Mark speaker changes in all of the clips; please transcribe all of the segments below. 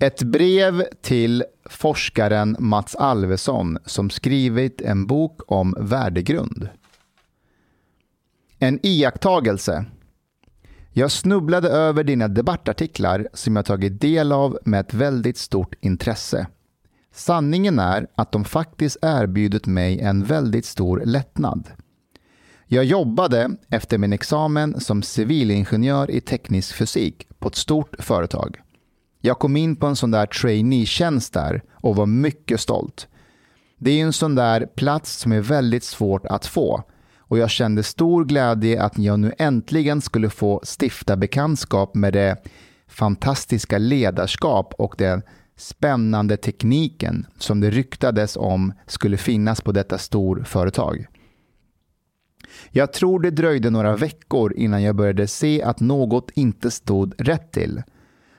Speaker 1: Ett brev till forskaren Mats Alvesson som skrivit en bok om värdegrund. En iakttagelse. Jag snubblade över dina debattartiklar som jag tagit del av med ett väldigt stort intresse. Sanningen är att de faktiskt erbjudit mig en väldigt stor lättnad. Jag jobbade efter min examen som civilingenjör i teknisk fysik på ett stort företag. Jag kom in på en sån där trainee-tjänst där och var mycket stolt. Det är en sån där plats som är väldigt svårt att få och jag kände stor glädje att jag nu äntligen skulle få stifta bekantskap med det fantastiska ledarskap och den spännande tekniken som det ryktades om skulle finnas på detta storföretag. Jag tror det dröjde några veckor innan jag började se att något inte stod rätt till.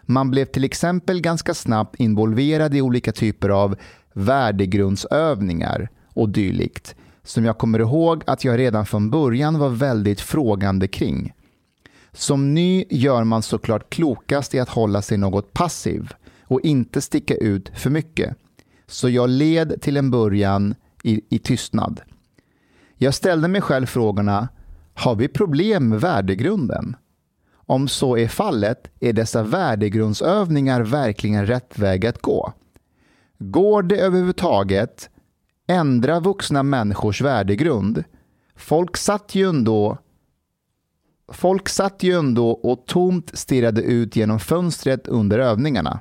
Speaker 1: Man blev till exempel ganska snabbt involverad i olika typer av värdegrundsövningar och dylikt som jag kommer ihåg att jag redan från början var väldigt frågande kring. Som ny gör man såklart klokast i att hålla sig något passiv och inte sticka ut för mycket. Så jag led till en början i, i tystnad. Jag ställde mig själv frågorna, har vi problem med värdegrunden? Om så är fallet, är dessa värdegrundsövningar verkligen rätt väg att gå? Går det överhuvudtaget ändra vuxna människors värdegrund? Folk satt ju ändå Folk satt ju ändå och tomt stirrade ut genom fönstret under övningarna.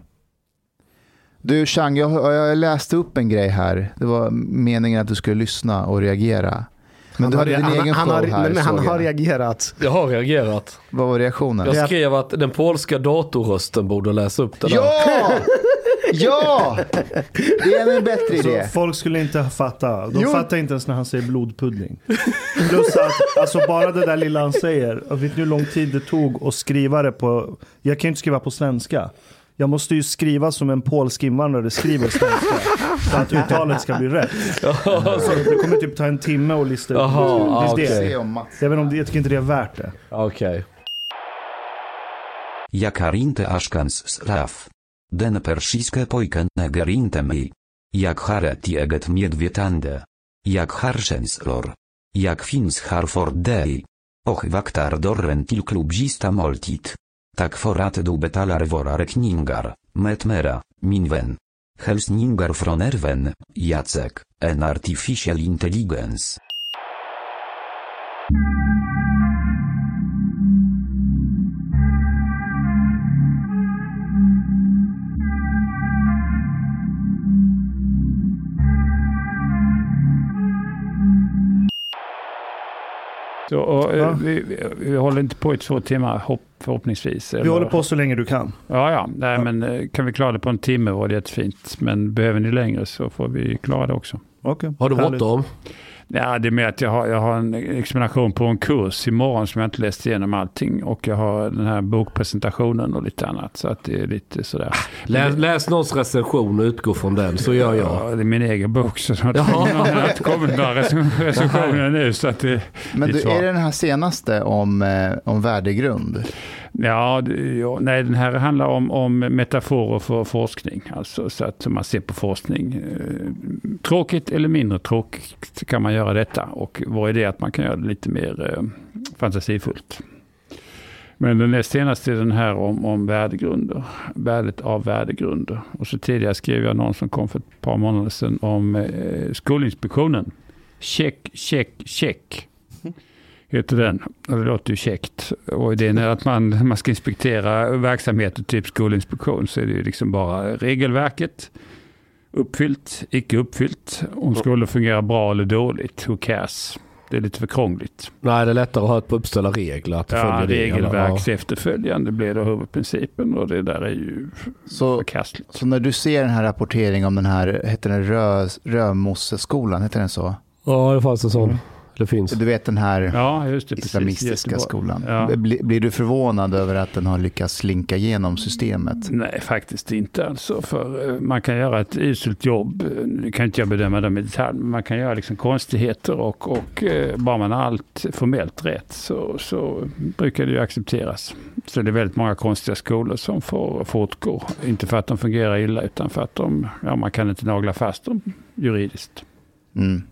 Speaker 1: Du Chang, jag, jag läste upp en grej här. Det var meningen att du skulle lyssna och reagera. Men du hade din
Speaker 2: han,
Speaker 1: egen
Speaker 2: han,
Speaker 1: show
Speaker 2: har,
Speaker 1: här.
Speaker 2: men han har reagerat.
Speaker 3: Jag har reagerat.
Speaker 1: Vad var reaktionen?
Speaker 3: Jag skrev att den polska datorrösten borde läsa upp det där.
Speaker 1: Ja! Ja! Det är en bättre
Speaker 4: Så
Speaker 1: idé.
Speaker 4: folk skulle inte fatta. De
Speaker 1: Jo.
Speaker 4: fattar inte ens när han säger blodpudding. Plus att alltså bara det där lilla han säger. Vet ni hur lång tid det tog att skriva det på. Jag kan ju inte skriva på svenska. Jag måste ju skriva som en polsk invandrare skriver svenska. För att uttalet ska bli rätt. Så det kommer typ ta en timme att lista ut.
Speaker 3: Jaha,
Speaker 4: det.
Speaker 1: Mats.
Speaker 4: Jag, vet inte om det, jag tycker inte det är värt det.
Speaker 3: Okej.
Speaker 5: Jak harinte ashkans slaf. Den persiske pojken negerinte mi. Jak haret jeget miedwietande. Jak harsenslor. Jak fins harford dei. Och vaktar dorren til klubzista moltit. Tak forat du betalar vora rekningar, metmera, minven. Helsningar fronerven, Jacek, en artificial intelligence.
Speaker 6: Så, och, eh,
Speaker 4: Ja.
Speaker 6: vi, vi, vi håller inte på i två timmar hopp, förhoppningsvis.
Speaker 4: Vi
Speaker 6: eller?
Speaker 4: håller på så länge du kan.
Speaker 6: Ja, ja. Nej,
Speaker 4: Ja.
Speaker 6: Men eh, kan vi klara det på en timme var det jättefint. Men behöver ni längre så får vi klara det också.
Speaker 4: Okay.
Speaker 3: Har du bråttom?
Speaker 6: Ja, det är med att jag har, jag har en examination på en kurs imorgon som jag inte läst igenom allting. Och jag har den här bokpresentationen och lite annat. Så att det är lite sådär.
Speaker 3: Läs, läs någons recension och utgå från den, så gör jag.
Speaker 6: Ja, det är min egen bok så
Speaker 3: Jaha.
Speaker 6: har inte kommit några rec- recensioner nu. Så att det,
Speaker 1: Men
Speaker 6: ditt
Speaker 1: du, är det den här senaste om, eh, om värdegrund?
Speaker 6: Ja, ja, nej, den här handlar om, om metaforer för forskning. Alltså så att man ser på forskning. Eh, tråkigt eller mindre tråkigt kan man göra detta. Och vår idé är att man kan göra det lite mer eh, fantasifullt. Men den näst senaste är den här om, om värdegrunder. Värdet av värdegrunder. Och så tidigare skrev jag någon som kom för ett par månader sedan om eh, Skolinspektionen. Check, check, check heter den. Det låter ju käckt. Och idén är att man, man ska inspektera verksamheter, typ skolinspektion, så är det ju liksom bara regelverket. Uppfyllt, icke uppfyllt. Om skolan fungerar bra eller dåligt, who cares? Det är lite för krångligt.
Speaker 3: Nej, det är lättare att ha ett på uppställa regler. Att
Speaker 6: Ja,
Speaker 3: följa reglerna.
Speaker 6: regelverks efterföljande blir då huvudprincipen och det där är ju
Speaker 1: Så,
Speaker 6: förkastligt.
Speaker 1: så när du ser den här rapporteringen om den här, heter den Rö, Römosseskolan, heter den så?
Speaker 3: Ja, det fanns en sån. Det finns.
Speaker 1: Du vet den här
Speaker 6: Ja, just det. Precis.
Speaker 1: islamistiska
Speaker 6: Göteborg.
Speaker 1: skolan.
Speaker 6: Ja.
Speaker 1: Blir, blir du förvånad över att den har lyckats slinka igenom systemet?
Speaker 6: Nej, faktiskt inte. Alltså, för eh, man kan göra ett uselt jobb. Nu kan inte jag bedöma dem i detalj, men man kan göra liksom konstigheter och, och eh, bara man har allt formellt rätt så, så brukar det ju accepteras. Så det är väldigt många konstiga skolor som får fortgå. Inte för att de fungerar illa utan för att de, ja, man kan inte nagla fast dem juridiskt.
Speaker 1: Mm.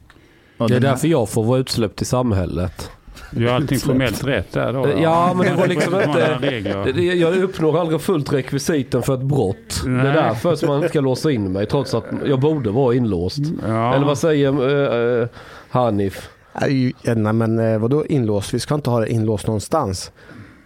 Speaker 1: Och
Speaker 3: Det är därför jag får vara utsläppt i samhället.
Speaker 6: Du har allting formellt rätt där då?
Speaker 3: Ja, men det var liksom inte-. Det- det- Jag uppnår aldrig fullt rekvisiten för ett brott. Det
Speaker 6: Nej.
Speaker 3: är därför som man inte ska låsa in mig trots att jag borde vara inlåst.
Speaker 6: Ja.
Speaker 3: Eller vad säger uh, Hanif?
Speaker 2: Nej men eh, vadå inlåst? Vi ska inte ha det inlåst någonstans.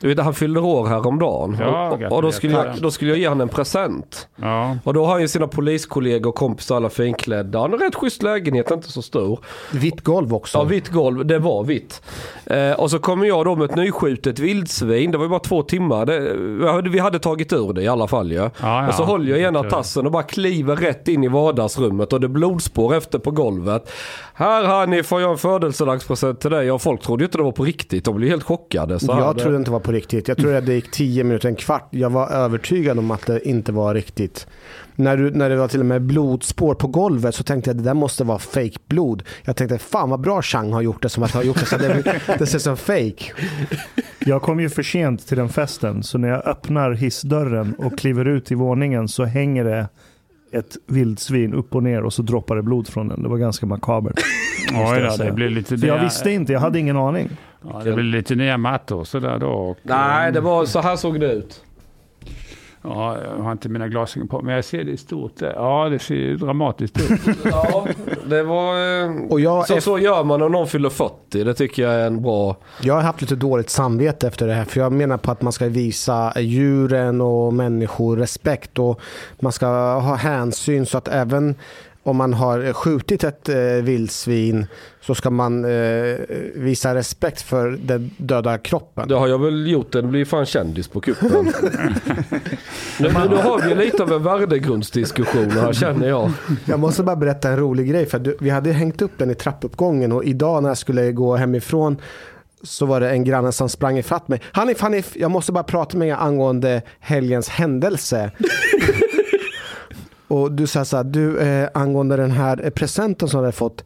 Speaker 3: Du vet, han fyllde år häromdagen.
Speaker 6: Ja,
Speaker 3: och, och då, skulle jag, då skulle jag ge honom en present.
Speaker 6: Ja.
Speaker 3: Och då har han ju sina poliskollegor och kompisar alla finklädda. Han har rätt schysst lägenhet, inte så stor.
Speaker 2: Vitt golv också.
Speaker 3: Ja, vitt golv. Det var vitt. Eh, och så kommer jag då med ett nyskjutet vildsvin. Det var ju bara två timmar. Det, vi hade- tagit ur det i alla fall ju.
Speaker 6: Ja, ja.
Speaker 3: Och så håller jag i ena tassen och bara kliver rätt in i vardagsrummet och det är blodspår efter på golvet. Här Hanni får jag en födelsedagspresent till dig. Och folk trodde ju inte det var på riktigt. De blev helt chockade. Så
Speaker 2: jag
Speaker 3: det-
Speaker 2: trodde inte det var på riktigt. Jag trodde att det gick 10 minuter, en kvart. Jag var övertygad om att det inte var riktigt. När, du, när det var till och med blodspår på golvet så tänkte jag att det där måste vara fake blod. Jag tänkte fan vad bra Chang har gjort det som att ha gjort det så det, det ser som fake.
Speaker 4: Jag kom ju för sent till den festen, så när jag öppnar hissdörren och kliver ut i våningen så hänger det ett vildsvin upp och ner och så droppar det blod från den. Det var ganska makabert.
Speaker 6: Oj
Speaker 4: jag
Speaker 6: då, det blir lite
Speaker 4: För jag visste inte, jag hade ingen aning.
Speaker 6: Ja, det blir lite nya mattor sådär då. Och,
Speaker 3: Nej, det var så här såg det ut.
Speaker 6: Ja, jag har inte mina glasögon på, men jag ser det i stort. Ja, det ser ju dramatiskt ut.
Speaker 3: Ja, det var... eh,
Speaker 2: Och jag,
Speaker 3: Så, så gör man om någon fyller 40. Det tycker jag är en bra...
Speaker 2: jag har haft lite dåligt samvete efter det här. För jag menar på att man ska visa djuren och människor respekt. Och man ska ha hänsyn så att även om man har skjutit ett eh, vildsvin så ska man eh, visa respekt för den döda kroppen.
Speaker 3: Det har jag väl gjort. Den blir fan kändis på kuppen. nu, nu, nu har vi lite av en värdegrundsdiskussion här känner jag.
Speaker 2: Jag måste bara berätta en rolig grej. För du, vi hade hängt upp den i trappuppgången och idag när jag skulle gå hemifrån så var det en granne som sprang ifatt mig. Hanif, Hanif, jag måste bara prata med er angående helgens händelse. och du sa så här, du eh, angående den här eh, presenten som du har fått.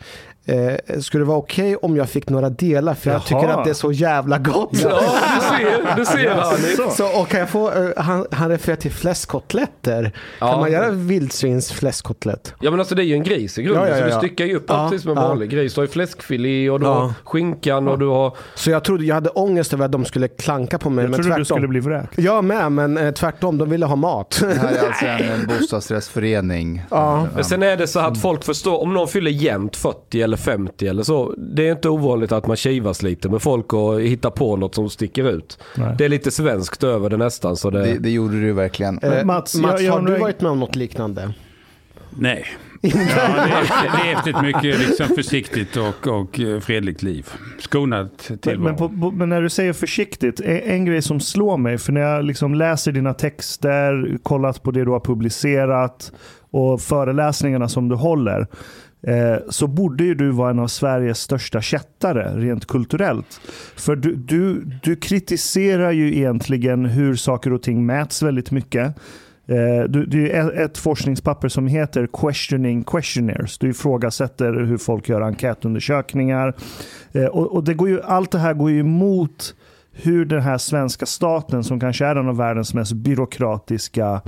Speaker 2: Eh, skulle det vara okej om jag fick några delar? För jag
Speaker 4: Jaha.
Speaker 2: tycker att det är så jävla gott.
Speaker 3: Ja, du ser, du ser Hanif.
Speaker 4: Så.
Speaker 2: Så, och kan jag få, eh, han, han refererar till fläskkotletter.
Speaker 3: Ja.
Speaker 2: Kan man göra vildsvins fläskkotlett?
Speaker 3: Ja men alltså det är ju en gris i grunden.
Speaker 2: Ja, ja,
Speaker 3: Så
Speaker 2: ja.
Speaker 3: du styckar ju upp
Speaker 2: Ja,
Speaker 3: allt precis som en
Speaker 2: ja.
Speaker 3: vanlig gris. Du har ju fläskfilé och du
Speaker 2: Ja.
Speaker 3: har skinkan och du har...
Speaker 2: Så jag trodde, jag hade ångest över att de skulle klanka på mig.
Speaker 4: Jag
Speaker 2: men
Speaker 4: trodde
Speaker 2: tvärtom.
Speaker 4: du skulle bli vräkt.
Speaker 2: Jag med, men eh, tvärtom. De ville ha mat.
Speaker 1: Det här är alltså en, en bostadsrättsförening.
Speaker 2: Ja.
Speaker 3: Men sen är det så att folk förstår, om någon fyller jämnt 40 eller 50 eller så. Det är inte ovanligt att man kivas lite med folk och hittar på något som sticker ut.
Speaker 4: Nej.
Speaker 3: Det är lite svenskt över det nästan. Så det,
Speaker 1: Det, det gjorde du verkligen.
Speaker 2: Eh, Mats,
Speaker 4: Mats, jag- jag
Speaker 2: har du varit med om något liknande?
Speaker 6: Nej. Ja, efter ett mycket liksom försiktigt och, och eh, fredligt liv. Skonat
Speaker 4: Men,
Speaker 6: tillvaro.
Speaker 4: men, på, på, men när du säger försiktigt, en, en grej som slår mig, för när jag liksom läser dina texter, kollat på det du har publicerat och föreläsningarna som du håller, eh, så borde ju du vara en av Sveriges största kättare rent kulturellt. För du, du, du kritiserar ju egentligen hur saker och ting mäts väldigt mycket. Eh, du, det är ett forskningspapper som heter Questioning Questionnaires. Du ifrågasätter hur folk gör enkätundersökningar. Eh, och, och det går ju, allt det här går ju emot hur den här svenska staten, som kanske är en av världens mest byråkratiska,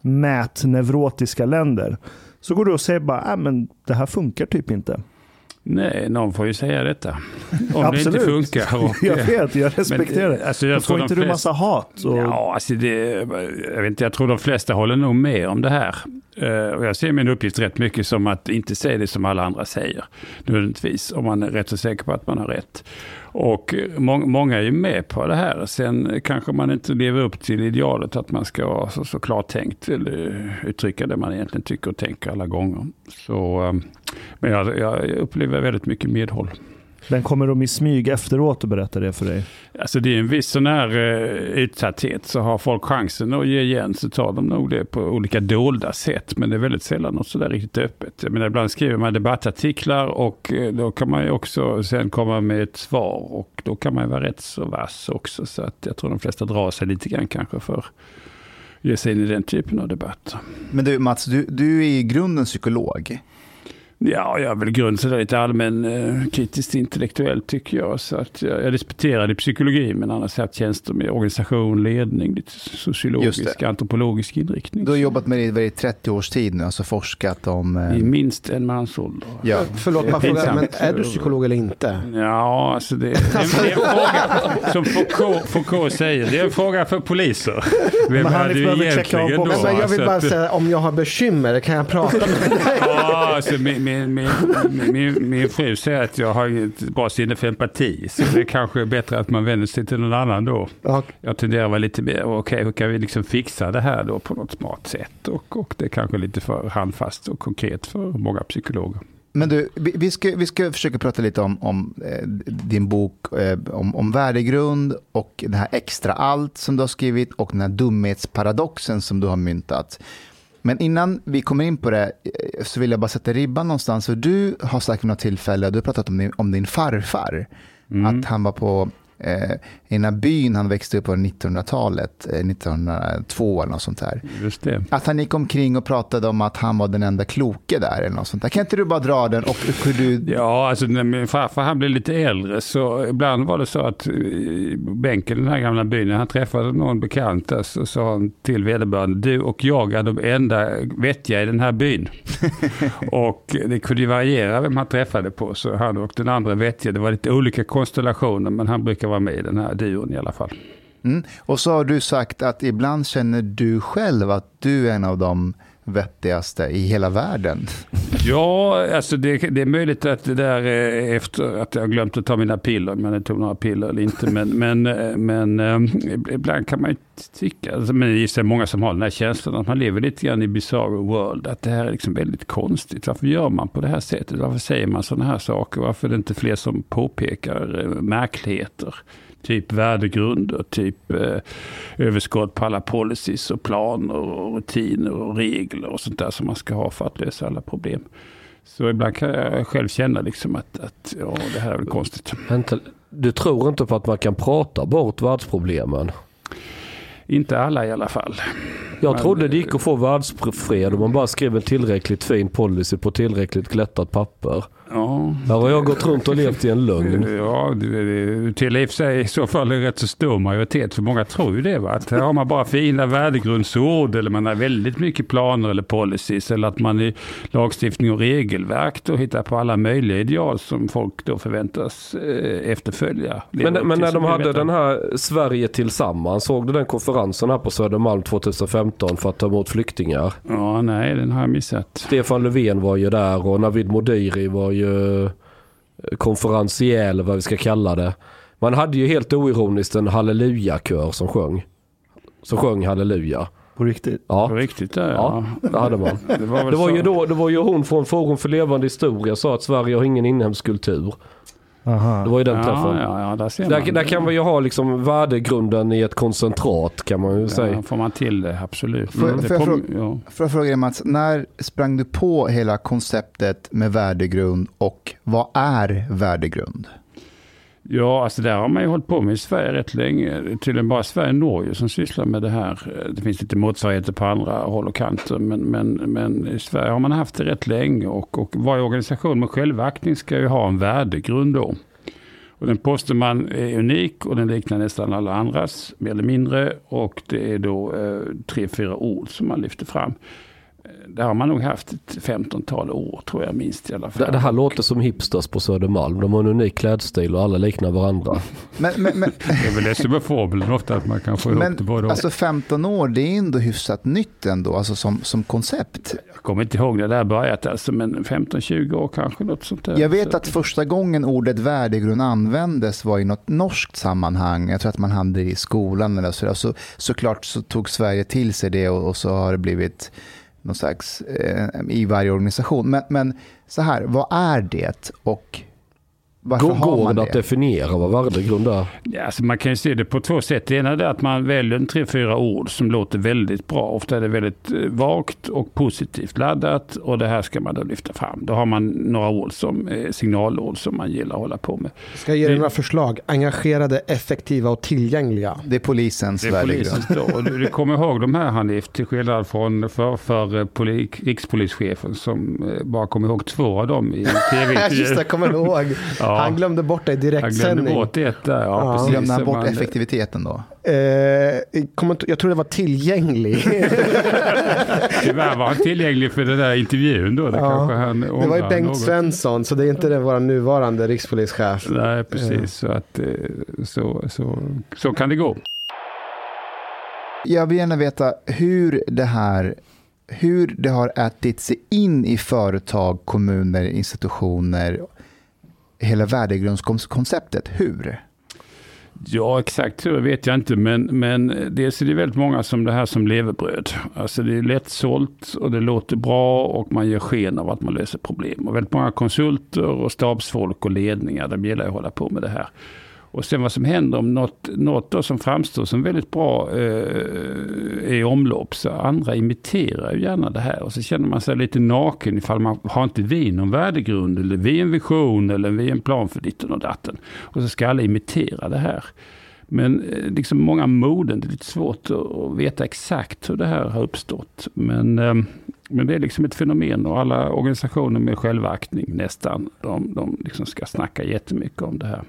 Speaker 4: mätneurotiska länder, så går du och säger bara, äh, men det här funkar typ inte.
Speaker 6: Nej, någon får ju säga detta. Om
Speaker 4: Absolut.
Speaker 6: det inte funkar. Och,
Speaker 4: Jag vet, jag respekterar
Speaker 6: Men,
Speaker 4: det.
Speaker 6: alltså, jag
Speaker 4: får inte
Speaker 6: de
Speaker 4: du massa hat? Och,
Speaker 6: Ja, alltså det, jag, vet inte, jag tror de flesta håller nog med om det här. Eh, och jag ser min uppgift rätt mycket som att inte säga det som alla andra säger. Nödvändigtvis, om man är rätt så säker på att man har rätt. Och må, många är ju med på det här. Sen kanske man inte lever upp till idealet att man ska vara så, så klartänkt eller uttrycka det man egentligen tycker och tänker alla gånger. Så, eh, men jag, jag upplever väldigt mycket medhåll.
Speaker 4: Den kommer de i smyg efteråt och berättar det för dig.
Speaker 6: Alltså det är en viss sån här uh, utsatthet. Så har folk chansen att ge igen så tar de nog det på olika dolda sätt. Men det är väldigt sällan något sådär riktigt öppet. Menar, ibland skriver man debattartiklar och uh, då kan man ju också sen komma med ett svar. Och då kan man ju vara rätt så vass också. Så att jag tror de flesta drar sig lite grann kanske för att ge sig in i den typen av debatter.
Speaker 1: Men du Mats, du, du är i grunden psykolog.
Speaker 6: Ja, jag är väl grund sådär lite allmän eh, kritiskt intellektuell tycker jag. Så att jag, jag disputerade i psykologi men annars har jag haft tjänster med organisation, ledning, lite sociologisk, antropologisk inriktning.
Speaker 1: Du har jobbat med det i 30 års tid nu, alltså forskat om...
Speaker 6: Eh... I minst en mansålder.
Speaker 2: Ja. Förlåt, man frågar, men är du psykolog eller inte?
Speaker 6: Ja, alltså det, det, det är en fråga, som Foucault, Foucault säger, det är en fråga för poliser.
Speaker 4: Vem men är du egentligen då?
Speaker 2: Men jag vill bara säga, om jag har bekymmer, kan jag prata med dig?
Speaker 6: Ja, alltså, min, min, min, min, min fru säger att jag har ett bra sinne för empati. Så det är kanske är bättre att man vänder sig till någon annan då. Okay. Jag tenderar att vara lite mer, okej okay, hur kan vi liksom fixa det här då på något smart sätt? Och, och det är kanske lite för handfast och konkret för många psykologer.
Speaker 1: Men du, vi ska, vi ska försöka prata lite om, om eh, din bok eh, om, om värdegrund och det här extra allt som du har skrivit och den här dumhetsparadoxen som du har myntat. Men innan vi kommer in på det eh, så vill jag bara sätta ribban någonstans. För du har sagt vid något tillfälle, du har pratat om din, om din farfar, mm. att han var på eh, i den här byn han växte upp på 1900-talet, eh, 1902 eller något sånt där.
Speaker 6: Just det.
Speaker 1: Att han gick omkring och pratade om att han var den enda kloke där eller något sånt där. Kan inte du bara dra den och hur du...
Speaker 6: Ja, alltså när min farfar han blev lite äldre så ibland var det så att i bänken i den här gamla byn, när han träffade någon bekant där, så sa han till vederbörande, du och jag är de enda vettiga i den här byn. och det kunde ju variera vem han träffade på, så han och den andra vettiga, det var lite olika konstellationer, men han brukar vara med i den här duon i alla fall.
Speaker 1: Mm. Och så har du sagt att ibland känner du själv att du är en av de vettigaste i hela världen.
Speaker 6: Ja, alltså det, det, är möjligt att det där är efter att jag glömt att ta mina piller, om jag tog några piller eller inte. Men, men, men ehm, ibland kan man ju tycka, alltså, men det är många som har den här känslan att man lever lite grann i bizarre world, att det här är liksom väldigt konstigt. Varför gör man på det här sättet? Varför säger man sådana här saker? Varför är det inte fler som påpekar eh, märkligheter? Typ värdegrunder, typ eh, överskott på alla policies och planer och rutiner och regler och sånt där som man ska ha för att lösa alla problem. Så ibland kan jag själv känna liksom att, att ja, det här är väl konstigt.
Speaker 3: Vänta, du tror inte på att man kan prata bort världsproblemen?
Speaker 6: Inte alla i alla fall.
Speaker 3: Jag Men, trodde det gick att få världsfred om man bara skrev en tillräckligt fin policy på tillräckligt glättat papper. Ja. Här har jag gått runt och levt i en lögn.
Speaker 6: Ja, till i och för sig i så fall en rätt så stor majoritet. För många tror ju det. Va? Att här har man bara fina värdegrundsord eller man har väldigt mycket planer eller policies. Eller att man i lagstiftning och regelverk då hittar på alla möjliga ideal som folk då förväntas eh, efterfölja.
Speaker 3: Men, men när de hade den här Sverige tillsammans, såg du den konferensen här på Södermalm 2015 för att ta emot flyktingar?
Speaker 6: Ja, nej den har jag missat.
Speaker 3: Stefan Löfven var ju där och Navid Modiri var ju ju eh, konferencier eller vad vi ska kalla det. Man hade ju helt oironiskt en halleluja-kör som sjöng. Som sjöng halleluja.
Speaker 4: På riktigt?
Speaker 6: Ja. På riktigt ja.
Speaker 3: ja. det hade man. det, var, det var ju då, det var ju hon från Forum för levande historia sa att Sverige har ingen inhemsk kultur. Aha. Det var ju den träffen.
Speaker 6: Ja, ja, där, ser
Speaker 3: där, där kan man ju ha liksom värdegrunden i ett koncentrat kan man ju ja, säga.
Speaker 6: får man till det, absolut.
Speaker 1: Får, det får, jag, fråga, ja. får jag fråga dig Mats, när sprang du på hela konceptet med värdegrund och vad är värdegrund?
Speaker 6: Ja, alltså där har man ju hållit på med i Sverige rätt länge. Tydligen bara Sverige och Norge som sysslar med det här. Det finns lite motsvarigheter på andra håll och kanter. Men, men, men i Sverige har man haft det rätt länge. Och, och varje organisation med självaktning ska ju ha en värdegrund då. Och den påstår man är unik och den liknar nästan alla andras, mer eller mindre. Och det är då eh, tre, fyra ord som man lyfter fram det har man nog haft ett 15-tal år tror jag minst i alla fall.
Speaker 3: Det, det, här låter som hipsters på Södermalm. De har en unik klädstil och alla liknar varandra.
Speaker 1: men, men, men,
Speaker 6: det är väl det som är fabeln ofta att man kan få
Speaker 1: men,
Speaker 6: ihop det både
Speaker 1: Alltså 15 år det är ändå hyfsat nytt ändå, alltså som, som koncept.
Speaker 6: Jag kommer inte ihåg när det där börjat alltså, men 15-20 år kanske något sånt där.
Speaker 1: Jag vet att första gången ordet värdegrund användes var i något norskt sammanhang. Jag tror att man hade det i skolan eller så. så såklart så tog Sverige till sig det och, och så har det blivit någon slags, eh, i varje organisation. Men, men så här, vad är det och varför
Speaker 3: Går,
Speaker 1: har
Speaker 3: går
Speaker 1: man
Speaker 3: det att definiera vad värdegrund är?
Speaker 6: Ja, alltså man kan ju se det på två sätt. Det ena är att man väljer en tre, fyra ord som låter väldigt bra. Ofta är det väldigt eh, vagt och positivt laddat och det här ska man då lyfta fram. Då har man några ord som eh, signalord som man gillar att hålla på med.
Speaker 2: Ska jag ge dig
Speaker 6: Det-
Speaker 2: några förslag? Engagerade, effektiva och tillgängliga.
Speaker 1: Det är polisens värdegrund.
Speaker 6: du, du kommer ihåg de här Hanif, till skillnad från för, för eh, poli, rikspolischefen som bara kom ihåg två av dem i
Speaker 2: Just det,
Speaker 6: tv-intervjun.
Speaker 2: jag kommer ihåg.
Speaker 6: Ja.
Speaker 2: Han glömde bort det i
Speaker 6: Han glömde
Speaker 2: direktsändning.
Speaker 6: bort där. Ja,
Speaker 2: Ja.
Speaker 6: precis.
Speaker 1: Glömde han bort
Speaker 6: man-
Speaker 1: effektiviteten då?
Speaker 2: Eh, jag tror det var tillgänglig.
Speaker 6: Tyvärr var han tillgänglig för den där intervjun då. Det,
Speaker 2: Ja.
Speaker 6: han
Speaker 2: det var ju Bengt
Speaker 6: något.
Speaker 2: Svensson, så det är inte den vår nuvarande rikspolischef.
Speaker 6: Nej, precis. Så, att, eh, så, så, så kan det gå.
Speaker 1: Jag vill gärna veta hur det här hur det har ätit sig in i företag, kommuner, institutioner, hela värdegrundskonceptet. Hur?
Speaker 6: Ja, exakt hur vet jag inte. Men, men dels är det väldigt många som det här som levebröd. Alltså det är lättsålt och det låter bra och man ger sken av att man löser problem. Och väldigt många konsulter och stabsfolk och ledningar, de gillar att hålla på med det här. Och sen vad som händer om något, något då som framstår som väldigt bra eh, är i omlopp så andra imiterar ju gärna det här och så känner man sig lite naken ifall man har inte vi någon värdegrund eller vi en vision eller vi en plan för ditten och datten. Och så ska alla imitera det här. Men eh, liksom många moden, det är lite svårt att, veta exakt hur det här har uppstått. Men, eh, men det är liksom ett fenomen och alla organisationer med självaktning nästan, de, de liksom ska snacka jättemycket om det här.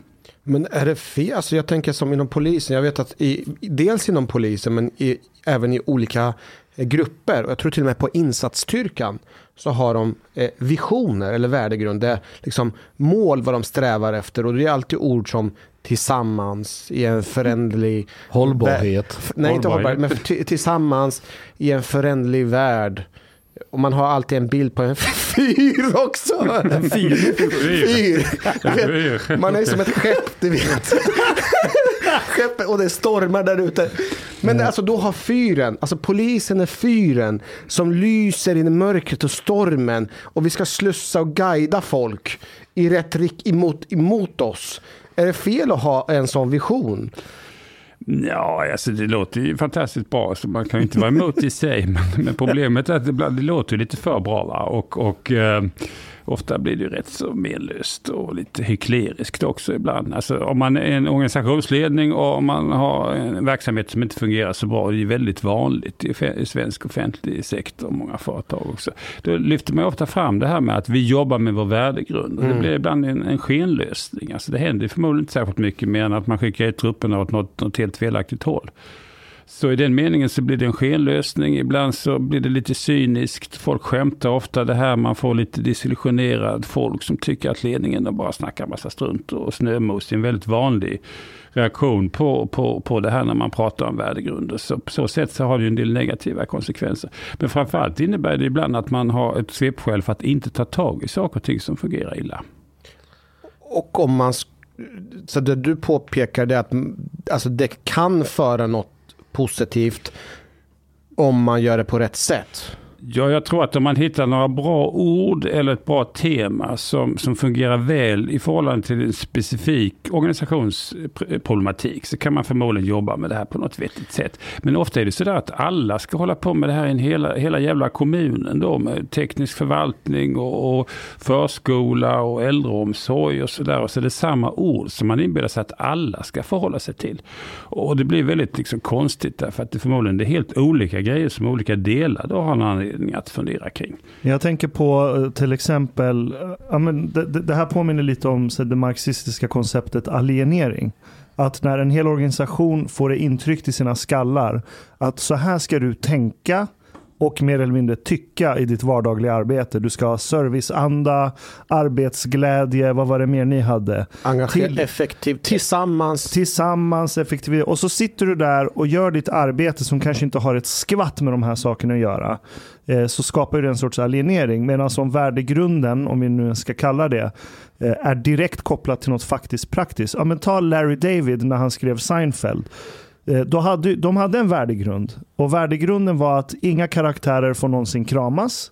Speaker 2: Men är det fel? Alltså jag tänker som inom polisen. Jag vet att i, dels inom polisen men i, även i olika eh, grupper. Och jag tror till och med på insatsstyrkan. Så har de eh, visioner eller värdegrund. Det är liksom mål vad de strävar efter. Och det är alltid ord som tillsammans i en föränderlig...
Speaker 3: Hållbarhet.
Speaker 2: Nej, inte hållbarhet. Men tillsammans i en föränderlig värld. Och man har alltid en bild på en fyr också. En fyr. fyr. Vet, man är som ett skepp, du vet. Skeppet och det stormar där ute. Men alltså då har fyren, alltså polisen är fyren som lyser in i mörkret och stormen. Och vi ska slussa och guida folk i rätt rick emot, emot oss. Är det fel att ha en sån vision?
Speaker 6: Ja, alltså det låter ju fantastiskt bra, så man kan ju inte vara emot i sig. Men, men problemet är att det, det låter ju lite för bra. Va? Och, och eh, ofta blir det ju rätt så menlöst och lite hyckleriskt också ibland. Alltså om man är en organisationsledning och om man har en verksamhet som inte fungerar så bra, det är väldigt vanligt i, i svensk offentlig sektor och många företag också. Då lyfter man ofta fram det här med att vi jobbar med vår värdegrund. Och det blir ibland en, en skenlösning. Alltså det händer förmodligen inte särskilt mycket mer än att man skickar ut trupperna åt något, något helt felaktigt håll. Så i den meningen så blir det en skenlösning. Ibland så blir det lite cyniskt. Folk skämtar ofta det här. Man får lite desillusionerad folk som tycker att ledningen bara snackar massa strunt och snömos. Det är en väldigt vanlig reaktion på, på, på det här när man pratar om värdegrunder. Så på så sätt så har det ju en del negativa konsekvenser. Men framförallt innebär det ibland att man har ett svepskäl för att inte ta tag i saker och ting som fungerar illa.
Speaker 2: Och om man... Så det du påpekar det är att alltså det kan föra något positivt om man gör det på rätt sätt.
Speaker 6: Ja, jag tror att om man hittar några bra ord eller ett bra tema som, som fungerar väl i förhållande till en specifik organisationsproblematik så kan man förmodligen jobba med det här på något vettigt sätt. Men ofta är det sådär att alla ska hålla på med det här i en hela, hela jävla kommunen då med teknisk förvaltning och, och förskola och äldreomsorg och sådär. Och så är det samma ord som man inbillar sig att alla ska förhålla sig till. Och det blir väldigt liksom konstigt därför att det förmodligen det är helt olika grejer som olika delar då har en anledning att fundera kring.
Speaker 4: Jag tänker på eh, till exempel, eh, ja, men det, det det här påminner lite om så, det marxistiska konceptet alienering. Att när en hel organisation får det intryckt i sina skallar att så här ska du tänka och mer eller mindre tycka i ditt vardagliga arbete. Du ska ha serviceanda, arbetsglädje, vad var det mer ni hade?
Speaker 2: Engagera
Speaker 4: Till-
Speaker 2: effektivt tillsammans.
Speaker 4: Tillsammans, effektivitet. Och så sitter du där och gör ditt arbete som kanske inte har ett skvatt med de här sakerna att göra. Eh, så skapar det en sorts alienering. Medan som värdegrunden, om vi nu ska kalla det, eh, är direkt kopplat till något faktiskt praktiskt. Ja, men ta Larry David när han skrev Seinfeld. Eh, Då hade, de hade en värdegrund. Och värdegrunden var att inga karaktärer får någonsin kramas.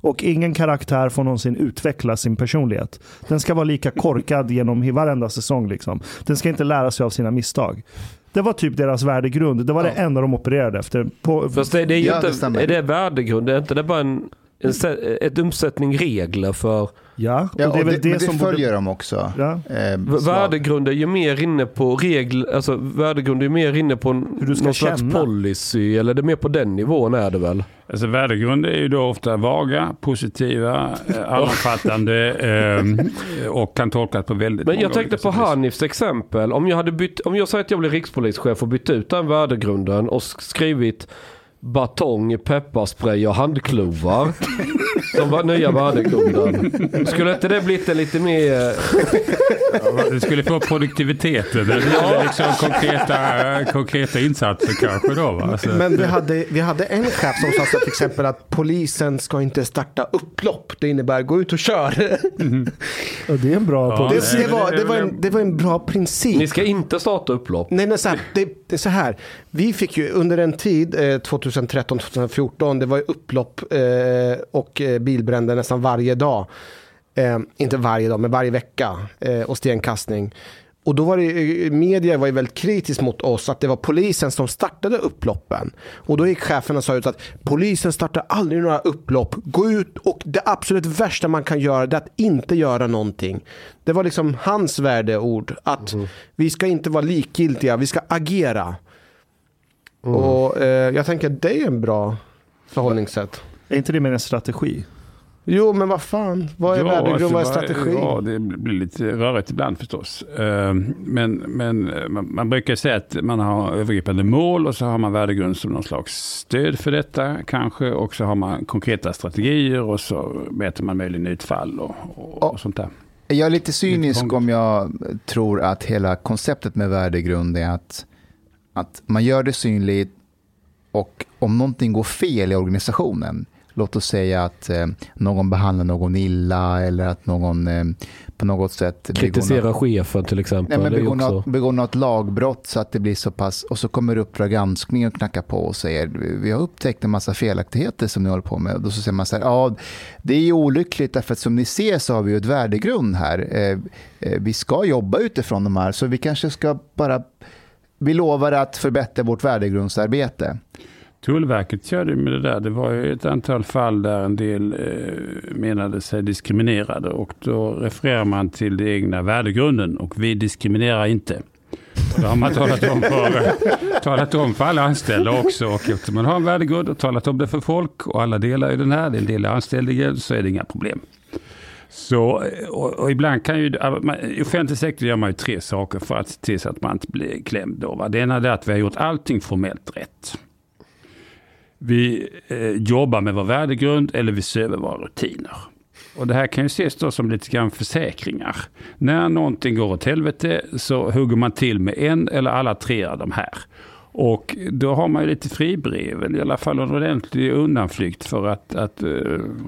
Speaker 4: Och ingen karaktär får någonsin utveckla sin personlighet. Den ska vara lika korkad genom varenda säsong. Liksom. Den ska inte lära sig av sina misstag. Det var typ deras värdegrund. Det var det enda de opererade efter. På,
Speaker 3: Fast det, det är ju
Speaker 1: Ja, det
Speaker 3: inte,
Speaker 1: stämmer.
Speaker 3: är det värdegrund? Är inte det bara en, ett umsättning regler för
Speaker 4: ja, och
Speaker 1: Ja,
Speaker 4: det är väl det,
Speaker 1: men det
Speaker 4: som
Speaker 1: följer
Speaker 4: borde...
Speaker 1: de också.
Speaker 4: Ja.
Speaker 1: Eh,
Speaker 3: V-
Speaker 1: slag.
Speaker 3: Värdegrund är ju mer inne på regler, alltså värdegrund är ju mer inne på
Speaker 4: Hur du ska
Speaker 3: någon slags
Speaker 4: känna.
Speaker 3: policy, eller det är mer på den nivån är det väl?
Speaker 6: Alltså värdegrund är ju då ofta vaga, positiva, eh, allomfattande eh, och kan tolkas på väldigt
Speaker 3: Men jag tänkte på. Hanifs exempel. Om jag, hade bytt, om jag säger att jag blir rikspolischef och bytt ut den värdegrunden och skrivit batong, pepparspray och handklovar som var nya värdegrunden. Skulle inte det blivit en lite mer...
Speaker 6: Ja, Du skulle få produktiviteten. Det är liksom konkreta, konkreta insatser kanske då. Va? Alltså,
Speaker 2: Men vi hade, vi hade en chef som sa till exempel att polisen ska inte starta upplopp. Det innebär gå ut och kör.
Speaker 4: Ja, det är en bra
Speaker 6: Ja.
Speaker 2: Det, det, var, det, var en, det var en bra princip.
Speaker 3: Ni ska inte starta upplopp.
Speaker 2: Nej, nej så här, det, det är så här. Vi fick ju under en tid, eh, 2013-2014, det var ju upplopp eh, och eh, bilbränder nästan varje dag. Eh, inte varje dag, men varje vecka. Eh, och stenkastning. Och då var det, media var ju väldigt kritisk mot oss att det var polisen som startade upploppen. Och då gick chefen och sa ut att polisen startar aldrig några upplopp. Gå ut och det absolut värsta man kan göra är att inte göra någonting. Det var liksom hans värdeord. Att vi ska inte vara likgiltiga, vi ska agera. Och eh, jag tänker att det är en bra förhållningssätt.
Speaker 4: Är inte det mer en strategi?
Speaker 2: Jo, men vad fan. Vad är
Speaker 6: Ja,
Speaker 2: värdegrund?
Speaker 6: alltså,
Speaker 2: vad är strategi?
Speaker 6: Ja, det blir lite rörigt ibland förstås. Eh, Men, men eh, man man brukar säga att man har övergripande mål och så har man värdegrund som någon slags stöd för detta kanske. Och så har man konkreta strategier och så mäter man möjligen utfall och, och, och sånt där.
Speaker 1: Jag är lite cynisk
Speaker 6: krångligt.
Speaker 1: om jag tror att hela konceptet med värdegrund är att, att man gör det synligt och om någonting går fel i organisationen, låt oss säga att eh, någon behandlar någon illa eller att någon eh, på något sätt begår
Speaker 3: Kritisera
Speaker 1: något,
Speaker 3: chefen till exempel.
Speaker 1: nej, men begår,
Speaker 3: också...
Speaker 1: något, begår något lagbrott så att det blir så pass och så kommer Uppdrag granskning och knackar på och säger vi har upptäckt en massa felaktigheter som ni håller på med. Och då så säger man så här, ja det är ju olyckligt därför att som ni ser så har vi ju ett värdegrund här. Eh, eh, vi ska jobba utifrån de här så vi kanske ska bara vi lovar att förbättra vårt värdegrundsarbete.
Speaker 6: Tullverket körde med det där. Det var ju ett antal fall där en del eh, menade sig diskriminerade. Och då refererar man till den egna värdegrunden. Och vi diskriminerar inte. Och det har man talat om, för, talat om för alla anställda också. Och eftersom man har en värdegrund och talat om det för folk och alla delar i den här, det är en del anställda så är det inga problem. Så, och, och ibland kan ju, i offentlig sektor gör man ju tre saker för att se till så att man inte blir klämd. Då, va? Det ena är att vi har gjort allting formellt rätt. Vi eh, jobbar med vår värdegrund eller vi ser över våra rutiner. Och det här kan ju ses då som lite grann försäkringar. När någonting går åt helvete så hugger man till med en eller alla tre av de här. Och då har man ju lite fribrev, eller i alla fall en ordentlig undanflykt för att, att eh,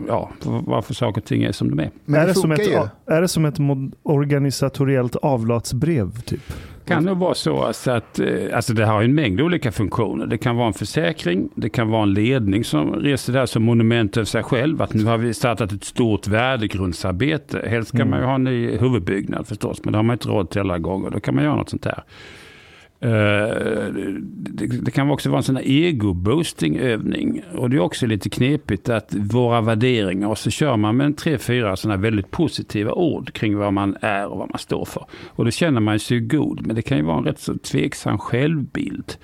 Speaker 6: ja, för varför saker och ting är som de är.
Speaker 1: Men
Speaker 4: är,
Speaker 1: det
Speaker 4: det som ett,
Speaker 1: ju.
Speaker 4: är det som ett organisatoriellt avlatsbrev? Typ?
Speaker 6: kan nog vara så alltså att eh, alltså det har ju en mängd olika funktioner. Det kan vara en försäkring, det kan vara en ledning som reser där som monument över sig själv. Att nu har vi startat ett stort värdegrundsarbete. Helst kan man ju ha en ny huvudbyggnad förstås, men det har man inte råd till alla gånger. Då kan man göra något sånt här. Eh, det, det kan också vara en sån här ego-boosting-övning. Och det är också lite knepigt att våra värderingar, och så kör man med en tre, fyra sådana väldigt positiva ord kring vad man är och vad man står för. Och då känner man sig god, men det kan ju vara en rätt så tveksam självbild.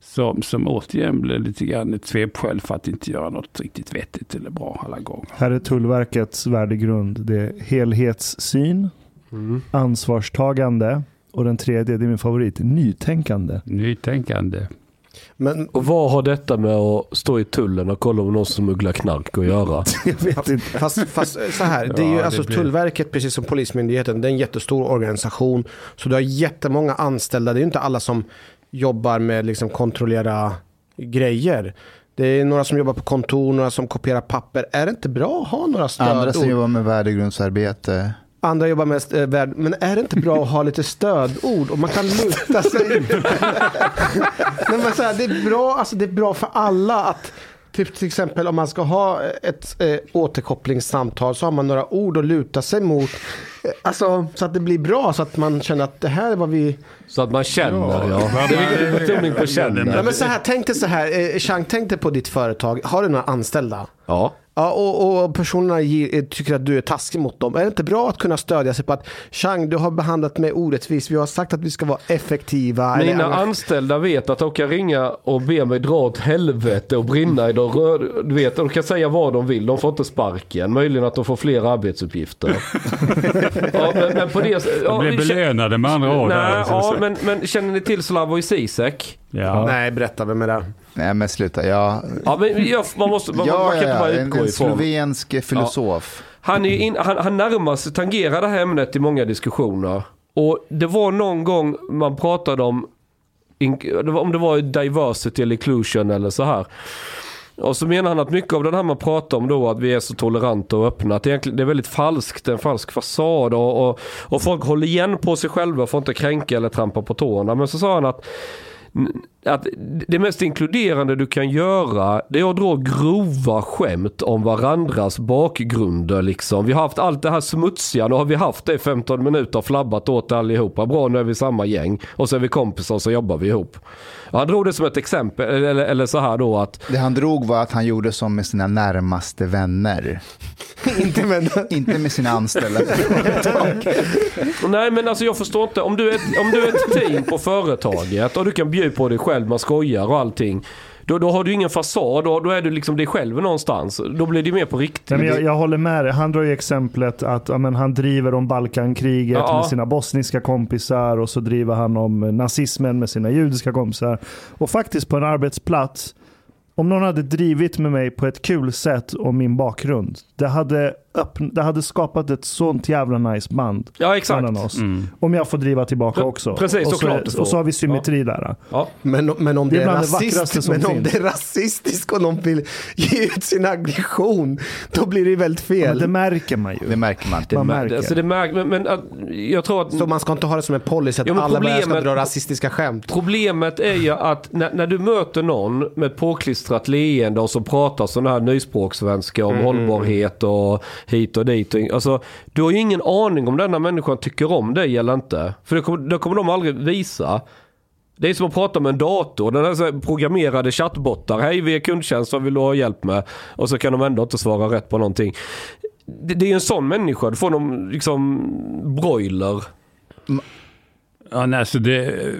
Speaker 6: Som, som återigen blir lite grann ett svepskäl för att inte göra något riktigt vettigt eller bra alla gånger.
Speaker 4: Här är Tullverkets värdegrund. Det är helhetssyn,
Speaker 3: Mm.
Speaker 4: ansvarstagande och den tredje, det är min favorit, nytänkande.
Speaker 6: Nytänkande.
Speaker 2: Men
Speaker 3: Och vad har detta med att stå i tullen och kolla om någon smugglar knark att göra?
Speaker 4: Jag vet inte.
Speaker 2: Fast, fast så här, det är ju
Speaker 6: Ja,
Speaker 2: alltså
Speaker 6: blir-
Speaker 2: Tullverket, precis som Polismyndigheten, det är en jättestor organisation. Så du har jättemånga anställda. Det är ju inte alla som jobbar med liksom kontrollera grejer. Det är några som jobbar på kontor, några som kopierar papper. Är det inte bra att ha några stödord?
Speaker 1: Andra som jobbar med värdegrundsarbete.
Speaker 2: Andra jobbar med eh, värld. Men är det inte bra att ha lite stödord? Och man kan luta sig. Nej, men så här, det, är bra, alltså, det är bra för alla att Typ till exempel om man ska ha ett eh, återkopplingssamtal så har man några ord att luta sig mot. Eh, Alltså så att det blir bra så att man känner att det här är vad vi...
Speaker 3: Så att man känner, ja. Det är betoning på
Speaker 2: Ja,
Speaker 3: känner.
Speaker 2: men så här, tänk dig så här, eh, Chang, tänk dig på ditt företag. Har du några anställda?
Speaker 3: Ja.
Speaker 2: Ja, och, och personerna ger, eh, tycker att du är taskig mot dem. Är det inte bra att kunna stödja sig på att Chang, du har behandlat mig orättvist. Vi har sagt att vi ska vara effektiva.
Speaker 3: Mina
Speaker 2: eller,
Speaker 3: anställda vet att de kan ringa och be mig dra åt helvete och brinna i de röd... Du vet, de kan säga vad de vill. De får inte sparken. Möjligen att de får fler arbetsuppgifter. ja, men, men på det... Ja,
Speaker 6: De blir belönade med andra ord.
Speaker 3: Nej, ja, men, men känner ni till Slavoj Zizek?
Speaker 6: Ja.
Speaker 2: Nej, berätta, vem är det?
Speaker 1: Nej men sluta, ja.
Speaker 3: Ja, men jag, man, måste, man, man
Speaker 1: Ja,
Speaker 3: kan inte
Speaker 1: ja,
Speaker 3: bara
Speaker 1: ja. En,
Speaker 3: utgå
Speaker 1: en
Speaker 3: ifrån.
Speaker 1: slovensk filosof.
Speaker 3: Han, är in, han, han närmar sig, tangerar det här ämnet i många diskussioner. Och det var någon gång man pratade om, in, det var- om det var diversity eller inclusion eller så här. Och så menar han att mycket av det här man pratar om då, att vi är så toleranta och öppna, att det är väldigt falskt, en falsk fasad och, och, och folk håller igen på sig själva, får inte kränka eller trampa på tårna. Men så sa han att att det mest inkluderande du kan göra det är att dra grova skämt om varandras bakgrunder liksom. Vi har haft allt det här smutsiga, nu har vi haft det i 15 minuter och flabbat åt allihopa. Bra, nu är vi samma gäng och så är vi kompisar och så jobbar vi ihop. Och han drog det som ett exempel, eller, eller så här då att
Speaker 1: Det han drog var att han gjorde som med sina närmaste vänner.
Speaker 2: inte med...
Speaker 1: Inte med sina anställda.
Speaker 3: Nej men alltså jag förstår inte, om du är, ett- om du är ett team på företaget och du kan bjuda på dig själv, man skojar och allting. Då, då har du ingen fasad, då, då är du liksom dig själv någonstans. Då blir det mer på riktigt.
Speaker 4: Nej, men jag, jag håller med dig. Han drar ju exemplet att ja, men han driver om Balkankriget
Speaker 3: Ja.
Speaker 4: med sina bosniska kompisar och så driver han om nazismen med sina judiska kompisar. Och faktiskt på en arbetsplats, om någon hade drivit med mig på ett kul sätt om min bakgrund, det hade, öppn- det hade skapat ett sånt jävla nice band
Speaker 3: Ja exakt.
Speaker 4: mellan oss.
Speaker 6: Mm.
Speaker 4: Om jag får driva tillbaka
Speaker 3: Pre-
Speaker 4: också.
Speaker 3: precis,
Speaker 4: och, så,
Speaker 3: såklart
Speaker 4: och så har vi symmetri där.
Speaker 3: Ja.
Speaker 2: Men, men om
Speaker 4: Det
Speaker 2: det,
Speaker 4: är det
Speaker 2: rasist,
Speaker 4: som
Speaker 2: men om
Speaker 4: finns.
Speaker 2: det är rasistiskt och någon vill ge ut sin aggression, då blir det väldigt
Speaker 4: Ja,
Speaker 2: fel.
Speaker 4: men det märker man ju.
Speaker 1: Det märker man.
Speaker 3: Det,
Speaker 4: Man
Speaker 3: mär-
Speaker 4: märker.
Speaker 3: Alltså det märk, men, men att, jag tror att
Speaker 2: Så man ska inte ha det som en policy att
Speaker 3: Ja,
Speaker 2: alla ska dra rasistiska skämt.
Speaker 3: Problemet är ju att när, när du möter någon med påklistrat leende och som pratar sån här nyspråksvenska om hållbarhet och hit och dit. och- Alltså, du har ju ingen aning om denna människan tycker om dig eller inte. För det kommer, det kommer de aldrig visa. Det är som att prata med en dator. Den här programmerade chattbottar. Hej, vi är kundtjänst, vad vill du ha hjälp med? Och så kan de ändå inte svara rätt på någonting. Det, det är ju en sån människa. Du får någon liksom broiler.
Speaker 6: Ja, nej, så det,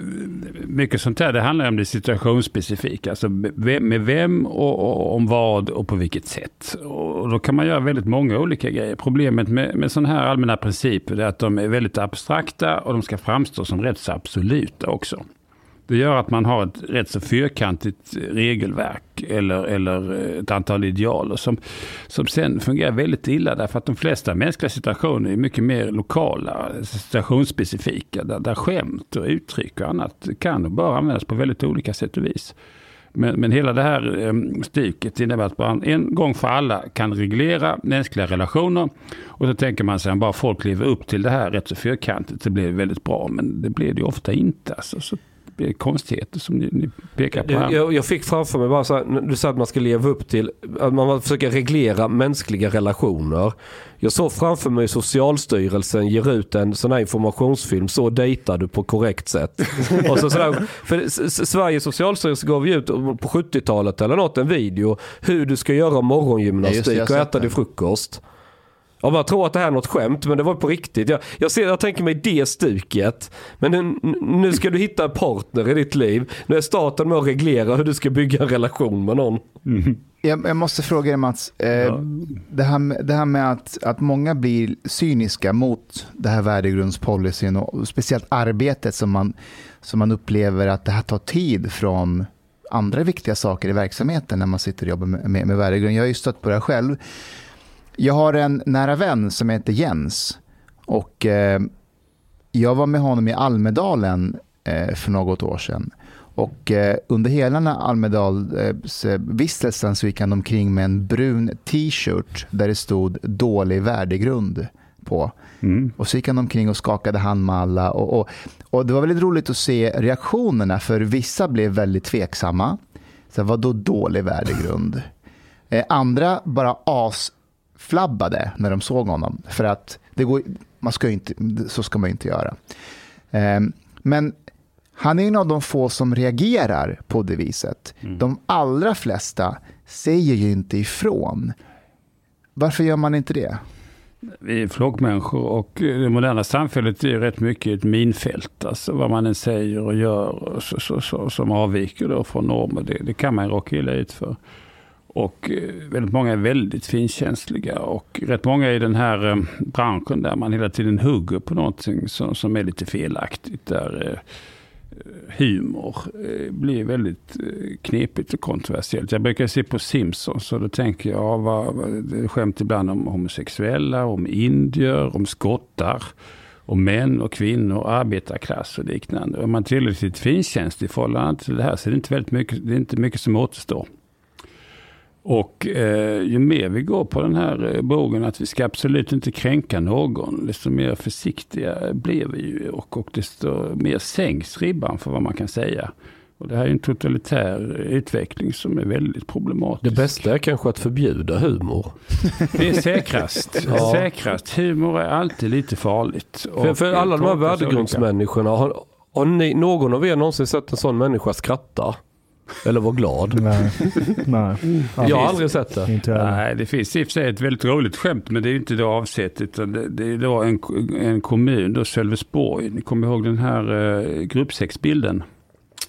Speaker 6: mycket sånt här, det handlar om det situationsspecifika. Alltså vem, med vem och, och om vad och på vilket sätt. Och då kan man göra väldigt många olika grejer. Problemet med, med sådana här allmänna principer är att de är väldigt abstrakta och de ska framstå som rätt så absoluta också. Det gör att man har ett rätt så fyrkantigt regelverk eller, eller eh, ett antal idealer som, som sen fungerar väldigt illa därför att de flesta mänskliga situationer är mycket mer lokala, situationsspecifika, där, där skämt och uttryck och annat kan och bör användas på väldigt olika sätt och vis. Men, men hela det här eh, stycket innebär att man en gång för alla kan reglera mänskliga relationer. Och så tänker man sig att bara folk lever upp till det här rätt så fyrkantigt så blir det väldigt bra. Men det blir det ju ofta inte. Alltså, så konstigheter som ni, ni pekar på
Speaker 3: Jag,
Speaker 6: här.
Speaker 3: jag, jag fick framför mig bara så här, du sa att man ska leva upp till, att man försöker reglera mänskliga relationer. Jag såg framför mig Socialstyrelsen ger ut en sån här informationsfilm, så dejtar du på korrekt sätt. och så sådär, för Sveriges Socialstyrelse gav ju ut på 70-talet eller något en video hur du ska göra
Speaker 1: Ja, det,
Speaker 3: morgongymnastik
Speaker 1: har
Speaker 3: och äta din frukost. Ja, man tror att det här är något skämt, men det var på riktigt. Jag, jag, ser, jag tänker mig det stuket. Men nu, nu ska du hitta en partner i ditt liv. Nu är staten med att reglera hur du ska bygga en relation med någon.
Speaker 1: Jag, jag måste fråga dig Mats, eh,
Speaker 6: Ja.
Speaker 1: det, här, med- det här med att, att många blir cyniska mot det här värdegrundspolicyn och speciellt arbetet som man, som man upplever att det här tar tid från andra viktiga saker i verksamheten när man sitter och jobbar med, med, med värdegrund. Jag har ju stött på det här själv. Jag har en nära vän som heter Jens och eh, jag var med honom i Almedalen eh, för något år sedan. Och eh, under hela Almedalsvistelsen så gick han omkring med en brun t-shirt där det stod dålig värdegrund på.
Speaker 6: Mm.
Speaker 1: Och så gick han omkring och skakade hand med alla. Och, och, och det var väldigt roligt att se reaktionerna för vissa blev väldigt tveksamma. Så här, vad då dålig värdegrund? Eh, andra bara asflabbade när de såg honom. För att det går, man ska inte, så ska man inte göra. Eh, men han är en av de få som reagerar på det viset. De allra flesta säger ju inte ifrån. Varför gör man inte det?
Speaker 6: Vi är flockmänniskor och det moderna samhället är rätt mycket ett minfält. Alltså vad man än säger och gör så, så, så, som avviker då från normer, det, det kan man råka illa ut för. Och eh, väldigt många är väldigt finkänsliga och rätt många i den här eh, branschen där man hela tiden hugger på någonting som, som är lite felaktigt. Där eh, humor blir väldigt knepigt och kontroversiellt. Jag brukar se på Simpsons och då tänker jag, vad, vad, det skämt ibland om homosexuella, om indier, om skottar, om män och kvinnor, arbetarklass och liknande. Om man tillräckligt finkänslig i förhållande till det här så är det inte, väldigt mycket, det är inte mycket som återstår. Och eh, ju mer vi går på den här eh, bågen att vi ska absolut inte kränka någon, desto mer försiktiga blir vi ju och, och desto mer sänks ribban för vad man kan säga. Och det här är en totalitär utveckling som är väldigt problematisk.
Speaker 3: Det bästa är kanske att förbjuda humor.
Speaker 6: Det är säkrast.
Speaker 3: Ja.
Speaker 6: säkrast. Humor är alltid lite farligt.
Speaker 3: För, för alla de här värdegrundsmänniskorna, har, har ni, någon av er någonsin sett en sån människa skratta? Eller vara glad?
Speaker 4: Nej. Nej.
Speaker 3: Jag har aldrig sett det.
Speaker 4: Inte heller.
Speaker 6: Nej, det finns i och för sig ett väldigt roligt skämt, men det är ju inte då avsett. Utan det, det är då en, en kommun, då Sölvesborg. Ni kommer ihåg den här uh, gruppsexbilden?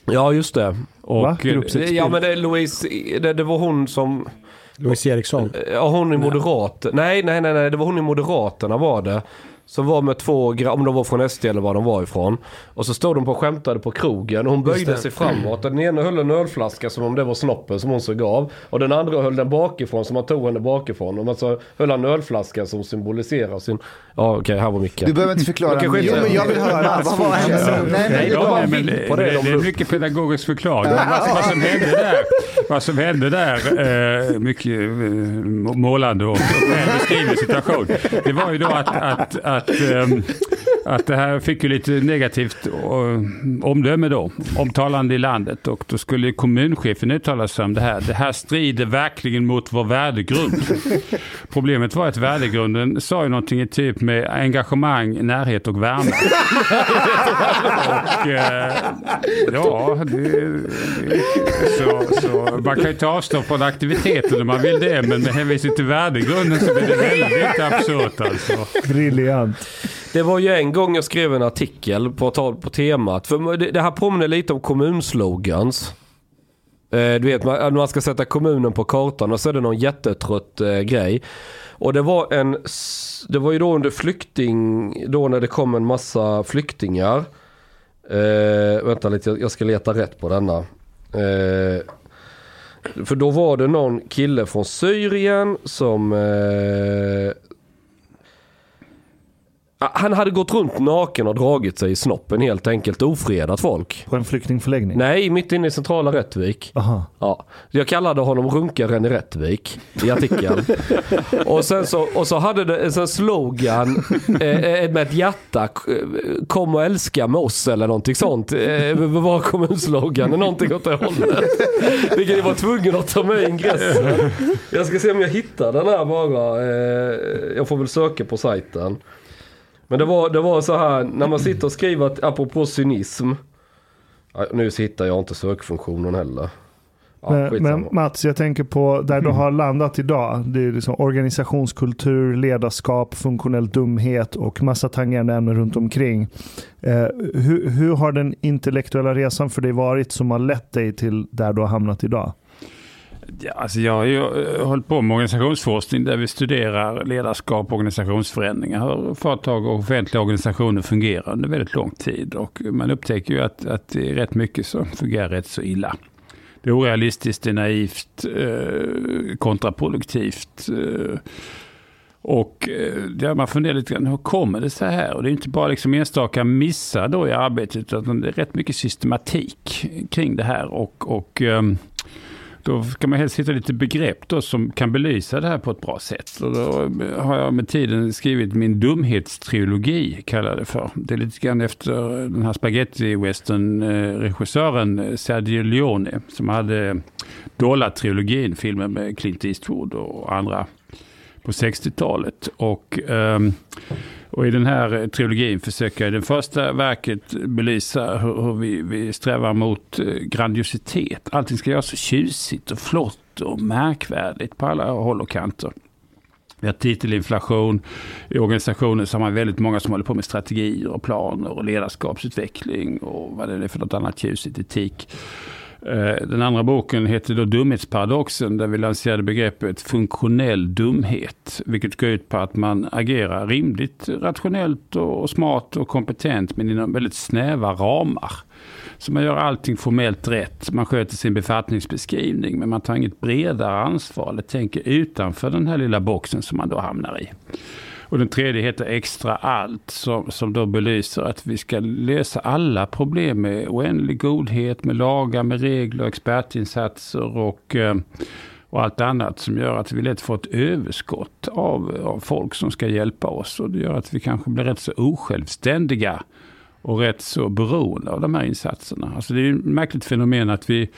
Speaker 3: Ja, just det.
Speaker 6: Och,
Speaker 4: Va?
Speaker 6: eh,
Speaker 4: Gruppsexbild?
Speaker 3: Ja, men det, är Louise, det, det var hon som...
Speaker 2: Louise Eriksson.
Speaker 3: Ja, hon i Moderat. Nej, nej, nej, nej, det var hon i Moderaterna var det. Som var med två, om de var från SD eller var de var ifrån. Och så stod de på och skämtade på krogen. Hon böjde sig framåt. Den ena höll en ölflaska som om det var snoppen som hon såg av. Och den andra höll den bakifrån som man tog henne bakifrån. Och så höll han en ölflaska som symboliserar sin... Ja, okej, här var Micke.
Speaker 1: Du behöver inte förklara
Speaker 2: Jo, men jag vill höra. Vad var hennes...
Speaker 1: Nej,
Speaker 6: Nej,
Speaker 1: det
Speaker 6: ja,
Speaker 1: var
Speaker 6: men det,
Speaker 3: på det,
Speaker 6: det,
Speaker 3: de
Speaker 6: det är mycket pedagogisk förklaring. Vad, vad som hände där, vad som hände där eh, mycket eh, målande och, och beskriven situation. Det var ju då att, att, att, ehm, att det här fick ju lite negativt omdöme då, omtalande i landet. Och då skulle kommunchefen uttala sig om det här. Det här strider verkligen mot vår värdegrund. Problemet var att värdegrunden sa ju någonting i typ med engagemang, närhet och värme. Och, eh, ja, det, det, så, så man kan ju ta avstånd från aktiviteter om man vill det, men med hänvisning till värdegrunden så blir det väldigt absurt alltså.
Speaker 4: Briljant.
Speaker 3: Det var ju en gång jag skrev en artikel på, på temat. För det, det här påminner lite om kommunslogans. Eh, du vet, man, man ska sätta kommunen på kartan och så är det någon jättetrött eh, grej. Och det var en, det var ju då under flykting, då när det kom en massa flyktingar. Eh, vänta lite, jag, jag ska leta rätt på denna. Eh, för då var det någon kille från Syrien som eh, han hade gått runt naken och dragit sig i snoppen helt enkelt. Ofredat folk.
Speaker 4: På en flyktingförläggning?
Speaker 3: Nej, mitt inne i centrala Rättvik.
Speaker 4: Aha.
Speaker 3: Ja. Jag kallade honom runkaren i Rättvik i artikeln. och, sen så, och så hade det en slogan eh, eh, med ett hjärta. eh, Kom och älska med oss eller någonting sånt. Eh, var kommunslogan? Någonting åt det hållet. Vilket jag var tvungen att ta med i ingressen. Jag ska se om jag hittar den här bara. Eh, jag får väl söka på sajten. Men det var, det var så här, när man sitter och skriver, att, apropå cynism. Nu hittar jag inte sökfunktionen heller. Ja,
Speaker 4: Men, men Mats, jag tänker på där du har landat idag. Det är liksom organisationskultur, ledarskap, funktionell dumhet och massa tangerande ämnen runt omkring. Eh, hur, hur har den intellektuella resan för dig varit som har lett dig till där du har hamnat idag?
Speaker 6: Ja, alltså jag har ju eh, hållit på med organisationsforskning där vi studerar ledarskap och organisationsförändringar. Hur företag och offentliga organisationer fungerar under väldigt lång tid. Och man upptäcker ju att, att det är rätt mycket som fungerar rätt så illa. Det är orealistiskt, det är naivt, eh, kontraproduktivt. Eh, och eh, ja, man funderar lite grann, hur kommer det så här? Och det är inte bara liksom enstaka missar då i arbetet, utan det är rätt mycket systematik kring det här. Och, och ehm, då ska man helst hitta lite begrepp då som kan belysa det här på ett bra sätt. Och då har jag med tiden skrivit min dumhetstrilogi, kallar det för. Det är lite grann efter den här spaghetti-western-regissören eh, Sergio Leone som hade Dollar-trilogin, filmen med Clint Eastwood och andra på 60-talet. Och, Um, och i den här eh, trilogin försöker jag i det första verket belysa hur, hur vi, vi strävar mot eh, grandiositet. Allting ska göras så tjusigt och flott och märkvärdigt på alla håll och kanter. Vi har titelinflation. I organisationen så har man väldigt många som håller på med strategier och planer och ledarskapsutveckling och vad det är för något annat tjusigt, etik. Eh, den andra boken heter då Dumhetsparadoxen där vi lanserade begreppet funktionell dumhet. Vilket går ut på att man agerar rimligt, rationellt och smart och kompetent men inom väldigt snäva ramar. Så man gör allting formellt rätt. Man sköter sin befattningsbeskrivning men man tar inget bredare ansvar eller tänker utanför den här lilla boxen som man då hamnar i. Och den tredje heter Extra allt som, som då belyser att vi ska lösa alla problem med oändlig godhet, med lagar, med regler, expertinsatser och, eh, och allt annat som gör att vi lätt får ett överskott av, av folk som ska hjälpa oss. Och det gör att vi kanske blir rätt så osjälvständiga och rätt så beroende av de här insatserna. Alltså det är ett märkligt fenomen att vi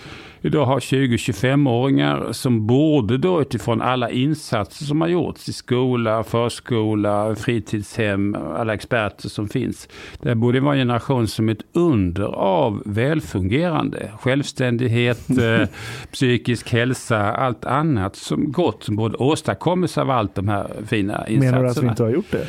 Speaker 6: idag har 20-25-åringar som borde då utifrån alla insatser som har gjorts i skola, förskola, fritidshem, alla experter som finns. Det borde vara en generation som är ett under av välfungerande, självständighet, eh, psykisk hälsa, allt annat som gott som borde åstadkommas av allt de här fina insatserna.
Speaker 4: Menar du att vi inte har gjort det?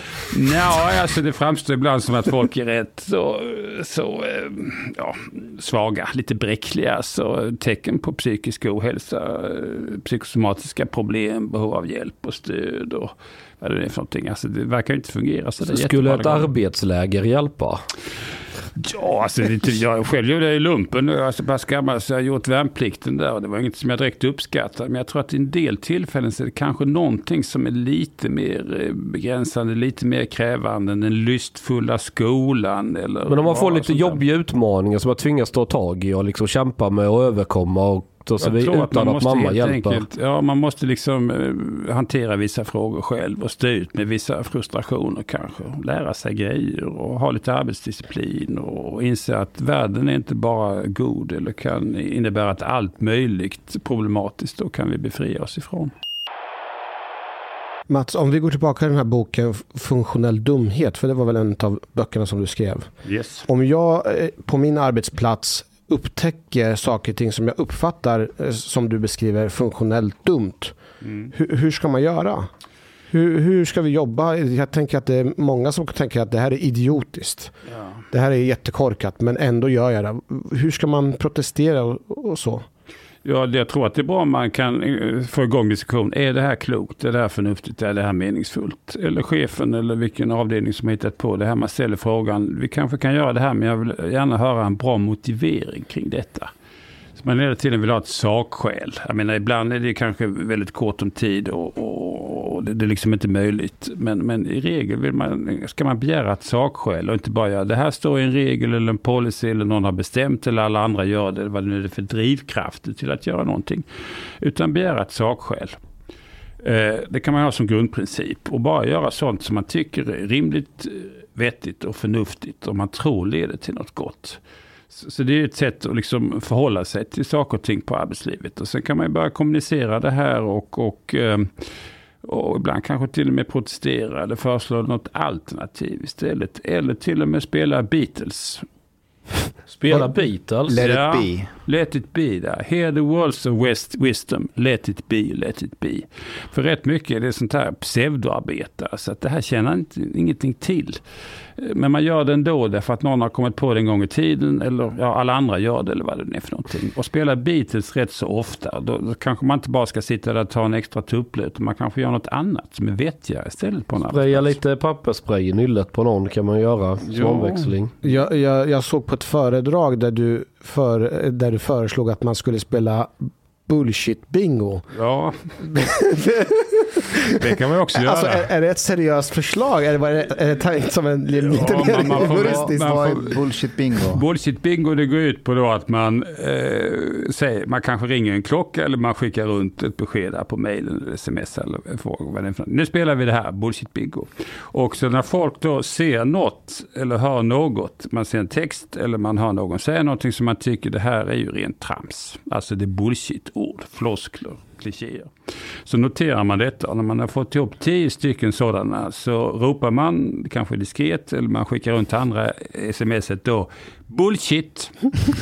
Speaker 6: Ja, alltså det framstår ibland som att folk är rätt så, så eh, ja, svaga, lite bräckliga. Så tecken på psykisk ohälsa, eh, psykosomatiska problem, behov av hjälp och stöd och vad det är för någonting. Alltså det verkar inte fungera så det
Speaker 3: Skulle ett arbetsläger hjälpa?
Speaker 6: Ja, alltså, jag själv gjorde det i lumpen. Jag är så pass gammal så jag har gjort värnplikten där. Och det var inget som jag direkt uppskattade. Men jag tror att i en del tillfällen så är det kanske någonting som är lite mer eh, begränsande, lite mer krävande än den lystfulla skolan. Eller
Speaker 3: Men om man får lite jobbiga utmaningar som man tvingas ta tag i och liksom kämpa med och överkomma och vid,
Speaker 6: tror
Speaker 3: utan
Speaker 6: att man
Speaker 3: att,
Speaker 6: måste
Speaker 3: mamma hjälper.
Speaker 6: enkelt, ja man måste liksom eh, hantera vissa frågor själv och stå ut med vissa frustrationer kanske. Lära sig grejer och ha lite arbetsdisciplin och inse att världen är inte bara god eller kan innebära att allt möjligt problematiskt då kan vi befria oss ifrån.
Speaker 2: Mats, om vi går tillbaka till den här boken Funktionell dumhet, för det var väl en av böckerna som du skrev.
Speaker 6: Yes.
Speaker 2: Om jag eh, på min arbetsplats upptäcker saker och ting som jag uppfattar eh, som du beskriver funktionellt dumt.
Speaker 6: Mm.
Speaker 2: Hur, hur ska man göra? Hur, hur ska vi jobba? Jag tänker att det är många som tänker att det här är idiotiskt.
Speaker 6: Ja.
Speaker 2: Det här är jättekorkat men ändå gör jag det. Hur ska man protestera och, och så?
Speaker 6: Ja, jag tror att det är bra om man kan eh, få igång diskussion. Är det här klokt? Är det här förnuftigt? Är det här meningsfullt? Eller chefen eller vilken avdelning som har hittat på det här. Man ställer frågan. Vi kanske kan göra det här men jag vill gärna höra en bra motivering kring detta. Man hela tiden vill ha ett sakskäl. Jag menar ibland är det kanske väldigt kort om tid och, och, och det, det är liksom inte möjligt. Men, men i regel vill man, ska man begära ett sakskäl och inte bara göra det här står i en regel eller en policy eller någon har bestämt eller alla andra gör det. Vad det nu är för drivkrafter till att göra någonting. Utan begära ett sakskäl. Eh, det kan man ha som grundprincip och bara göra sånt som man tycker är rimligt, vettigt och förnuftigt och man tror leder till något gott. Så så det är ett sätt att liksom förhålla sig till saker och ting på arbetslivet. Och sen kan man ju börja kommunicera det här och, och, ehm, och ibland kanske till och med protestera eller föreslå något alternativ istället. Eller till och med spela Beatles.
Speaker 3: Spela Beatles.
Speaker 1: Let
Speaker 6: Ja.
Speaker 1: it be.
Speaker 6: Let it be där. Hear the words of west wisdom. Let it be, let it be. För rätt mycket är det sånt här pseudoarbete. Så att det här känner inte, ingenting till. Men man gör det ändå därför att någon har kommit på det en gång i tiden. Eller ja, alla andra gör det eller vad det nu är för någonting. Och spelar Beatles rätt så ofta. Då, då kanske man inte bara ska sitta där och ta en extra tupplöt. Man kanske gör något annat som är vettigare istället på
Speaker 3: Spraya lite pappersspray i nyllet på någon kan man göra som
Speaker 6: Ja.
Speaker 3: omväxling.
Speaker 2: Jag, jag, jag såg på ett föredrag där du, för, där du föreslog att man skulle spela bullshit-bingo.
Speaker 6: Ja, det kan man också göra.
Speaker 2: Alltså, är, är det ett seriöst förslag? Är det, bara- är det tänkt som en lite
Speaker 6: Ja,
Speaker 2: mer
Speaker 6: man-
Speaker 2: humoristisk?
Speaker 1: Vad
Speaker 6: får-
Speaker 1: är bullshit bingo?
Speaker 6: Bullshit bingo det går ut på då att man eh, säger, man kanske ringer en klocka eller man skickar runt ett besked på mejlen eller sms eller frågar vad det är. Nu spelar vi det här, bullshit bingo. Och så när folk då ser något eller hör något, man ser en text eller man hör någon säga någonting som man tycker det här är ju rent trams. Alltså det är ord, floskler, klichéer. Så noterar man detta och när man har fått ihop tio stycken sådana så ropar man kanske diskret eller man skickar runt andra smset då bullshit.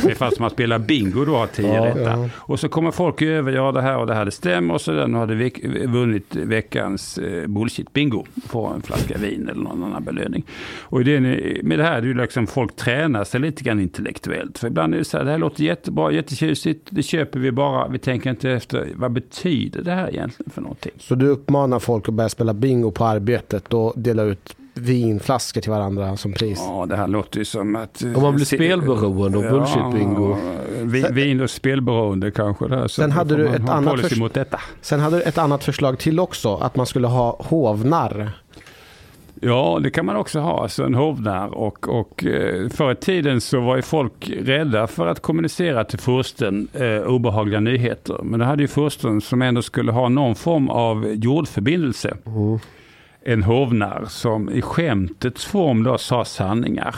Speaker 6: Ungefär som man spelar bingo då har tio
Speaker 3: Ja,
Speaker 6: rätta. Och så kommer folk över, ja det här och det här det stämmer och så den har det veck, vunnit veckans eh, bullshit bingo. Får en flaska vin eller någon annan belöning. Och är- med det här är det ju liksom folk tränar sig lite grann intellektuellt. För ibland är det så här, det här låter jättebra, jättetjusigt, det köper vi bara, vi tänker inte efter, vad betyder det här egentligen för någonting?
Speaker 2: Så du uppmanar folk att börja spela bingo på arbetet och dela ut vinflaskor till varandra som pris?
Speaker 6: Ja, det här låter ju som att... eh,
Speaker 3: Om man blir spelberoende och bullshit-bingo.
Speaker 6: vi- Vin och spelberoende kanske. Där, så
Speaker 2: Sen hade du ett annat
Speaker 6: mot detta.
Speaker 2: Sen hade du ett annat förslag till också, att man skulle ha hovnar.
Speaker 6: Ja, det kan man också ha, alltså en hovnarr. Och, och eh, förr i tiden så var ju folk rädda för att kommunicera till fursten eh, obehagliga nyheter. Men det hade ju fursten som ändå skulle ha någon form av jordförbindelse. En hovnarr som i skämtets form då sa sanningar.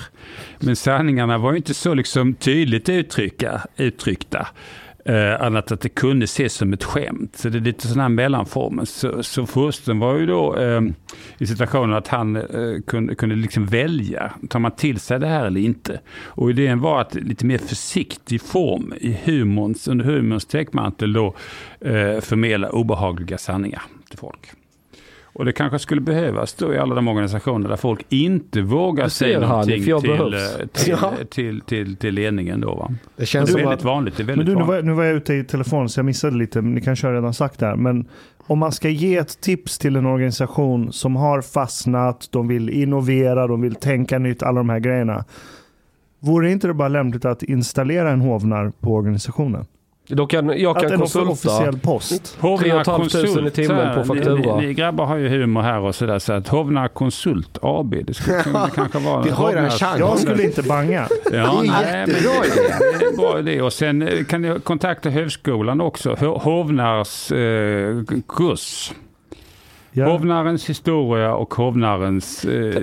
Speaker 6: Men sanningarna var ju inte så liksom tydligt uttrycka, uttryckta. Eh, annat att det kunde ses som ett skämt. Så det är lite sådana här mellanformer. Så, så fursten var ju då eh, i situationen att han eh, kunde, kunde liksom välja. Tar man till sig det här eller inte? Och idén var att lite mer försiktig form i humorns, under humorns täckmantel då eh, förmedla obehagliga sanningar till folk. Och det kanske skulle behövas då i alla de organisationer där folk inte vågar säga någonting till, eh, till,
Speaker 2: Ja.
Speaker 6: till, till, till ledningen då. Va?
Speaker 2: Det
Speaker 6: Det
Speaker 2: känns
Speaker 6: är
Speaker 2: som
Speaker 6: väldigt
Speaker 2: att,
Speaker 6: vanligt. Det är
Speaker 4: Men
Speaker 6: väldigt
Speaker 4: du, nu
Speaker 6: vanligt.
Speaker 4: var, jag- nu var jag ute i telefon så jag missade lite, men ni kanske har redan sagt det här. Men om man ska ge ett tips till en organisation som har fastnat, de vill innovera, de vill tänka nytt, alla de här grejerna. Vore inte det bara lämpligt att installera en hovnar på organisationen?
Speaker 3: Då kan, jag
Speaker 4: Att
Speaker 3: kan
Speaker 4: en
Speaker 3: konsulta.
Speaker 4: officiell post.
Speaker 6: Hovnar
Speaker 3: 3 500 i timmen på faktura.
Speaker 6: Ni, ni grabbar har ju humor här och sådär. Så att Hovnar Konsult AB, det skulle kunna kanske vara...
Speaker 2: Vi har ju
Speaker 6: Hovnars-
Speaker 2: chansen.
Speaker 4: Jag skulle inte banga.
Speaker 6: Ja,
Speaker 1: Det är en
Speaker 6: nej, men
Speaker 1: jättebra idé.
Speaker 6: Det är en bra idé. Och sen eh, kan ni kontakta högskolan också. Ho- Hovnars eh, kurs.
Speaker 4: Ja.
Speaker 6: Hovnarens historia och hovnarens eh,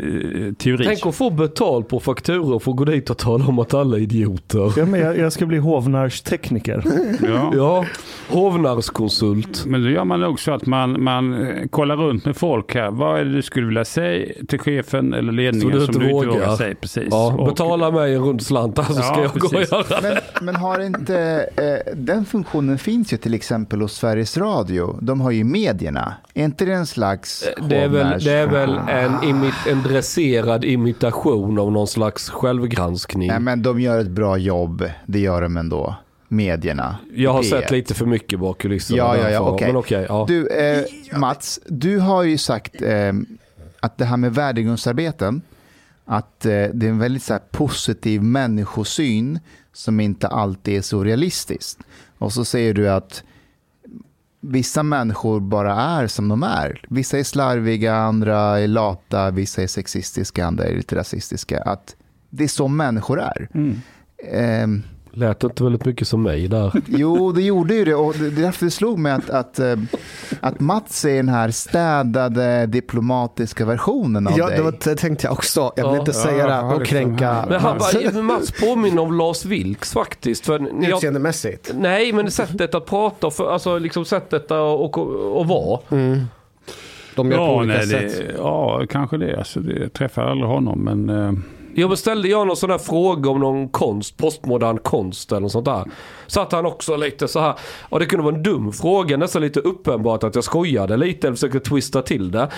Speaker 6: teori.
Speaker 3: Tänk att få betalt på fakturor och få gå dit och tala om att alla är idioter.
Speaker 4: Ja, men jag, jag ska bli hovnarstekniker.
Speaker 6: Ja.
Speaker 3: Ja, hovnarskonsult.
Speaker 6: Men då gör man nog så att man, man eh, kollar runt med folk här. Vad är det du skulle vilja säga till chefen eller ledningen
Speaker 3: du
Speaker 6: som du inte
Speaker 3: vågar.
Speaker 6: vågar säga? Precis.
Speaker 3: Ja,
Speaker 6: Och-
Speaker 3: betala mig en rund slant så ska
Speaker 6: Ja,
Speaker 3: jag gå och
Speaker 6: precis.
Speaker 3: göra
Speaker 1: Men, men har inte, eh, den funktionen finns ju till exempel hos Sveriges Radio. De har ju medierna. Är inte det en slags
Speaker 3: det är väl, det är väl en, imi, en dresserad imitation av någon slags självgranskning.
Speaker 1: Nej, men de gör ett bra jobb. Det gör de ändå. Medierna.
Speaker 3: jag har
Speaker 1: Det-
Speaker 3: sett lite för mycket bak kulisserna.
Speaker 1: Ja, ja, ja, okej.
Speaker 3: Men okej, ja.
Speaker 1: Du, eh, Mats, du har ju sagt eh, att det här med värdegrundsarbeten, att eh, det är en väldigt så här, positiv människosyn som inte alltid är så realistiskt. Och så säger du att vissa människor bara är som de är. Vissa är slarviga, andra är lata, vissa är sexistiska, andra är lite rasistiska. Att det är så människor är.
Speaker 6: Mm.
Speaker 1: Ehm,
Speaker 3: Lät inte väldigt mycket som mig där.
Speaker 1: Jo, det gjorde ju det. Och det det är därför det slog mig att, att, eh, att Mats är den här städade, diplomatiska versionen av
Speaker 2: ja,
Speaker 1: dig.
Speaker 2: det, var, det tänkte jag också. Jag vill
Speaker 3: Ja.
Speaker 2: inte säga det
Speaker 6: Ja,
Speaker 2: och
Speaker 6: liksom
Speaker 2: kränka.
Speaker 3: Men han bara, Mats påminner om Lars Vilks faktiskt. För
Speaker 2: utseendemässigt.
Speaker 3: nej, men sättet att prata, för, alltså liksom sättet att och, och, och vara.
Speaker 2: Mm. De gör på
Speaker 6: Ja,
Speaker 2: olika
Speaker 6: nej,
Speaker 2: sätt.
Speaker 6: det, ja, kanske det. Alltså, det jag träffar aldrig honom, men... eh,
Speaker 3: jag beställde jag någon sån där fråga om någon konst, postmodern konst eller något sånt där. Satt han också lite så här, och det kunde vara en dum fråga, nästan lite uppenbart att jag skojade lite eller försökte twista till det.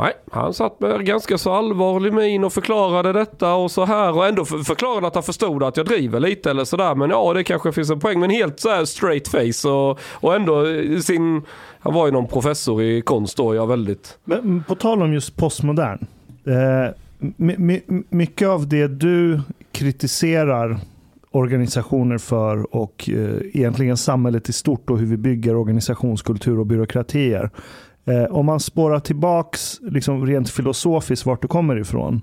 Speaker 3: Nej, han satt med ganska så allvarlig min och förklarade detta och så här och ändå förklarade att han förstod att jag driver lite eller sådär. Men ja, det kanske finns en poäng. Men helt så här straight face och, och ändå sin... Han var ju någon professor i konst då, jag väldigt...
Speaker 4: Men på tal om just postmodern. Eh, my, mycket av det du kritiserar organisationer för och eh, egentligen samhället i stort och hur vi bygger organisationskultur och byråkratier. Eh, om man spårar tillbaks liksom rent filosofiskt vart du kommer ifrån.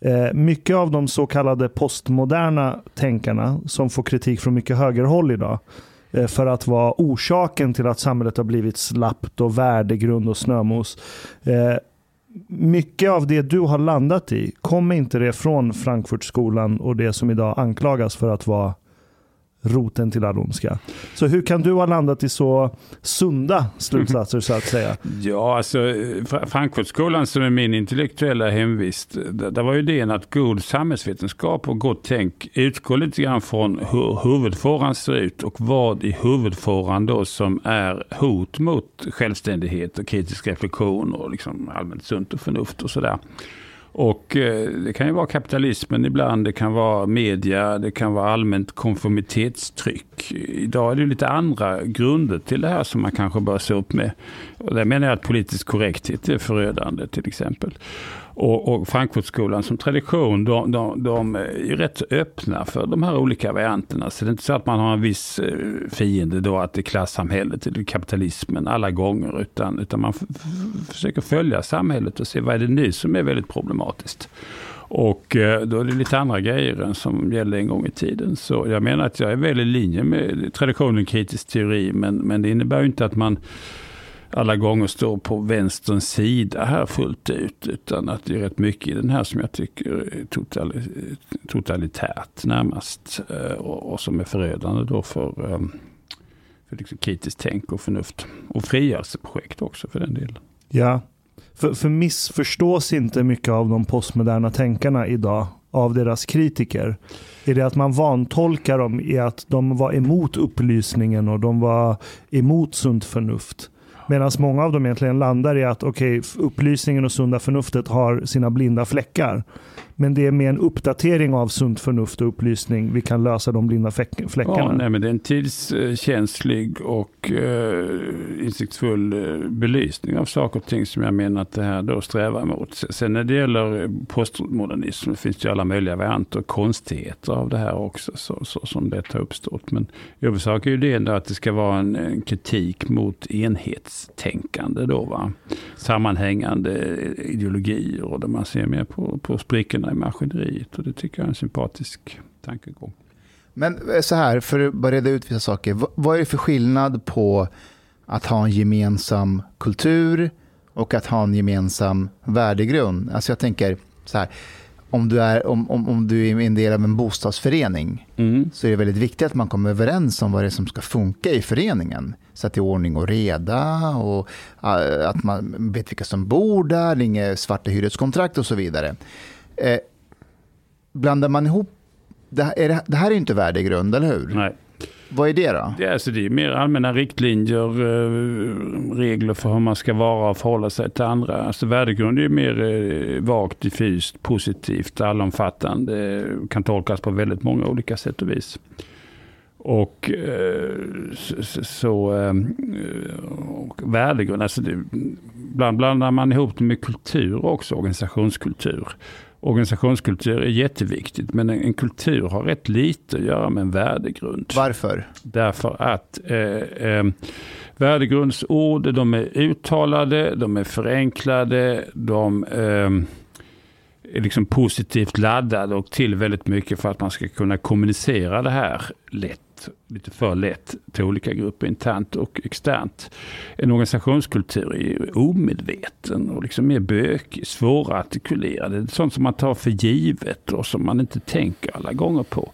Speaker 4: Eh, mycket av de så kallade postmoderna tänkarna som får kritik från mycket högerhåll idag eh, för att vara orsaken till att samhället har blivit slappt och värdegrund och snömos. Eh, mycket av det du har landat i, kommer inte det från Frankfurtskolan och det som idag anklagas för att vara roten till all ondska. Så hur kan du ha landat i så sunda slutsatser så att säga?
Speaker 6: Ja, alltså Frankfurtskolan som är min intellektuella hemvist. Där där var ju idén att god samhällsvetenskap och gott tänk utgår lite grann från hur huvudfåran ser ut och vad i huvudfåran då som är hot mot självständighet och kritisk reflektion och liksom allmänt sunt och förnuft och sådär. Och eh, det kan ju vara kapitalismen ibland, det kan vara media, det kan vara allmänt konformitetstryck. Idag är det lite andra grunder till det här som man kanske bör se upp med. Och där menar jag att politisk korrekthet är förödande till exempel. Och, och Frankfurtskolan som tradition, de, de, de är rätt öppna för de här olika varianterna. Så det är inte så att man har en viss eh, fiende då, att det är klassamhället eller kapitalismen alla gånger. Utan, utan man f- försöker följa samhället och se vad är det nu som är väldigt problematiskt. Och eh, då är det lite andra grejer än som gällde en gång i tiden. Så jag menar att jag är väl i linje med traditionen kritisk teori. Men, men det innebär ju inte att man alla gånger står på vänsterns sida här fullt ut. Utan att det är rätt mycket i den här som jag tycker är totalitärt närmast. Eh, och, och som är förödande då för, ehm, för liksom kritiskt tänk och förnuft. Och frigörelseprojekt också för den delen.
Speaker 4: Ja, för, för missförstås inte mycket av de postmoderna tänkarna idag av deras kritiker? Är det att man vantolkar dem i att de var emot upplysningen och de var emot sunt förnuft? Medan många av dem egentligen landar i att okay, upplysningen och sunda förnuftet har sina blinda fläckar. Men det är med en uppdatering av sunt förnuft och upplysning vi kan lösa de blinda fläckarna.
Speaker 6: Ja, nej, men det är en tidskänslig och eh, insiktsfull eh, belysning av saker och ting som jag menar att det här då strävar mot. Sen när det gäller postmodernism finns det ju alla möjliga varianter och konstigheter av det här också så, så som det har uppstått. Men i huvudsak är ju det ändå att det ska vara en, en kritik mot enhetstänkande då va. Sammanhängande eh, ideologier och där man ser mer på, på sprickorna i maskineriet och det tycker jag är en sympatisk tankegång.
Speaker 1: Men eh, så här, för att bara reda ut vissa saker. Vad är det för skillnad på att ha en gemensam kultur och att ha en gemensam värdegrund? Alltså jag tänker så här, om du är, om, om, om du är en del av en bostadsförening
Speaker 6: Mm.
Speaker 1: så är det väldigt viktigt att man kommer överens om vad det är som ska funka i föreningen. Så att det är ordning och reda och eh, att man vet vilka som bor där, inga svarta hyreskontrakt och så vidare. Eh, blandar man ihop, det här, är det, det här är ju inte värdegrund, eller hur?
Speaker 6: Nej.
Speaker 1: Vad är det då?
Speaker 6: Det är, alltså, det är mer allmänna riktlinjer, eh, regler för hur man ska vara och förhålla sig till andra. Alltså värdegrund är ju mer eh, vagt, diffust, positivt, allomfattande. Kan tolkas på väldigt många olika sätt och vis. Och eh, så, så, och värdegrund, alltså det, ibland blandar man ihop det med kultur också, organisationskultur. Organisationskultur är jätteviktigt, men en, en kultur har rätt lite att göra med en värdegrund.
Speaker 1: Varför?
Speaker 6: Därför att eh, eh, värdegrundsord, de är uttalade, de är förenklade, de eh, är liksom positivt laddade och till väldigt mycket för att man ska kunna kommunicera det här lätt, lite för lätt till olika grupper internt och externt. En organisationskultur är ju omedveten och liksom mer bökig, svårartikulerad. Det är sånt som man tar för givet och som man inte tänker alla gånger på.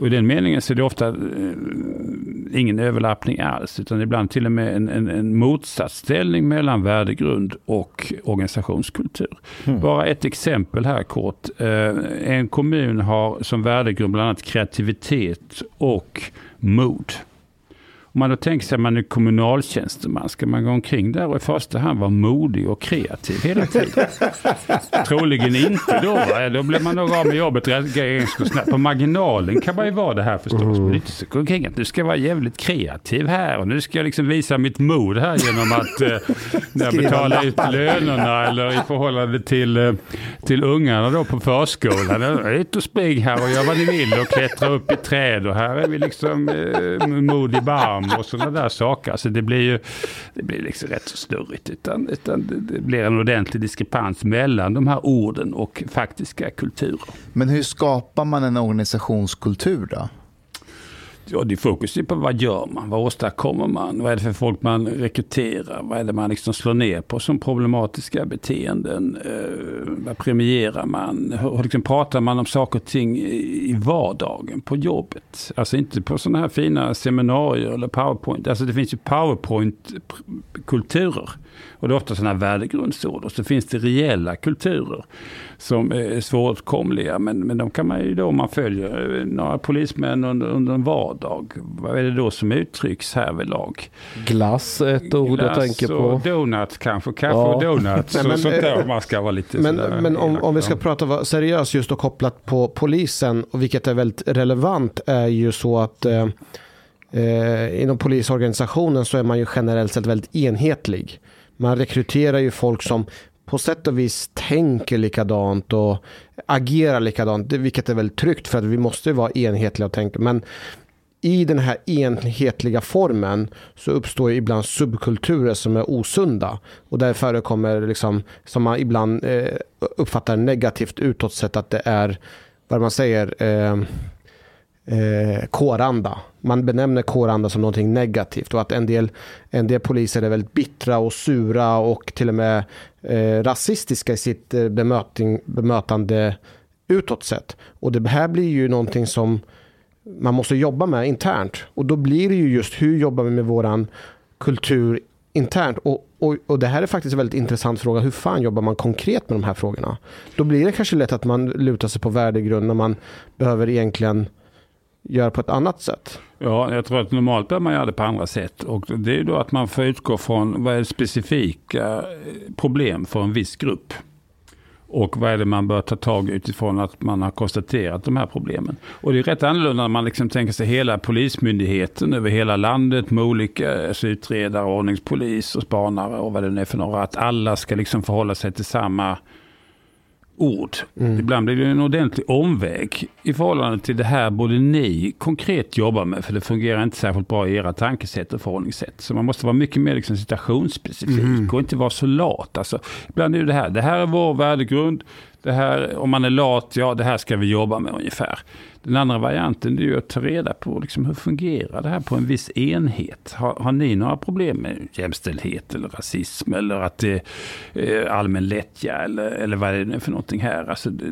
Speaker 6: Och i den meningen så är det ofta eh, ingen överlappning alls, utan ibland till och med en, en, en motsatsställning mellan värdegrund och organisationskultur. Bara ett exempel här kort. Eh, en kommun har som värdegrund bland annat kreativitet och mod. Om man då tänker sig att man är kommunaltjänsteman, ska man gå omkring där och i första hand vara modig och kreativ hela tiden? Troligen inte då. Va? Då blir man nog av med jobbet ganska snabbt. På marginalen kan man ju vara det här förstås. Mm. Men inte så gå omkring att nu ska jag vara jävligt kreativ här och nu ska jag liksom visa mitt mod här genom att eh, när jag betalar ut lönerna eller i förhållande till, eh, till ungarna då på förskolan. Ut och spring här och gör vad ni vill och klättra upp i träd och här är vi liksom eh, mod i barm och sådana där saker. Alltså det blir ju det blir liksom rätt så snurrigt. Utan, utan det blir en ordentlig diskrepans mellan de här orden och faktiska kulturer.
Speaker 1: Men hur skapar man en organisationskultur då?
Speaker 6: Ja, det är fokus på vad gör man? Vad åstadkommer man? Vad är det för folk man rekryterar? Vad är det man liksom slår ner på som problematiska beteenden? Eh, vad premierar man? Hur liksom pratar man om saker och ting i vardagen på jobbet? Alltså inte på sådana här fina seminarier eller powerpoint. Alltså det finns ju powerpoint-kulturer. Och det är ofta sådana här värdegrundsord. Och så finns det reella kulturer som är svåråtkomliga. Men, men de kan man ju då, om man följer några polismän under, under en vardag. Vad är det då som uttrycks härvidlag?
Speaker 3: Glass är ett ord
Speaker 6: Glass
Speaker 3: jag tänker på.
Speaker 6: och donuts kanske. Kaffe ja. och donuts.
Speaker 2: Nej, men,
Speaker 6: sånt där man ska vara lite
Speaker 2: Men, men om, om vi ska prata seriöst just och kopplat på polisen. Och vilket är väldigt relevant är ju så att eh, eh, inom polisorganisationen så är man ju generellt sett väldigt enhetlig. Man rekryterar ju folk som på sätt och vis tänker likadant och agerar likadant, vilket är väldigt tryggt för att vi måste vara enhetliga och tänka. Men i den här enhetliga formen så uppstår ibland subkulturer som är osunda. Och där förekommer, liksom, som man ibland eh, uppfattar negativt utåt sett, att det är, vad man säger, eh, eh, kåranda. Man benämner kåranda som någonting negativt och att en del, en del poliser är väldigt bittra och sura och till och med eh, rasistiska i sitt eh, bemöting, bemötande utåt sett. Och det här blir ju någonting som man måste jobba med internt. Och då blir det ju just hur jobbar vi med våran kultur internt. Och, och, och det här är faktiskt en väldigt intressant fråga. Hur fan jobbar man konkret med de här frågorna? Då blir det kanske lätt att man lutar sig på värdegrund när man behöver egentligen gör på ett annat sätt?
Speaker 6: Ja, jag tror att normalt bör man göra det på andra sätt. Och det är då att man får utgå från vad är specifika eh, problem för en viss grupp. Och vad är det man bör ta tag utifrån att man har konstaterat de här problemen. Och det är rätt annorlunda när man liksom tänker sig hela polismyndigheten över hela landet med olika eh, alltså utredare, ordningspolis och spanare och vad det nu är för några. Att alla ska liksom förhålla sig till samma ord. Mm. Ibland blir det en ordentlig omväg i förhållande till det här både ni konkret jobbar med. För det fungerar inte särskilt bra i era tankesätt och förhållningssätt. Så man måste vara mycket mer liksom situationsspecifik mm. och inte vara så lat. Alltså, ibland är det här, det här är vår värdegrund. Det här, om man är lat, ja det här ska vi jobba med ungefär. Den andra varianten är ju att ta reda på liksom, hur fungerar det här på en viss enhet. Har, har ni några problem med jämställdhet eller rasism eller att det är eh, allmän lättja eller, eller vad är det för någonting här? Alltså, det,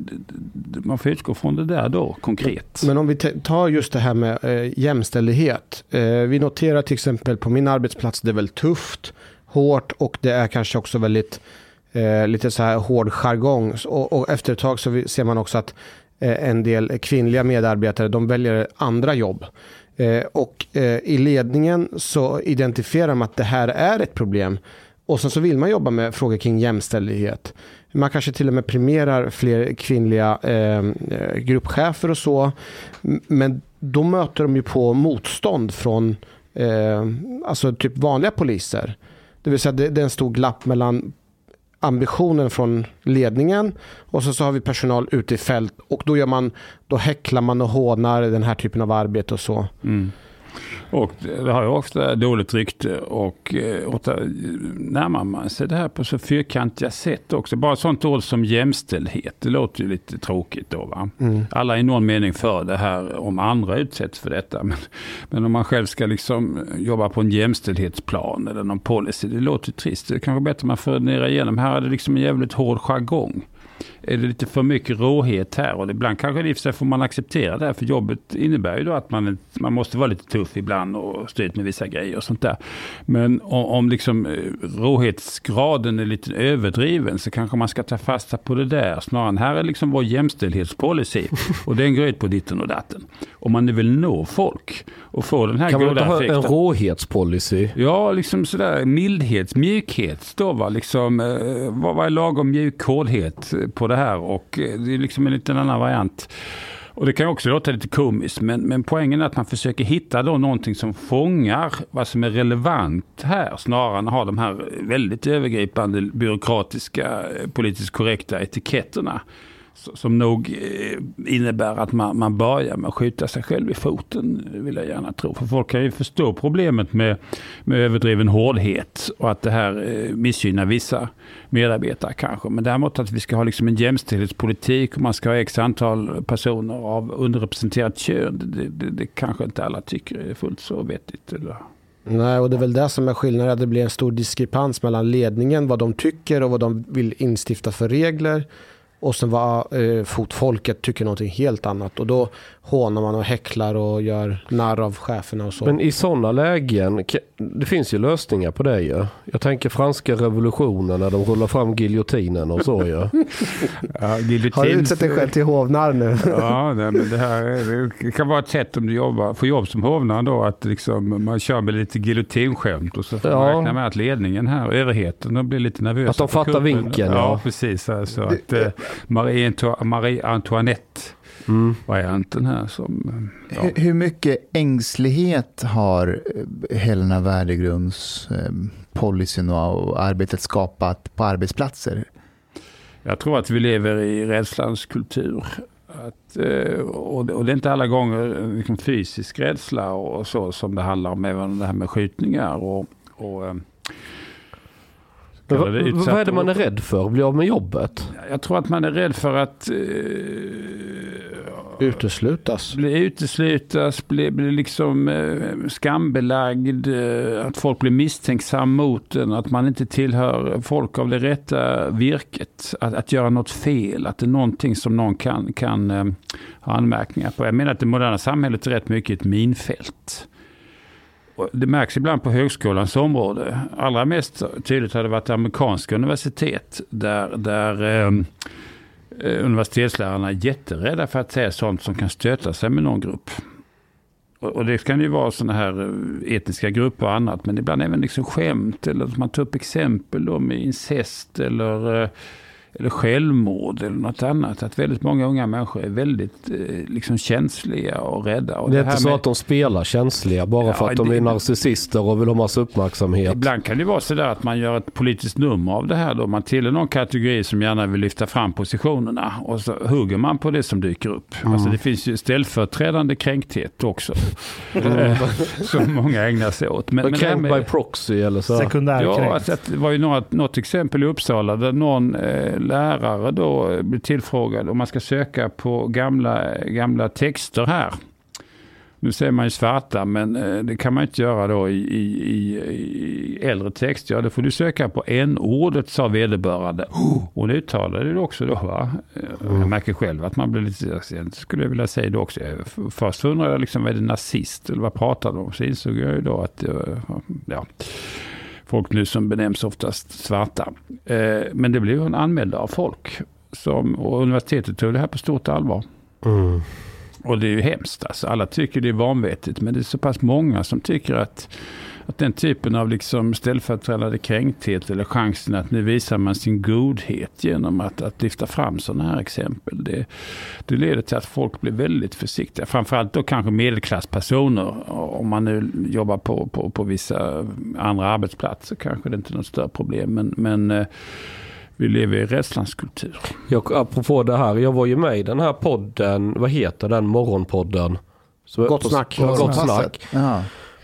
Speaker 6: det, man får utgå från det där då konkret.
Speaker 2: Men om vi tar just det här med eh, jämställdhet. Eh, vi noterar till exempel på min arbetsplats det är väldigt tufft, hårt och det är kanske också väldigt eh, lite så här hård jargong. Och, och efter ett tag så ser man också att eh, en del kvinnliga medarbetare de väljer andra jobb. Eh, och eh, i ledningen så identifierar de att det här är ett problem. Och sen så vill man jobba med frågor kring jämställdhet. Man kanske till och med premierar fler kvinnliga ehm, eh, gruppchefer och så. Men då möter de ju på motstånd från eh, alltså typ vanliga poliser. Det vill säga det, det är en stor glapp mellan ambitionen från ledningen och så, så har vi personal ute i fält och då, gör man, då häcklar man och hånar den här typen av arbete och så. Mm.
Speaker 6: Och det har ju ofta dåligt rykte och eh, ofta närmar man sig det här på så fyrkantiga sätt också. Bara sånt ord som jämställdhet, det låter ju lite tråkigt då. Va? Mm. Alla är i någon mening för det här om andra utsätts för detta. Men, men om man själv ska liksom jobba på en jämställdhetsplan eller någon policy, det låter trist. Det är kanske bättre man funderar igenom. Här är det liksom en jävligt hård jargong. Är det lite för mycket råhet här. Och ibland kanske det i och för sig får man acceptera det här. För jobbet innebär ju då att man, man måste vara lite tuff ibland och stå ut med vissa grejer och sånt där. Men om, om liksom eh, råhetsgraden är lite överdriven så kanske man ska ta fasta på det där. Snarare än här är liksom vår jämställdhetspolicy. Och den går ut på ditten och datten. Om man nu vill nå folk och få den här
Speaker 3: Kan man
Speaker 6: goda
Speaker 3: inte ha en
Speaker 6: effekten.
Speaker 3: råhetspolicy?
Speaker 6: Ja, liksom sådär mildhet, mjukhet då va. Liksom, eh, vad, vad är lagom mjuk hårdhet på det här? Och eh, det är liksom en liten annan variant. Och det kan också låta lite komiskt, men, men poängen är att man försöker hitta då någonting som fångar vad som är relevant här, snarare än att ha de här väldigt övergripande byråkratiska, eh, politiskt korrekta etiketterna. Som nog eh, innebär att man, man börjar med att skjuta sig själv i foten, vill jag gärna tro. För folk kan ju förstå problemet med, med överdriven hårdhet och att det här eh, missgynnar vissa medarbetare kanske. Men däremot att vi ska ha liksom en jämställdhetspolitik och man ska ha x antal personer av underrepresenterat kön. Det, det, det kanske inte alla tycker är fullt så vettigt. Eller?
Speaker 2: Nej, och det är väl det som är skillnaden. att Det blir en stor diskrepans mellan ledningen, vad de tycker och vad de vill instifta för regler. Och sen vad eh, fotfolket tycker någonting helt annat. Och då hånar man och häcklar och gör narr av cheferna och så.
Speaker 3: Men i sådana lägen, det finns ju lösningar på det ju. Jag tänker franska revolutionen när de rullar fram giljotinen och så ju.
Speaker 6: Ja,
Speaker 2: Har du utsett dig själv till hovnarr nu?
Speaker 6: Ja, nej, men det här är- det kan vara ett sätt om du jobbar, får jobb som hovnare då, att liksom, man kör med lite giljotinskämt och så får man
Speaker 3: Ja.
Speaker 6: räkna med att ledningen här, överheten, de blir lite nervösa.
Speaker 3: Att de fattar
Speaker 6: kuppen.
Speaker 3: vinkeln,
Speaker 6: Ja,
Speaker 3: ja.
Speaker 6: precis. Så att eh, Marie, Anto- Marie Antoinette
Speaker 3: Mm.
Speaker 6: varianten här som... Ja.
Speaker 1: Hur, hur mycket ängslighet har eh, Helena Värdegrunds eh, policyn och arbetet skapat på arbetsplatser?
Speaker 6: Jag tror att vi lever i rädslans kultur. Att, eh, och, det, är inte alla gånger eh, liksom fysisk rädsla och så som det handlar om, även det här med skjutningar och... och eh,
Speaker 3: Men
Speaker 6: kallar det
Speaker 3: vad, är det man är rädd för? Bli av med jobbet?
Speaker 6: Jag tror att man är rädd för att eh,
Speaker 2: Uteslutas.
Speaker 6: bli uteslutas, bli, bli liksom eh, skambelagd, eh, att folk blir misstänksam mot en, att man inte tillhör folk av det rätta virket, att, att göra något fel, att det är någonting som någon kan, kan ha anmärkningar på. Jag menar att det moderna samhället är rätt mycket ett minfält. Det märks ibland på högskolans område. Allra mest tydligt har det varit amerikanska universitet där, där ehm, eh, universitetslärarna är jätterädda för att säga sånt som kan stöta sig med någon grupp. Och, och det kan ju vara sådana här eh, etniska grupper och annat, men ibland även liksom skämt eller att man tar upp exempel då med incest eller, eh, eller självmord eller något annat. Att väldigt många unga människor är väldigt eh, liksom känsliga och rädda. Och
Speaker 3: Det är
Speaker 6: här
Speaker 3: inte så
Speaker 6: med-
Speaker 3: att de spelar känsliga bara för
Speaker 6: Ja,
Speaker 3: att de
Speaker 6: det-
Speaker 3: är narcissister och vill ha massa uppmärksamhet.
Speaker 6: Ibland kan det vara så där att man gör ett politiskt nummer av det här. Då. Man tillhör någon kategori som gärna vill lyfta fram positionerna och så hugger man på det som dyker upp. Alltså det finns ju ställföreträdande kränkthet också. Eh, som många ägnar sig åt. Men,
Speaker 3: Men
Speaker 6: det
Speaker 3: kränkt
Speaker 6: med-
Speaker 3: by proxy eller så.
Speaker 4: Sekundärkränkt.
Speaker 6: Ja, alltså att det var ju något, något exempel i Uppsala där någon eh, lärare då blev tillfrågad om man ska söka på gamla, gamla texter här. Nu säger man ju svarta, men eh, det kan man inte göra då i, i, i, i äldre text. Ja, då får du söka på n-ordet, sa vederbörande. Och det uttalade du också då, va? Eh, Jag märker själv att man blir lite, skulle jag vilja säga det också. Först undrade jag liksom, är det nazist? Eller vad pratar de om? Så insåg jag ju då att, eh, ja, folk nu som benämns oftast svarta. Eh, men det blev en anmälda av folk. Som, och universitetet tog det här på stort allvar.
Speaker 3: Mm.
Speaker 6: Och det är ju hemskt. Alltså. Alla tycker det är vanvettigt. Men det är så pass många som tycker att, att den typen av liksom ställföreträdande kränkthet eller chansen att nu visar man sin godhet genom att, att lyfta fram sådana här exempel. Det, det leder till att folk blir väldigt försiktiga. Framförallt då kanske medelklasspersoner. Om man nu jobbar på, på, på vissa andra arbetsplatser kanske det inte är något större problem. Men, men eh, vi lever i rädslans kultur.
Speaker 3: Jag, apropå det här, jag var ju med i den här podden, vad heter den morgonpodden?
Speaker 2: Gott snack.
Speaker 3: Gott snack.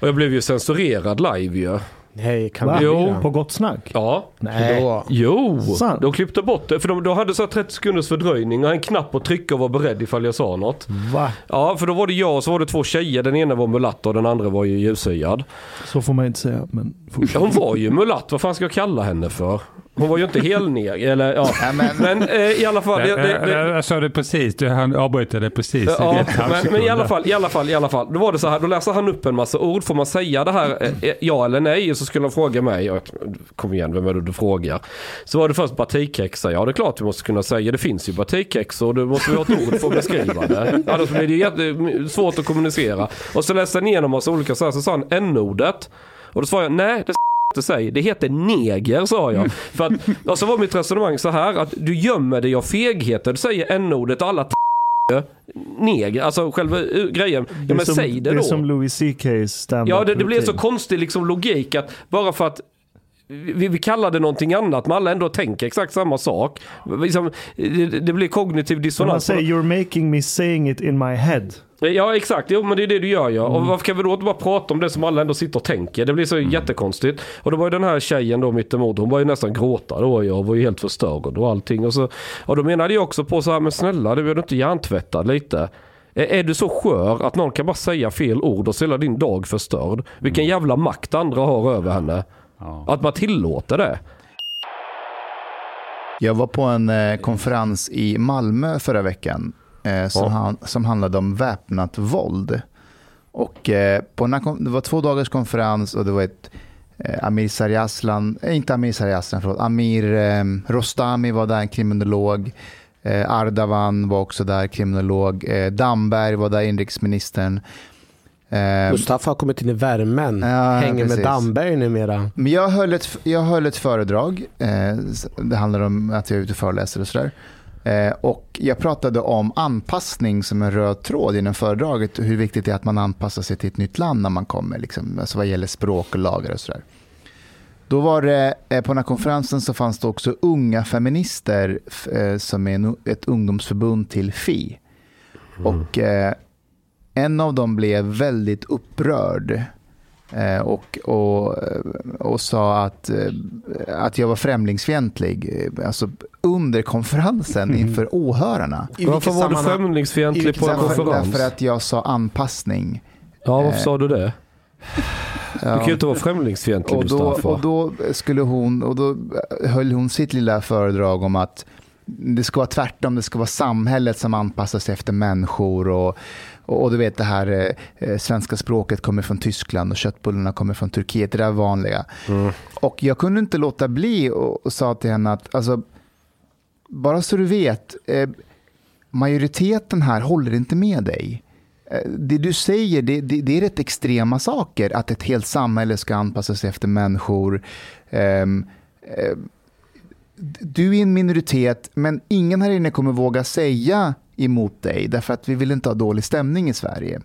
Speaker 3: Och jag blev ju censurerad live ju.
Speaker 2: Hej, kan
Speaker 4: Va?
Speaker 2: vi
Speaker 3: Jo.
Speaker 4: På Gott Snack?
Speaker 3: Ja.
Speaker 2: Nej. Då.
Speaker 3: Jo,
Speaker 4: Sant.
Speaker 3: de klippte bort det. För de, de hade så här 30 sekunders fördröjning och en knapp att trycka och vara beredd ifall jag sa något.
Speaker 4: Va?
Speaker 3: Ja, för då var det jag och så var det två tjejer. Den ena var mulatt och den andra var ju ljushyad.
Speaker 4: Så får man inte säga, men fortsätt.
Speaker 3: Hon var ju mulatt, vad fan ska jag kalla henne för? Hon var ju inte helneger, eller ja.
Speaker 1: Ja, men,
Speaker 3: Men eh, i alla fall. Det, det, det,
Speaker 6: Jag, jag sa det precis, du han avbryter det precis.
Speaker 3: Ja, men, men i alla fall, i alla fall, i alla fall. Då var det så här, då läser han upp en massa ord. Får man säga det här eh, eh, ja eller nej? Och så skulle han fråga mig. Och, kom igen, vem är det du frågar? Så var det först batikhäxa. Ja, det är klart vi måste kunna säga. Det finns ju batikhäxor och då måste vi ha ett ord för att beskriva det. Annars blir det jätte, svårt att kommunicera. Och så läste han igenom massa olika så här, så sa han n-ordet. Och då svarade jag, nej det inte säg. Det heter neger sa jag. För att, och så var mitt resonemang så här att du gömmer dig av fegheten. Du säger n-ordet alla neger. Alltså själva uh, grejen. Ja
Speaker 4: Det
Speaker 3: men
Speaker 4: som,
Speaker 3: säg det
Speaker 4: det
Speaker 3: då.
Speaker 4: är som Louis CK's stand
Speaker 3: Ja, det, det blir så konstig liksom logik att bara för att vi, vi kallar det någonting annat men alla ändå tänker exakt samma sak. Liksom, det, det blir kognitiv
Speaker 4: Man
Speaker 3: dissonans.
Speaker 4: säger you're making me saying it in my head.
Speaker 3: Ja exakt, jo, men det är det du gör ja.
Speaker 4: Mm.
Speaker 3: Och varför kan vi då inte bara prata om det som alla ändå sitter och tänker? Det blir så jättekonstigt. Och då var ju den här tjejen då mittemot, hon var ju nästan gråta då. Jag var ju helt förstörd och allting. Och, så, och då menade jag också på så här, men snälla du är du inte hjärntvättad lite? Är, är du så skör att någon kan bara säga fel ord och så hela din dag förstörd? Vilken jävla makt andra har över henne.
Speaker 6: Ja.
Speaker 3: Att man tillåter det.
Speaker 1: Jag var på en eh, konferens i Malmö förra veckan eh, som,
Speaker 3: Ja.
Speaker 1: han, som handlade om väpnat våld. Och, eh, på den här, det var två dagars konferens och det var ett eh, Amir Sarjaslan, eh, inte Amir Sarjaslan, förlåt, Amir eh, Rostami var där, kriminolog. Eh, Ardavan var också där, kriminolog. Eh, Damberg var där, inrikesministern. Eh,
Speaker 2: Mustafa har kommit in i värmen.
Speaker 1: Ja,
Speaker 2: Hänger
Speaker 1: precis.
Speaker 2: med Damberg numera.
Speaker 1: Men jag höll ett, jag höll ett föredrag. Eh, det handlar om att jag är ute och föreläser och sådär. Eh, och jag pratade om anpassning som en röd tråd inom föredraget. Hur viktigt det är att man anpassar sig till ett nytt land när man kommer. Liksom, alltså vad gäller språk och lagar och sådär. Då var det, eh, på den här konferensen så fanns det också unga feminister eh, som är en- ett ungdomsförbund till FI. Och eh, en av dem blev väldigt upprörd och, och, och sa att, eh, att jag var främlingsfientlig. eh, Alltså under konferensen inför åhörarna.
Speaker 2: I
Speaker 3: Varför var du främlingsfientlig på en konferens?
Speaker 1: Därför att jag sa anpassning.
Speaker 3: Ja, varför sa du det? Du kan ju inte vara främlingsfientlig
Speaker 1: Och då, och då skulle hon, och då höll hon sitt lilla föredrag om att det ska vara tvärtom, det ska vara samhället som anpassar sig efter människor och, och, och du vet det här eh, svenska språket kommer från Tyskland och köttbullarna kommer från Turkiet, det där vanliga.
Speaker 3: Mm.
Speaker 1: Och jag kunde inte låta bli och, och sa till henne att alltså, bara så du vet, eh, majoriteten här håller inte med dig. Eh, Det du säger, det, det, det är rätt extrema saker. Att ett helt samhälle ska anpassa sig efter människor. Ehm, eh, du är en minoritet, men ingen här inne kommer våga säga emot dig, därför att vi vill inte ha dålig stämning i Sverige.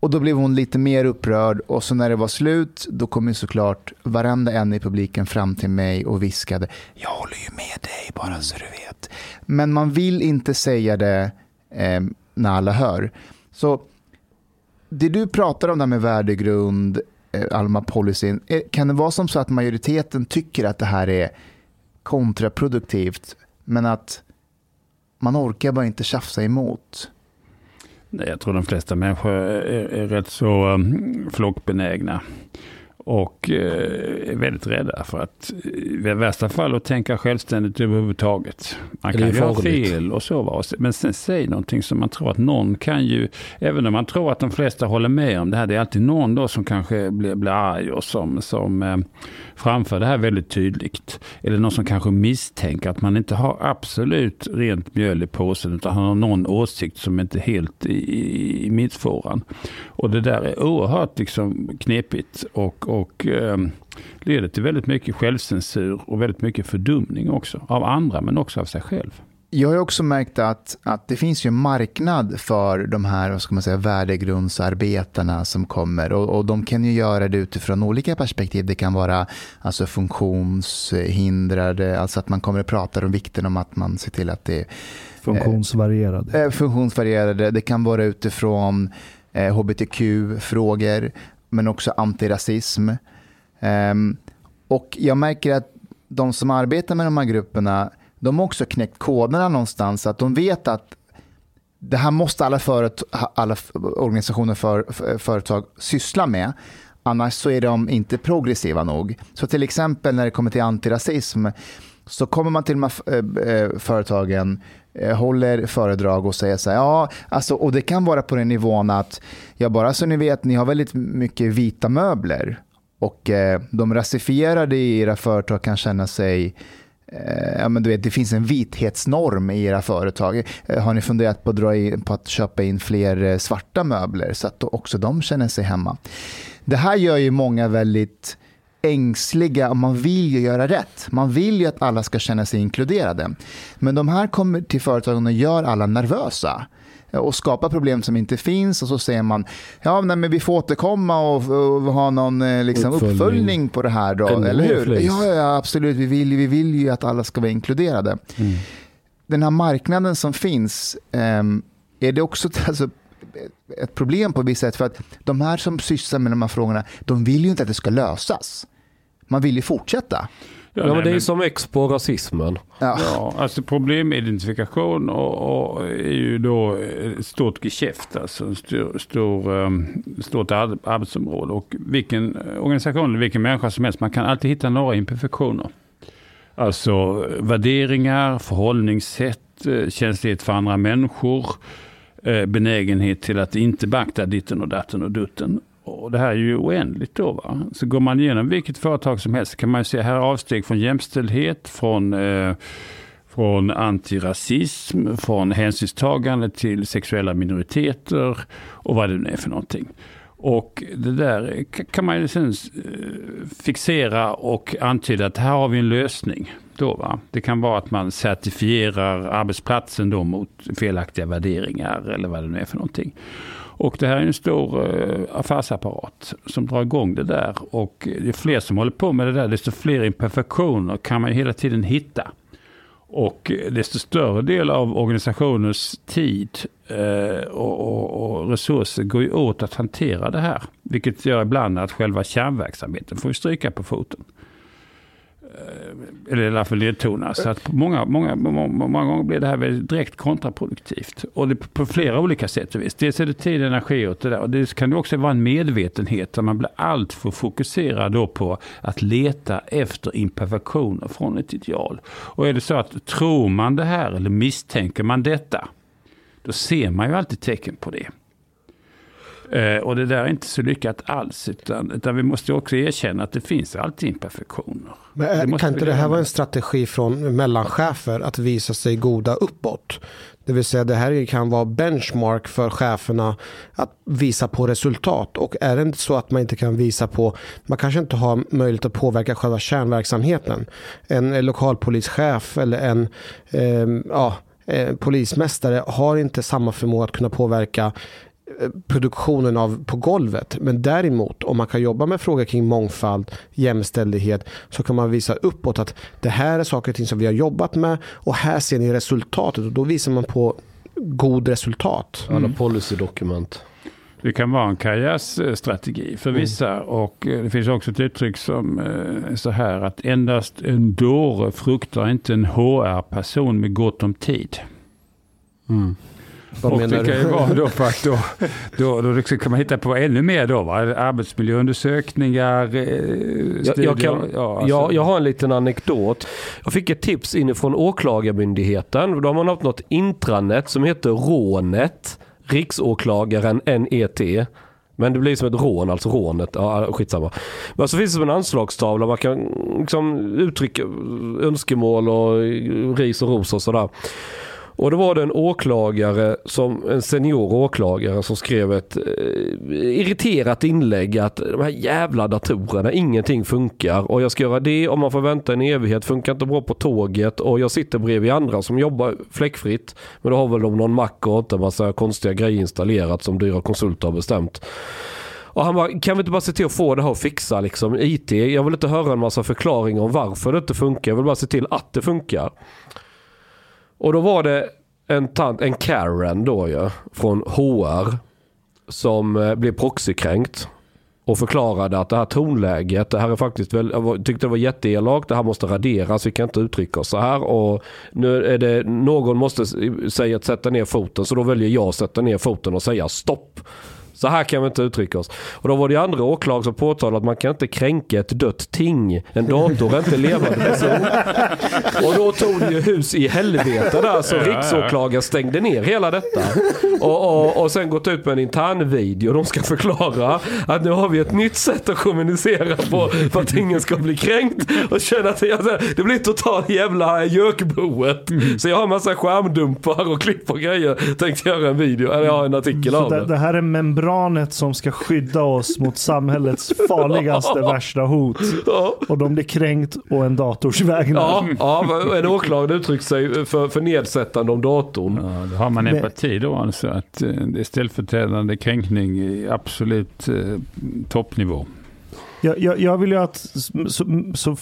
Speaker 1: Och då blev hon lite mer upprörd och så när det var slut, då kom ju såklart varenda en i publiken fram till mig och viskade, jag håller ju med dig bara så du vet. Men man vill inte säga det eh, när alla hör. Så det du pratar om där med värdegrund, eh, Alma policyn, eh, kan det vara som så att majoriteten tycker att det här är kontraproduktivt, men att man orkar bara inte tjafsa emot?
Speaker 6: Nej, jag tror de flesta människor är, är rätt så um, flockbenägna. Och eh, är väldigt rädda för att eh, i värsta fall att tänka självständigt överhuvudtaget. Man kan
Speaker 3: ju
Speaker 6: göra
Speaker 3: farligt.
Speaker 6: fel och så. va. Men sen säg någonting som man tror att någon kan ju, även om man tror att de flesta håller med om det här, det är alltid någon då som kanske blir, blir arg och som, som eh, framför det här väldigt tydligt. Eller någon som kanske misstänker att man inte har absolut rent mjöl i påsen utan har någon åsikt som inte är helt i, i, i mittfåran. Och det där är oerhört liksom knepigt och, och eh, leder till väldigt mycket självcensur och väldigt mycket fördumning också. Av andra men också av sig själv.
Speaker 1: Jag har också märkt att, att det finns ju en marknad för de här vad ska man säga, värdegrundsarbetarna som kommer. Och, och de kan ju göra det utifrån olika perspektiv. Det kan vara alltså, funktionshindrade, alltså att man kommer att prata om vikten om att man ser till att det
Speaker 4: Funktionsvarierad.
Speaker 1: Eh, funktionsvarierade. Det kan vara utifrån eh, hbtq-frågor, men också antirasism. Ehm, och jag märker att de som arbetar med de här grupperna, de har också knäckt koderna någonstans. Att de vet att det här måste alla, föret- alla organisationer för, för, företag syssla med. Annars så är de inte progressiva nog. Så till exempel när det kommer till antirasism så kommer man till de här eh, eh, företagen Eh, håller föredrag och säger så här, ja, alltså, och det kan vara på den nivån att, ja bara så ni vet, ni har väldigt mycket vita möbler och eh, de rasifierade i era företag kan känna sig eh, Ja, men du vet, det finns en vithetsnorm i era företag. Eh, har ni funderat på att, dra in, på att köpa in fler eh, svarta möbler så att också de känner sig hemma? Det här gör ju många väldigt ängsliga och man vill ju göra rätt. Man vill ju att alla ska känna sig inkluderade. Men de här kommer till företagen och gör alla nervösa och skapar problem som inte finns och så säger man ja nej, men vi får återkomma och, och ha någon eh, liksom, uppföljning. uppföljning. på det här. Då, eller hur? Ja, ja, absolut. Vi vill, vi vill ju att alla ska vara inkluderade. Mm. Den här marknaden som finns, eh, är det också alltså, ett problem på vissa sätt. För att de här som sysslar med de här frågorna, de vill ju inte att det ska lösas. Man vill ju fortsätta.
Speaker 3: Ja, ja men det är men... som X på rasismen.
Speaker 6: Ja, ja alltså problemidentifikation och, och är ju då ett stort geschäft, alltså ett stor, stor, um, stort arbetsområde. Och vilken organisation eller vilken människa som helst, man kan alltid hitta några imperfektioner. Alltså värderingar, förhållningssätt, eh, känslighet för andra människor, eh, benägenhet till att inte beakta ditten och datten och dutten. Och det här är ju oändligt då. Va? Så går man igenom vilket företag som helst kan man ju se här avsteg från jämställdhet, från, eh, från antirasism, från hänsynstagande till sexuella minoriteter och vad det nu är för någonting. Och det där kan man ju sen eh, fixera och antyda att här har vi en lösning. Då, va? Det kan vara att man certifierar arbetsplatsen då mot felaktiga värderingar eller vad det nu är för någonting. Och det här är en stor eh, affärsapparat som drar igång det där. Och ju fler som håller på med det där, desto fler imperfektioner kan man hela tiden hitta. Och desto större del av organisationens tid eh, och, och, och, resurser går ju åt att hantera det här. Vilket gör ibland att själva kärnverksamheten får stryka på foten. Eh, eller i alla fall nedtonas. Så att många, många, många, många gånger blir det här väldigt direkt kontraproduktivt. Och det på flera olika sätt och vis. Dels är det tid och energi åt det där. Och det kan också vara en medvetenhet där man blir alltför fokuserad då på att leta efter imperfektioner från ett ideal. Och är det så att tror man det här eller misstänker man detta, då ser man ju alltid tecken på det. Eh, och det där är inte så lyckat alls. Utan, utan vi måste också erkänna att det finns alltid imperfektioner.
Speaker 2: Men eh, kan inte det här vara en strategi från mellanchefer att visa sig goda uppåt? Det vill säga det här kan vara benchmark för cheferna att visa på resultat. Och är det inte så att man inte kan visa på, man kanske inte har möjlighet att påverka själva kärnverksamheten. En lokalpolischef eller en eh, ja, eh, polismästare har inte samma förmåga att kunna påverka produktionen av på golvet. Men däremot om man kan jobba med frågor kring mångfald, jämställdhet så kan man visa uppåt att det här är saker och ting som vi har jobbat med och här ser ni resultatet och då visar man på god resultat.
Speaker 3: Alla policydokument.
Speaker 6: Det kan vara en karriärstrategi för mm. vissa mm. och eh, det finns också ett uttryck som är eh, så här att endast en dåre fruktar inte en HR-person med gott om tid. Mm. Vad och det kan ju vara då för att då, då, då liksom kan man hitta på ännu mer då. Va? Arbetsmiljöundersökningar, studier.
Speaker 3: Jag, kan, ja, alltså. jag, jag har en liten anekdot. Jag fick ett tips inifrån Åklagarmyndigheten. Då har man haft något intranet som heter Rånet. Riksåklagaren NET. Men det blir som ett rån, alltså rånet. Ja, skitsamma. Men så finns det som en anslagstavla. Man kan liksom uttrycka önskemål och ris och ros och sådär. Och då var det en åklagare, som, en senior åklagare som skrev ett eh, irriterat inlägg att de här jävla datorerna, ingenting funkar och jag ska göra det om man får vänta en evighet, funkar inte bra på tåget och jag sitter bredvid andra som jobbar fläckfritt. Men då har väl de någon mack och inte en massa konstiga grejer installerat som dyra konsulter har bestämt. Och han bara, kan vi inte bara se till att få det här att fixa liksom IT? Jag vill inte höra en massa förklaringar om varför det inte funkar. Jag vill bara se till att det funkar. Och då var det en, tant, en Karen då ju, från HR som eh, blev proxykränkt. Och förklarade att det här tonläget, det här är faktiskt väl, jag tyckte det var jätteelakt, det här måste raderas, vi kan inte uttrycka oss så här. Och nu är det, någon måste säga att sätta ner foten, så då väljer jag att sätta ner foten och säga stopp. Så här kan vi inte uttrycka oss. Och då var det andra åklagare som påtalade att man kan inte kränka ett dött ting. En dator är inte levande person. Och då tog det ju hus i helvete där så riksåklagaren stängde ner hela detta. Och, och, och sen gått ut med en intern video. De ska förklara att nu har vi ett nytt sätt att kommunicera på för att ingen ska bli kränkt. Och känna att det, det blir totalt jävla gökboet. Så jag har massa skärmdumpar och klipp och grejer. Tänkte göra en video, eller jag har en artikel
Speaker 4: Så
Speaker 3: av
Speaker 4: det,
Speaker 3: det.
Speaker 4: här är membranet som ska skydda oss mot samhällets farligaste, värsta hot.
Speaker 3: Ja.
Speaker 4: Och de blir kränkt och en dators vägnar.
Speaker 3: Ja, ja, en åklagare uttryckt sig för, för nedsättande om datorn.
Speaker 6: Ja, då har man empati då alltså. Att eh, det är ställföreträdande kränkning i absolut eh, toppnivå.
Speaker 4: Jag, jag, jag vill ju att så, så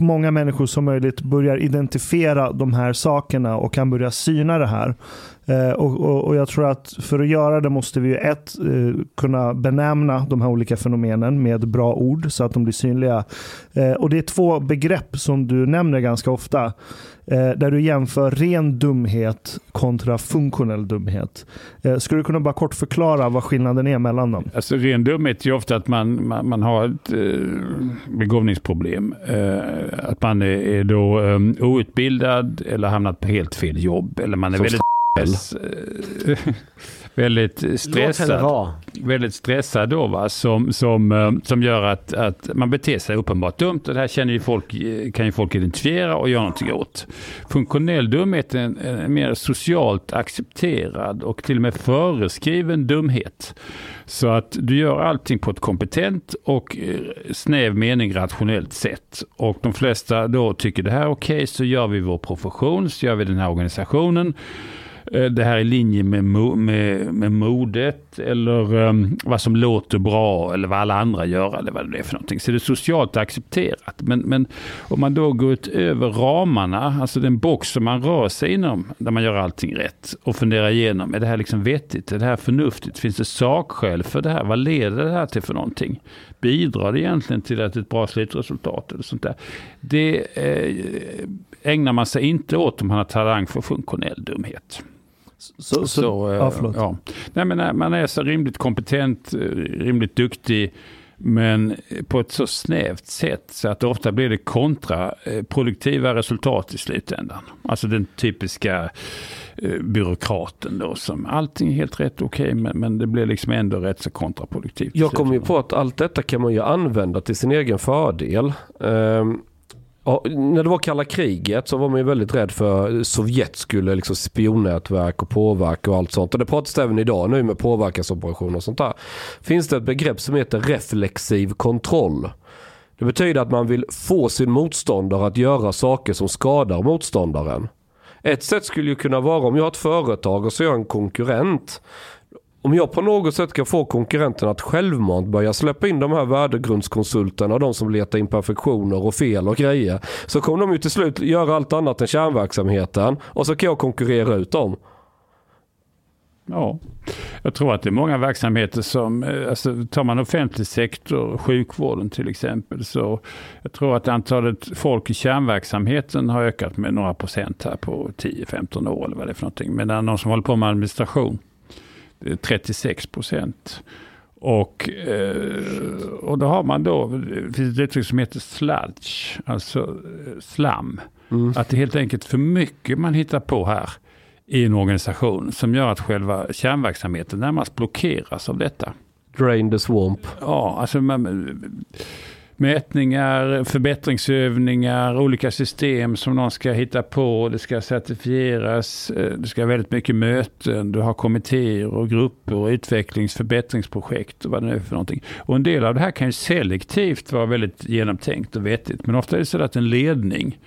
Speaker 4: många människor som möjligt börjar identifiera de här sakerna och kan börja syna det här. Eh, och, och, och jag tror att för att göra det måste vi ju ett, eh, kunna benämna de här olika fenomenen med bra ord så att de blir synliga. Eh, och det är två begrepp som du nämner ganska ofta. Eh, där du jämför ren dumhet kontra funktionell dumhet. Eh, skulle du kunna bara kort förklara vad skillnaden är mellan dem?
Speaker 6: Alltså ren dumhet är ofta att man, man, man har ett eh, begåvningsproblem. Att man är, är då eh, outbildad eller hamnat på helt fel jobb. Eller man är
Speaker 3: Som
Speaker 6: väldigt, väldigt stressad. väldigt stressad då va, som, som, eh, som gör att, att man beter sig uppenbart dumt och det här känner ju folk, eh, kan ju folk identifiera och göra någonting åt. Funktionell dumhet är en, en mer socialt accepterad och till och med föreskriven dumhet. Så att du gör allting på ett kompetent och eh, snäv mening rationellt sätt. Och de flesta då tycker det här är okej så gör vi vår profession, så gör vi den här organisationen. Eh, det här är i linje med, med, med modet eller um, vad som låter bra eller vad alla andra gör eller vad det är för någonting. Så det är socialt accepterat. Men, men om man då går utöver ramarna, alltså den box som man rör sig inom, där man gör allting rätt och funderar igenom, är det här liksom vettigt? Är det här förnuftigt? Finns det sakskäl för det här? Vad leder det här till för någonting? Bidrar det egentligen till att ett bra slutresultat eller sånt där? Det eh, ägnar man sig inte åt om man har talang för funktionell dumhet.
Speaker 4: Så, så,
Speaker 6: Så, eh,
Speaker 4: ja,
Speaker 6: ja. Nej, men när man är så rimligt kompetent, eh, rimligt duktig, men på ett så snävt sätt så att det ofta blir det kontraproduktiva resultat i slutändan. Alltså den typiska eh, byråkraten då som allting är helt rätt okej men, men det blir liksom ändå rätt så kontraproduktivt.
Speaker 3: Jag kommer ju på att allt detta kan man ju använda till sin egen fördel. Ehm, ja, när det var kalla kriget så var man ju väldigt rädd för Sovjet skulle liksom spionnätverk och påverka och allt sånt. Och det pratas även idag nu med påverkansoperationer och sånt där. Finns det ett begrepp som heter reflexiv kontroll. Det betyder att man vill få sin motståndare att göra saker som skadar motståndaren. Ett sätt skulle ju kunna vara om jag har ett företag och så är jag en konkurrent. Om jag på något sätt kan få konkurrenterna att självmant börja släppa in de här värdegrundskonsulterna och de som letar imperfektioner och fel och grejer. Så kommer de ju till slut göra allt annat än kärnverksamheten och så kan jag konkurrera ut dem.
Speaker 6: Ja, jag tror att det är många verksamheter som, eh, alltså tar man offentlig sektor, sjukvården till exempel, så jag tror att antalet folk i kärnverksamheten har ökat med några procent här på 10-15 år eller vad det är för någonting. Medan de som håller på med administration, 36 procent. Och, eh, och då har man då, det finns ett uttryck som heter sludge, alltså eh, slam. Att det är helt enkelt för mycket man hittar på här i en organisation som gör att själva kärnverksamheten närmast blockeras av detta.
Speaker 3: Drain the swamp.
Speaker 6: Ja, alltså man, mätningar, förbättringsövningar, olika system som någon ska hitta på, det ska certifieras, eh, det ska vara väldigt mycket möten, du har kommittéer och grupper och utvecklings förbättringsprojekt och vad det nu är för någonting. Och en del av det här kan ju selektivt vara väldigt genomtänkt och vettigt, men ofta är det så att en ledning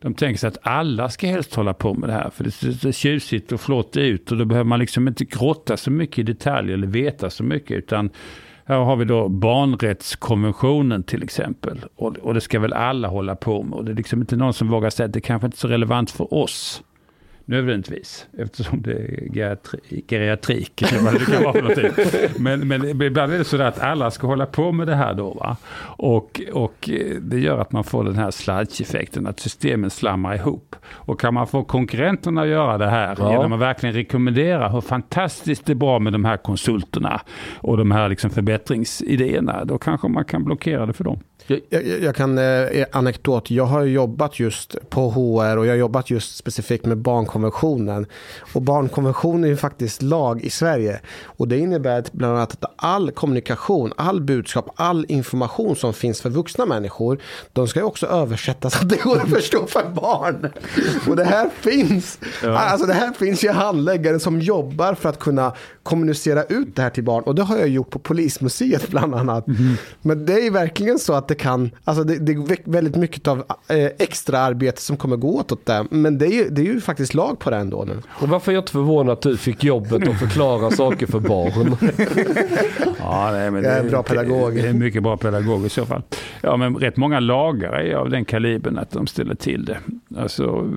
Speaker 6: de tänker sig att alla ska helst hålla på med det här. För det ser så tjusigt och flott ut. Och då behöver man liksom inte grotta så mycket i detalj eller veta så mycket. Utan här har vi då barnrättskonventionen till exempel. Och, och det ska väl alla hålla på med. Och det är liksom inte någon som vågar säga att det kanske inte är så relevant för oss. Nödvändigtvis, eftersom det är geriatri- geriatrik eller det kan vara för någonting. Men, men ibland är det så att alla ska hålla på med det här då. Va? Och, och det gör att man får den här sludge-effekten, att systemen slammar ihop. Och kan man få konkurrenterna att göra det här
Speaker 3: Ja.
Speaker 6: genom att verkligen rekommendera hur fantastiskt det är bra med de här konsulterna och de här liksom förbättringsidéerna, då kanske man kan blockera det för dem.
Speaker 2: Jag, jag, jag kan, eh, anekdot, jag har jobbat just på HR och jag har jobbat just specifikt med barnkonventionen. Och barnkonventionen är ju faktiskt lag i Sverige. Och det innebär att bland annat att all kommunikation, all budskap, all information som finns för vuxna människor, de ska ju också översättas så att det går att förstå för barn. Och det här finns, alltså det här finns ju handläggare som jobbar för att kunna kommunicera ut det här till barn. Och det har jag gjort på Polismuseet bland annat. Men det är ju verkligen så att det kan, alltså det, det är väldigt mycket av eh, extra arbete som kommer gå åt åt det. Men det är, ju, det är ju faktiskt lag på det ändå nu.
Speaker 3: Och varför är jag inte förvånad att du fick jobbet att förklara saker för barn?
Speaker 6: Ja, nej, men
Speaker 2: Jag är en bra pedagog.
Speaker 6: Det är en mycket bra pedagog i så fall. Ja, men rätt många lagare är av den kalibern att de ställer till det. Alltså,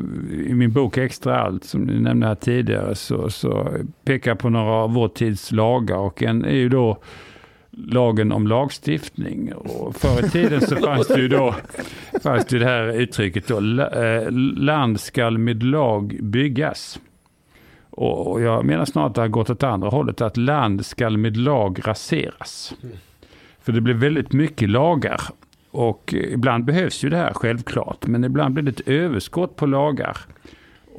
Speaker 6: I min bok Extra allt, som ni nämnde här tidigare, så, så pekar jag på några av vår tids lagar. Och en är ju då lagen om lagstiftning. Och förr i tiden så fanns det ju då fanns det, det här uttrycket då, eh, land skall med lag byggas. Och jag menar snarare att det har gått åt andra hållet, att land skall med lag raseras. För det blir väldigt mycket lagar. Och ibland behövs ju det här självklart, men ibland blir det ett överskott på lagar.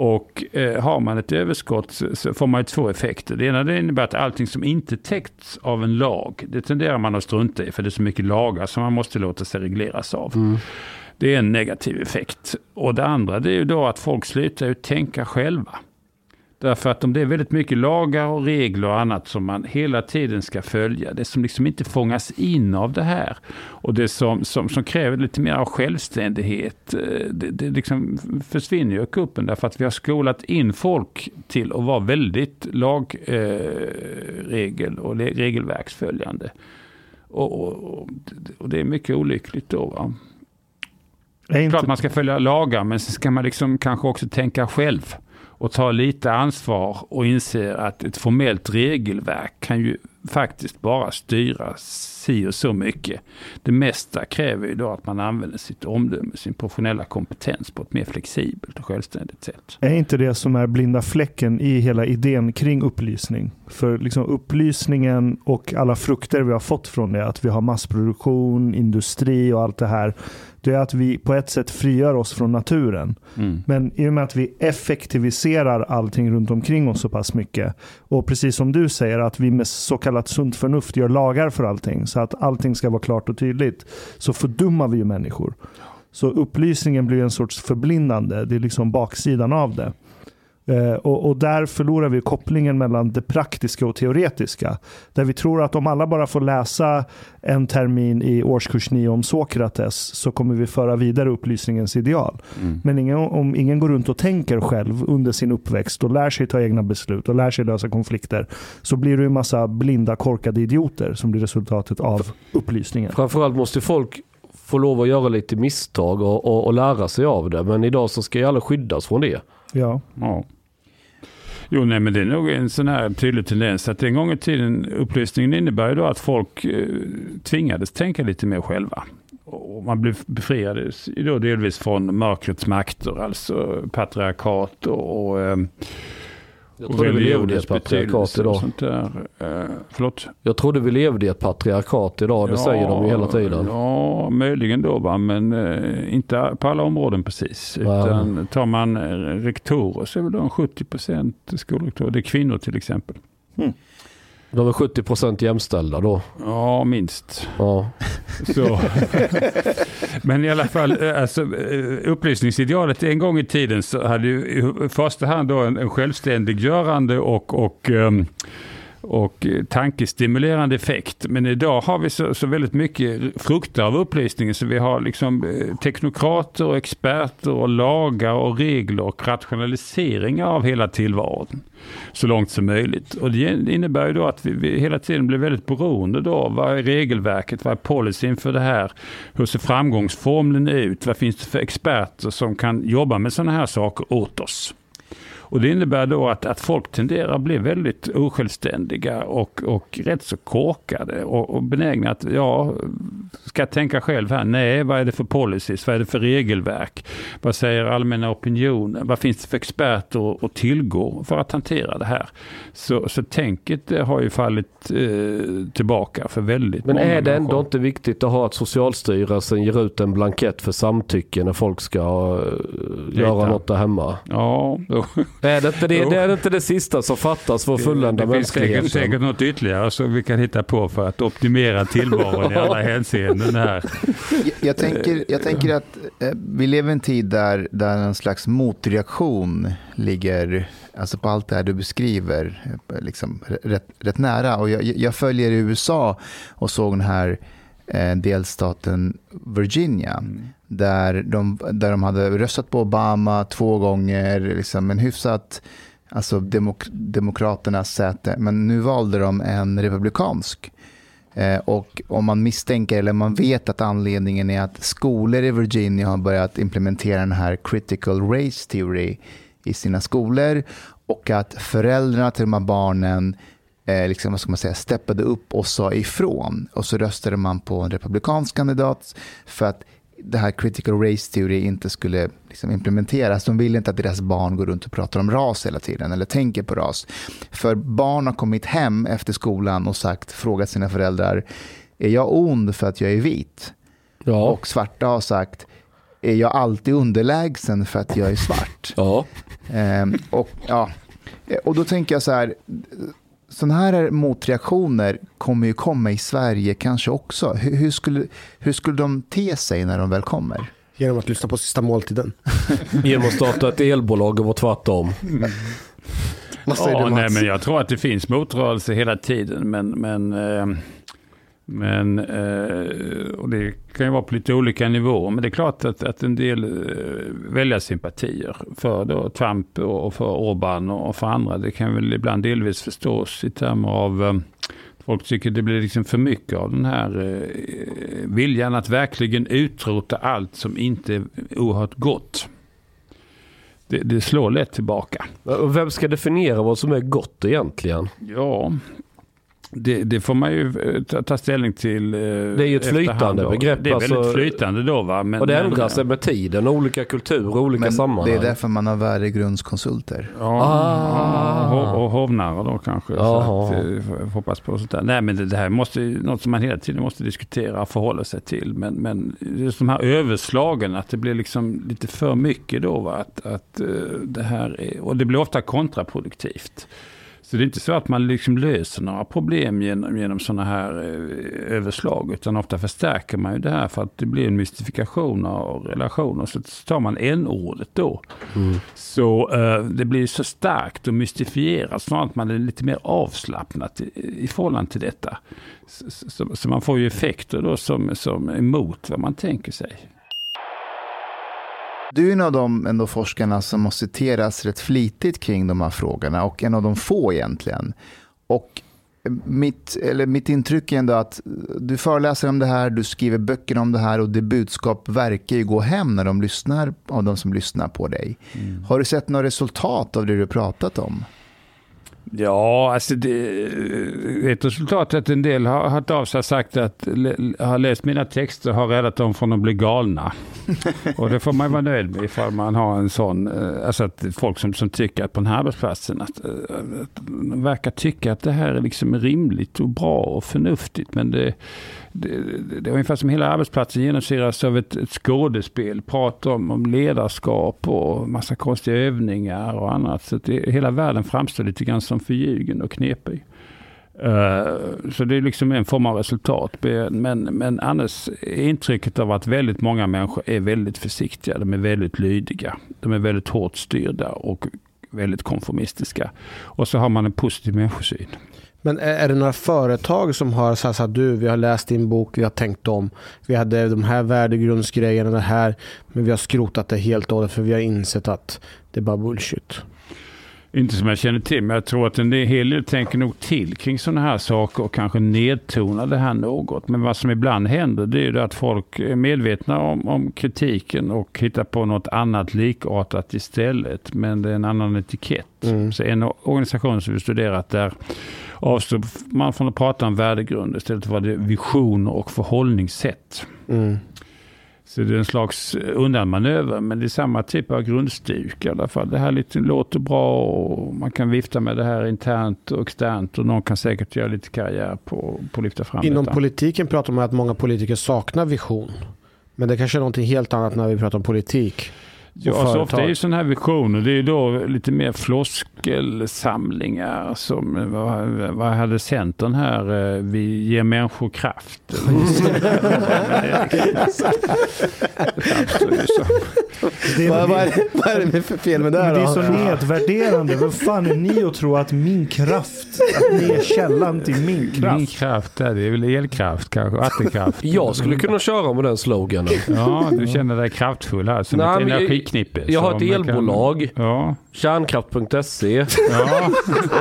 Speaker 6: Och eh, har man ett överskott så, får man ju två effekter. Det ena det innebär att allting som inte täckts av en lag, det tenderar man att strunta i för det är så mycket lagar som man måste låta sig regleras av. Det är en negativ effekt. Och det andra det är ju då att folk slutar ju tänka själva. Därför att om det är väldigt mycket lagar och regler och annat som man hela tiden ska följa, det som liksom inte fångas in av det här och det som, som, som kräver lite mer av självständighet, eh, det, det liksom försvinner ju kuppen därför att vi har skolat in folk till att vara väldigt lagregel eh, och regelverksföljande. Och, och, och det är mycket olyckligt då. Va?
Speaker 4: Är inte,
Speaker 6: Klart man ska följa lagar, men så ska man liksom kanske också tänka själv och ta lite ansvar och inse att ett formellt regelverk kan ju faktiskt bara styra si och så mycket. Det mesta kräver ju då att man använder sitt omdöme, sin professionella kompetens på ett mer flexibelt och självständigt sätt.
Speaker 4: är inte det som är blinda fläcken i hela idén kring upplysning? För liksom upplysningen och alla frukter vi har fått från det, att vi har massproduktion, industri och allt det här, det är att vi på ett sätt frigör oss från naturen. Men i och med att vi effektiviserar allting runt omkring oss så pass mycket och precis som du säger att vi med så kallat sunt förnuft gör lagar för allting så att allting ska vara klart och tydligt så fördummar vi ju människor. Så upplysningen blir en sorts förblindande. Det är liksom baksidan av det. Eh, och, och där förlorar vi kopplingen mellan det praktiska och teoretiska. Där vi tror att om alla bara får läsa en termin i årskurs 9 om Sokrates så kommer vi föra vidare upplysningens ideal. Men ingen, om ingen går runt och tänker själv under sin uppväxt och lär sig ta egna beslut och lär sig lösa konflikter så blir det en massa blinda korkade idioter som blir resultatet av upplysningen.
Speaker 3: Framförallt måste folk få lov att göra lite misstag och, och, och lära sig av det. Men idag så ska ju alla skyddas från det.
Speaker 4: Ja.
Speaker 6: Ja. Jo, nej, men det är nog en sån här tydlig tendens att en gång i tiden upplysningen innebär ju då att folk eh, tvingades tänka lite mer själva. Och man blev befriad då delvis från mörkrets makter, alltså patriarkat och, och, eh,
Speaker 3: jag trodde vi levde i ett patriarkat idag.
Speaker 6: sånt där. Eh, förlåt?
Speaker 3: Jag trodde vi levde i ett patriarkat idag. Det säger de ju hela tiden.
Speaker 6: Ja, möjligen då va, men eh, inte på alla områden precis.
Speaker 3: Ja.
Speaker 6: Utan tar man eh, rektorer så är väl de 70 procent skolrektorer. Det är kvinnor till exempel.
Speaker 3: De är 70% jämställda då.
Speaker 6: Ja, minst.
Speaker 3: Ja.
Speaker 6: Så. Men i alla fall, eh, alltså, eh, upplysningsidealet en gång i tiden så hade ju i första hand då en, en självständiggörande och, och, ehm, och tankestimulerande effekt. Men idag har vi så, så väldigt mycket frukter av upplysningen så vi har liksom eh, teknokrater och experter och lagar och regler och rationaliseringar av hela tillvaron så långt som möjligt. Och det innebär ju då att vi, vi hela tiden blir väldigt beroende då. Vad är regelverket? Vad är policyn för det här? Hur ser framgångsformeln ut? Vad finns det för experter som kan jobba med sådana här saker åt oss? Och det innebär då att, att folk tenderar att bli väldigt osjälvständiga och, och rätt så korkade och, och benägna att, ja, ska jag tänka själv här? Nej, vad är det för policies? Vad är det för regelverk? Vad säger allmänna opinionen? Vad finns det för experter att tillgå för att hantera det här? Så, så tänket har ju fallit eh, tillbaka för väldigt
Speaker 3: Men
Speaker 6: många
Speaker 3: är det ändå
Speaker 6: människor.
Speaker 3: inte viktigt att ha att Socialstyrelsen ger ut en blankett för samtycke när folk ska uh, göra något där hemma?
Speaker 6: Ja.
Speaker 3: Är det, inte det, det är det inte det sista som fattas för att fullända
Speaker 6: det finns säkert,
Speaker 3: mänskligheten?
Speaker 6: säkert något ytterligare som vi kan hitta på för att optimera tillvaron i alla hänseenden här.
Speaker 1: Jag, jag, tänker, jag tänker att eh, vi lever i en tid där, där en slags motreaktion ligger alltså på allt det här du beskriver eh, liksom, rätt, rätt nära. Och jag, jag följer i USA och såg den här eh, delstaten Virginia. Där, de, där de hade röstat på Obama två gånger, liksom en hyfsat alltså demok, demokraternas säte. Men nu valde de en republikansk. Eh, och om man misstänker eller man vet att anledningen är att skolor i Virginia har börjat implementera den här critical race theory i sina skolor och att föräldrarna till de här barnen eh, liksom, vad ska man säga, steppade upp och sa ifrån. Och så röstade man på en republikansk kandidat för att det här critical race theory inte skulle liksom implementeras. De vill inte att deras barn går runt och pratar om ras hela tiden eller tänker på ras. För barn har kommit hem efter skolan och sagt, frågat sina föräldrar, är jag ond för att jag är vit?
Speaker 3: Ja.
Speaker 1: Och svarta har sagt, är jag alltid underlägsen för att jag är svart?
Speaker 3: ja.
Speaker 1: Ehm, och, ja. och då tänker jag så här, sådana här motreaktioner kommer ju komma i Sverige kanske också. Hur, hur, skulle, hur skulle de te sig när de väl kommer?
Speaker 2: Genom att lyssna på sista måltiden.
Speaker 3: Genom att starta ett elbolag och vara tvärtom.
Speaker 2: Vad säger
Speaker 6: Ja,
Speaker 2: du
Speaker 6: nej,
Speaker 2: Mats?
Speaker 6: men jag tror att det finns motrörelse hela tiden. Men, men, eh, men eh, och det kan ju vara på lite olika nivåer. Men det är klart att, att en del eh, väljarsympatier för då Trump och för Orban och för andra. Det kan väl ibland delvis förstås i termer av eh, Folk tycker det blir liksom för mycket av den här viljan att verkligen utrota allt som inte är oerhört gott. Det, det slår lätt tillbaka.
Speaker 3: Vem ska definiera vad som är gott egentligen?
Speaker 6: Ja, det, det får man ju eh, ta, ta ställning till. Det
Speaker 3: är ju ett flytande begrepp,
Speaker 6: Det är väldigt
Speaker 3: alltså-
Speaker 6: flytande då va. Men,
Speaker 3: Och det
Speaker 6: men-
Speaker 3: ändrar sig med tiden, olika kulturer, olika
Speaker 1: Men
Speaker 3: sammanhang.
Speaker 1: det är därför man har värdegrundskonsulter.
Speaker 6: Ja,
Speaker 3: Ah.
Speaker 6: och, och hovnare då kanske. Så
Speaker 3: Jaha.
Speaker 6: att, eh, hoppas på sånt där. Nej men det, det här måste något som man hela tiden måste diskutera och förhålla sig till. Men, men just de här överslagen, att det blir liksom lite för mycket då. Va? Att, att eh, det här är, och det blir ofta kontraproduktivt. Så det är inte så att man liksom löser några problem genom, genom sådana här eh, överslag. Utan ofta förstärker man ju det här för att det blir en mystifikation av relationer. Så tar man en ordet då. Så eh, det blir så starkt och mystifierat. Snarare att man är lite mer avslappnat i, i förhållande till detta. Så, så, så man får ju effekter då som, som är emot vad man tänker sig.
Speaker 1: Du är en av de ändå forskarna som har citeras rätt flitigt kring de här frågorna och en av de få egentligen. Och mitt, eller mitt intryck är ändå att du föreläser om det här, du skriver böcker om det här och det budskap verkar ju gå hem när de lyssnar, av de som lyssnar på dig. Har du sett några resultat av det du pratat om?
Speaker 6: Ja, alltså det, ett resultat är att en del har hört av sig och sagt att har läst mina texter har räddat dem från att bli galna. och det får man ju vara nöjd med ifall man har en sån, eh, alltså att folk som, som tycker att på den här arbetsplatsen att, eh, att verkar tycka att det här är liksom rimligt och bra och förnuftigt. Men det, det, det är ungefär som hela arbetsplatsen genomsyras av ett, ett skådespel. Prat om, om ledarskap och massa konstiga övningar och annat. Så att det, hela världen framstår lite grann som förljugen och knepig. Uh, så det är liksom en form av resultat. Men, men annars är intrycket av att väldigt många människor är väldigt försiktiga. De är väldigt lydiga. De är väldigt hårt styrda och väldigt konformistiska. Och så har man en positiv människosyn.
Speaker 2: Men är det några företag som har sagt så här, du, vi har läst din bok, vi har tänkt om, vi hade de här värdegrundsgrejerna, det här, men vi har skrotat det helt och hållet för vi har insett att det är bara bullshit.
Speaker 6: Inte som jag känner till, men jag tror att en hel del tänker nog till kring sådana här saker och kanske nedtonar det här något. Men vad som ibland händer det är ju att folk är medvetna om, om kritiken och hittar på något annat likartat istället. Men det är en annan etikett.
Speaker 2: Mm.
Speaker 6: Så en organisation som vi studerat där avstår man från att prata om värdegrund. Istället var det visioner och förhållningssätt.
Speaker 2: Mm.
Speaker 6: Så det är en slags undanmanöver, men det är samma typ av grundstuk i alla fall. Det här lite, låter bra och man kan vifta med det här internt och externt och någon kan säkert göra lite karriär på, på att lyfta fram
Speaker 2: Inom
Speaker 6: detta.
Speaker 2: politiken pratar man om att många politiker saknar vision. Men det kanske är någonting helt annat när vi pratar om politik.
Speaker 6: Ja,
Speaker 2: företag.
Speaker 6: ofta är ju sådana här visioner, det är ju då lite mer floskelsamlingar som, vad, vad hade Centern här, Eh, vi ger människor kraft.
Speaker 4: Det är,
Speaker 2: Vad, vad, är det, vad är det för fel med det här
Speaker 4: det är så nedvärderande. Vem fan är ni att tro att min kraft, att ni är källan till min kraft?
Speaker 6: Min kraft, där, det är väl elkraft kanske, vattenkraft.
Speaker 3: Jag skulle kunna köra med den sloganen.
Speaker 6: Ja, du känner dig kraftfull här som
Speaker 3: Nej,
Speaker 6: ett
Speaker 3: men jag-
Speaker 6: energiknippe.
Speaker 3: Jag har ett
Speaker 6: man kan-
Speaker 3: elbolag,
Speaker 6: Ja,
Speaker 3: kärnkraft.se.
Speaker 6: ja.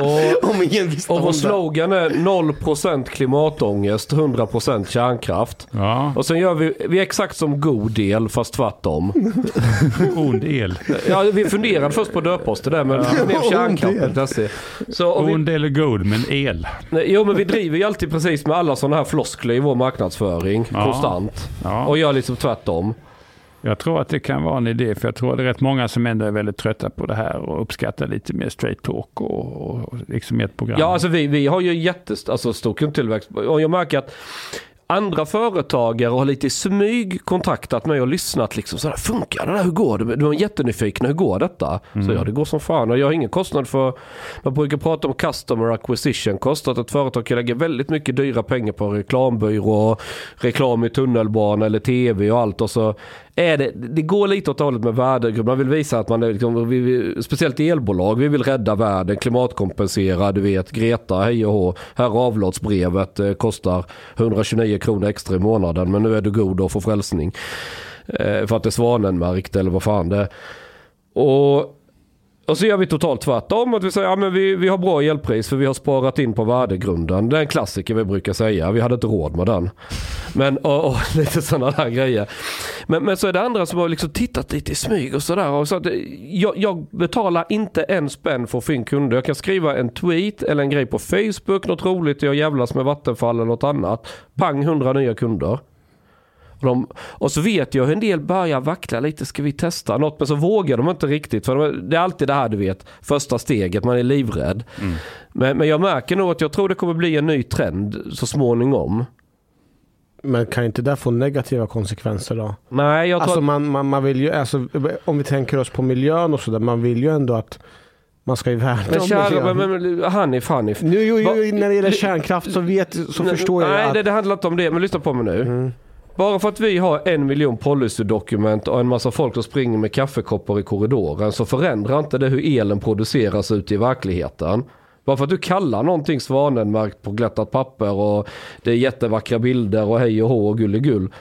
Speaker 3: Och,
Speaker 2: Om ingen visste
Speaker 3: och vår slogan är 0% klimatångest, 100% kärnkraft.
Speaker 6: ja.
Speaker 3: Och sen gör vi, vi är exakt som god del fast tvärtom.
Speaker 6: ond el.
Speaker 3: Ja, vi funderade först på att döpa oss till det, men det blev kärnkraft.se. Och vi,
Speaker 6: Ond eller god, men el.
Speaker 3: nej, jo, men vi driver ju alltid precis med alla sådana här floskler i vår marknadsföring.
Speaker 6: Ja.
Speaker 3: Konstant.
Speaker 6: Ja.
Speaker 3: Och gör liksom tvärtom.
Speaker 6: Jag tror att det kan vara en idé, för jag tror att det är rätt många som ändå är väldigt trötta på det här och uppskattar lite mer straight talk och, och liksom ett program.
Speaker 3: Ja, alltså vi, vi har ju jättestor alltså, stor kundtillväxt. Och jag märker att andra företagare har lite i smyg kontaktat mig och lyssnat. Liksom, sådär, funkar det där? Hur går det? De är jättenyfikna. Hur går detta? Så ja, det går som fan. Och jag har ingen kostnad för... Man brukar prata om customer acquisition. Kostar att ett företag kan lägga väldigt mycket dyra pengar på reklambyrå, reklam i tunnelbana eller tv och allt. Och så är det, det går lite åt det hållet med värdegrund. Man vill visa att man är, liksom, vi, vi, speciellt elbolag, vi vill rädda världen, klimatkompensera, du vet, Greta, hej och hå. Här avlatsbrevet eh, kostar 129 kronor extra i månaden, men nu är du god och får frälsning. Eh, för att det är svanenmärkt eller vad fan det är. Och och så gör vi totalt tvärtom. Att vi säger att ja, men vi, vi har bra elpris för vi har sparat in på värdegrunden. Det är en klassiker vi brukar säga. Vi hade inte råd med den. Men och, och lite sådana där grejer. Men, men så är det andra som har liksom tittat lite i smyg och sådär. Och så att, eh, jag, jag betalar inte en spänn för att få in kunder. Jag kan skriva en tweet eller en grej på Facebook. Något roligt. Jag jävlas med Vattenfall eller något annat. Pang 100 nya kunder. Och, de, och så vet jag hur en del börjar vackla lite. Ska vi testa något? Men så vågar de inte riktigt. För de, det är alltid det här du vet. Första steget. Man är livrädd. Men, men jag märker nog att jag tror det kommer bli en ny trend så småningom.
Speaker 2: Men kan inte det få negativa konsekvenser då?
Speaker 3: Nej, jag tror
Speaker 2: Alltså man, man, man vill ju, alltså, om vi tänker oss på miljön och sådär, man vill ju ändå att man ska ju värna
Speaker 3: men
Speaker 2: miljön.
Speaker 3: men, men, Hanif, Hanif.
Speaker 2: Nu, jo, jo, när det gäller kärnkraft så, vet, så
Speaker 3: Nej,
Speaker 2: förstår jag
Speaker 3: Nej,
Speaker 2: att...
Speaker 3: det, det handlar inte om det. Men lyssna på mig nu.
Speaker 2: Mm.
Speaker 3: Bara för att vi har en miljon policydokument och en massa folk som springer med kaffekoppar i korridoren så förändrar inte det hur elen produceras ute i verkligheten. Bara för att du kallar någonting svanenmärkt på glättat papper och det är jättevackra bilder och hej och hå och gulligull.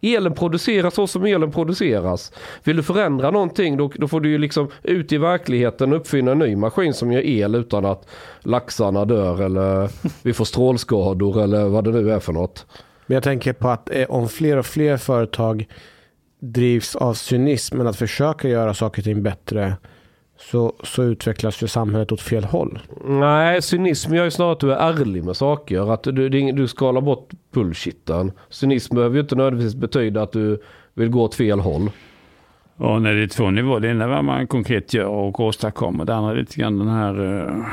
Speaker 3: Elen produceras så som elen produceras. Vill du förändra någonting då, då får du ju liksom ut i verkligheten uppfinna en ny maskin som gör el utan att laxarna dör eller vi får strålskador eller vad det nu är för något.
Speaker 2: Men jag tänker på att eh, om fler och fler företag drivs av cynism men att försöka göra saker och ting bättre så, så utvecklas ju samhället åt fel håll.
Speaker 3: Nej, cynism gör ju snarare att du är ärlig med saker. Att du, du skalar bort bullshitten. Cynism behöver ju inte nödvändigtvis betyda att du vill gå åt fel håll.
Speaker 6: Och när det är två nivåer. Det ena är vad man konkret gör och åstadkommer. Det andra är lite grann den här eh,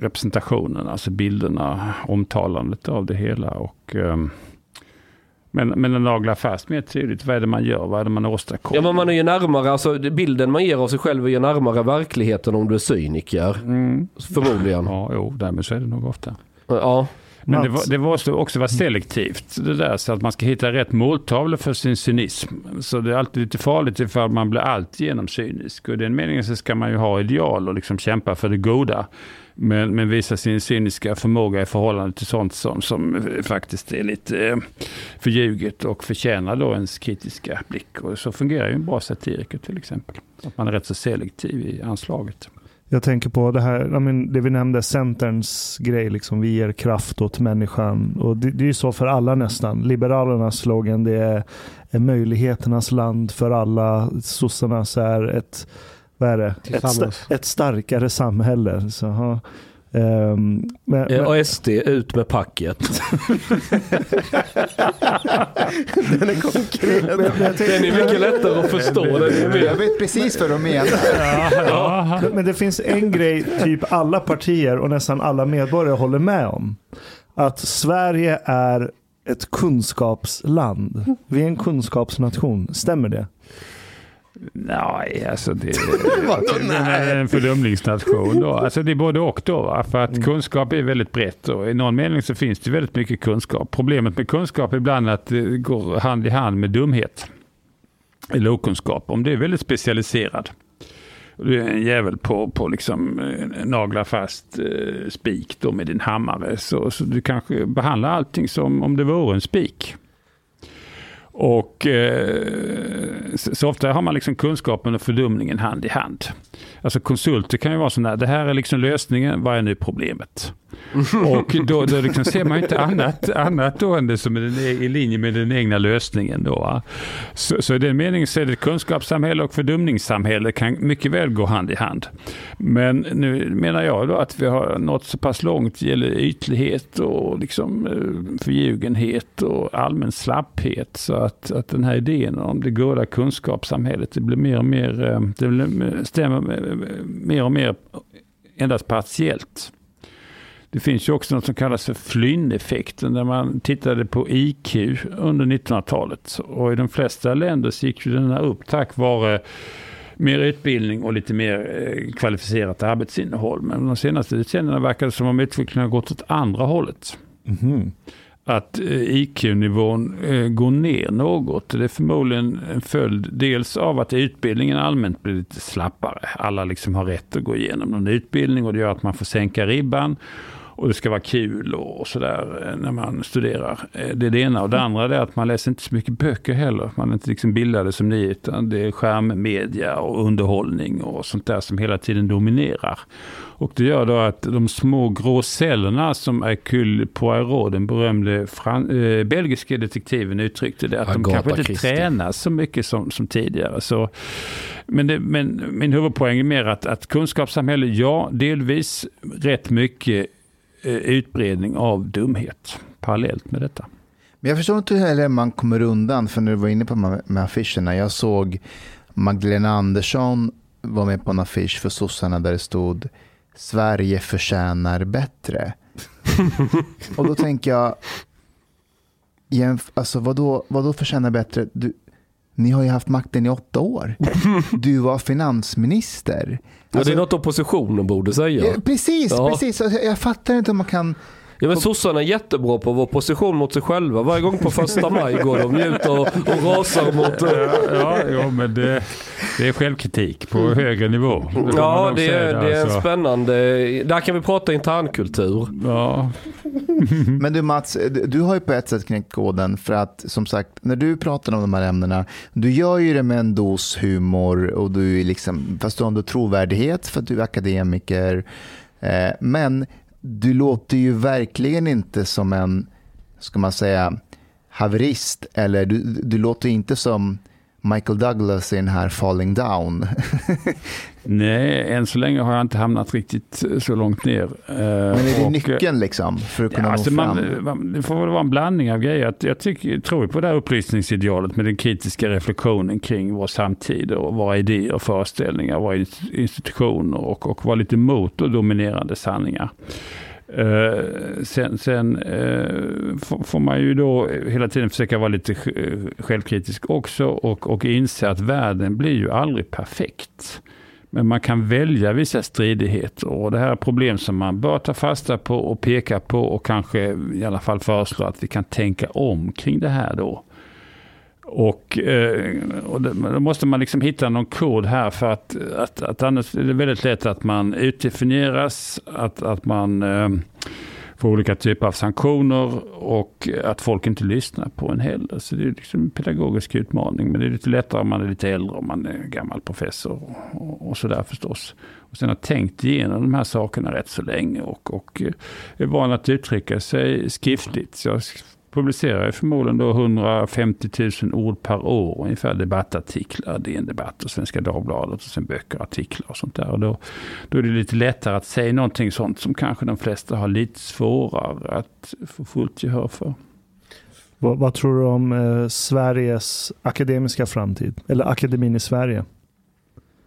Speaker 6: representationen, alltså bilderna, omtalandet av det hela. Och, ehm, men, men den naglar fast mer tydligt. Vad är det man gör? Vad är det man åstadkommer?
Speaker 3: Ja men man är ju närmare, alltså bilden man ger av sig själv är ju närmare verkligheten om du är cyniker.
Speaker 6: Mm.
Speaker 3: Förmodligen.
Speaker 6: Ja, jo, därmed så är det nog ofta.
Speaker 3: Ja.
Speaker 6: Men det, var, det måste också vara selektivt det där så att man ska hitta rätt måltavla för sin cynism. Så det är alltid lite farligt ifall man blir alltigenom cynisk. Och i den meningen så ska man ju ha ideal och liksom kämpa för det goda. Men, men visa sin cyniska förmåga i förhållande till sånt som, som faktiskt är lite eh, förljuget och förtjänar då ens kritiska blick. Och så fungerar ju en bra satiriker till exempel. Att man är rätt så selektiv i anslaget.
Speaker 4: Jag tänker på det här, men det vi nämnde, Centerns grej, liksom, vi ger kraft åt människan. Och det, det är ju så för alla nästan. Liberalernas slogan det är, är möjligheternas land för alla. Sossarnas är ett, vad är det? Ett,
Speaker 2: Tillsammans.
Speaker 4: ett starkare samhälle. Så, ja. Ehm, men, men,
Speaker 3: Och SD ut med packet.
Speaker 2: Den är konkret.
Speaker 4: men,
Speaker 3: Den är mycket lättare att förstå.
Speaker 1: Jag vet precis vad de menar.
Speaker 6: Ja, ja.
Speaker 4: Men- Men det finns en grej typ alla partier och nästan alla medborgare håller med om. Att Sverige är ett kunskapsland. Vi är en kunskapsnation. Stämmer det?
Speaker 6: Nej, alltså det, det är en fördumningsnation då. Alltså det är både och då. Va? För att kunskap är väldigt brett och i någon mening så finns det väldigt mycket kunskap. Problemet med kunskap är ibland att det går hand i hand med dumhet. Eller okunskap, om det är väldigt specialiserad. Du är en jävel på, på liksom eh, nagla fast eh, spik då med din hammare. Så, så du kanske behandlar allting som om det vore en spik. Och eh, så, ofta har man liksom kunskapen och fördumningen hand i hand. Alltså konsulter kan ju vara sådana här, det här är liksom lösningen, vad är nu problemet? Och då, då liksom ser man inte annat, annat då än det som är e, i linje med den egna lösningen. Då, va? så, så i den meningen så är det kunskapssamhälle och fördumningssamhälle kan mycket väl gå hand i hand. Men nu menar jag då att vi har nått så pass långt gäller ytlighet och liksom eh, förljugenhet och allmän slapphet så att, att den här idén om det goda kunskapssamhället det blir mer och mer, eh, det blir, stämmer eh, mer och mer endast partiellt. Det finns ju också något som kallas för Flynn-effekten där man tittade på IQ under 1900-talet. Och i de flesta länder så gick ju den här upp tack vare mer utbildning och lite mer eh, kvalificerat arbetsinnehåll. Men de senaste decennierna verkar det som om utvecklingen har gått åt andra hållet. Att eh, IQ-nivån eh, går ner något. Det är förmodligen en följd dels av att utbildningen allmänt blir lite slappare. Alla liksom har rätt att gå igenom någon utbildning och det gör att man får sänka ribban. Och det ska vara kul och sådär eh, när man studerar. Eh, Det är det ena. Och det andra är att man läser inte så mycket böcker heller. Man är inte liksom bildade som ni, utan det är skärmmedia och underhållning och sånt där som hela tiden dominerar. Och det gör då att de små grå cellerna som Hercule Poirot, den berömde eh, belgiske detektiven, uttryckte det. Att de
Speaker 3: Agatha
Speaker 6: kanske inte
Speaker 3: Christie.
Speaker 6: tränas så mycket som, som tidigare. Så, men, det, men min huvudpoäng är mer att, att kunskapssamhälle, ja, delvis rätt mycket utbredning av dumhet parallellt med detta.
Speaker 1: Men jag förstår inte heller man kommer undan, för när du var inne på med, med affischerna. Jag såg Magdalena Andersson var med på en affisch för sossarna där det stod Sverige förtjänar bättre. Och då tänker jag, jämf- alltså vadå, vadå förtjänar bättre? Du, ni har ju haft makten i åtta år. Du var finansminister.
Speaker 3: Ja,
Speaker 1: Alltså,
Speaker 3: det är något oppositionen borde säga.
Speaker 1: Ja, Precis,
Speaker 3: Ja.
Speaker 1: precis. Alltså, Jag fattar inte om man kan...
Speaker 3: Ja men sossarna är jättebra på att vara opposition mot sig själva. Varje gång på första maj går de ut och, och rasar mot...
Speaker 6: Ja, ja jo, men det, det är självkritik på högre nivå. Det
Speaker 3: Ja det är, det är
Speaker 6: alltså.
Speaker 3: spännande... Där kan vi prata internkultur.
Speaker 6: Ja,
Speaker 1: Men du Mats, du har ju på ett sätt knäckt koden för att som sagt, när du pratar om de här ämnena, du gör ju det med en dos humor och du är liksom, fast du har ändå trovärdighet för att du är akademiker. Eh, men du låter ju verkligen inte som en, ska man säga, haverist eller du, du låter inte som Michael Douglas i den här Falling Down.
Speaker 6: nej, än så länge har jag inte hamnat riktigt så långt ner.
Speaker 1: Men är det
Speaker 6: Och,
Speaker 1: nyckeln liksom för att kunna
Speaker 6: Ja, alltså
Speaker 1: nå fram?
Speaker 6: man, man, det får väl vara en blandning av grejer. Jag tycker, tror på det här upplysningsidealet med den kritiska reflektionen kring vår samtid och våra idéer och föreställningar, våra ins- institutioner och, och vara lite mot och dominerande sanningar. Eh, sen sen eh, får, man ju då hela tiden försöka vara lite eh, självkritisk också och, och inse att världen blir ju aldrig perfekt. Men man kan välja vissa stridigheter och det här är problem som man bör ta fasta på och peka på och kanske i alla fall föreslå att vi kan tänka om kring det här då. Och, eh, och då måste man liksom hitta någon kod här för att, att, att annars är det väldigt lätt att man utdefinieras, att, att man eh, får olika typer av sanktioner och att folk inte lyssnar på en heller. Så det är liksom en pedagogisk utmaning. Men det är lite lättare om man är lite äldre, om man är gammal professor och, och sådär förstås. Och sen har tänkt igenom de här sakerna rätt så länge och, och eh, är van att uttrycka sig skriftligt. Så jag publicerar jag förmodligen då 150 000 ord per år ungefär debattartiklar, DN Debatt och Svenska Dagbladet och sen böcker och artiklar och sånt där. Och då, då är det lite lättare att säga någonting sånt som kanske de flesta har lite svårare att få fullt gehör för.
Speaker 4: Vad, vad tror du om eh, Sveriges akademiska framtid? Eller akademin i Sverige?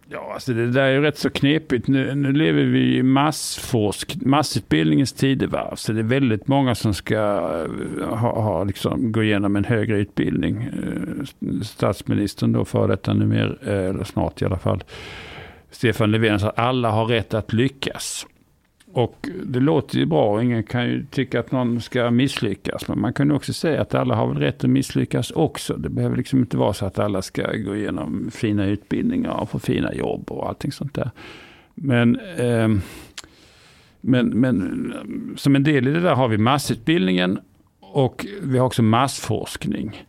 Speaker 6: Ja, alltså det där är ju rätt så knepigt. Nu, nu lever vi i massforsk, massutbildningens tidevarv. Så det är väldigt många som ska eh, ha, ha liksom, gå igenom en högre utbildning. Eh, statsministern då, för detta numera, eh, eller snart i alla fall, Stefan Löfven, sa att alla har rätt att lyckas. Och det låter ju bra, ingen kan ju tycka att någon ska misslyckas. Men man kan också säga att alla har väl rätt att misslyckas också. Det behöver liksom inte vara så att alla ska gå igenom fina utbildningar och få fina jobb och allting sånt där. Men, eh, men, men som en del i det där har vi massutbildningen och vi har också massforskning.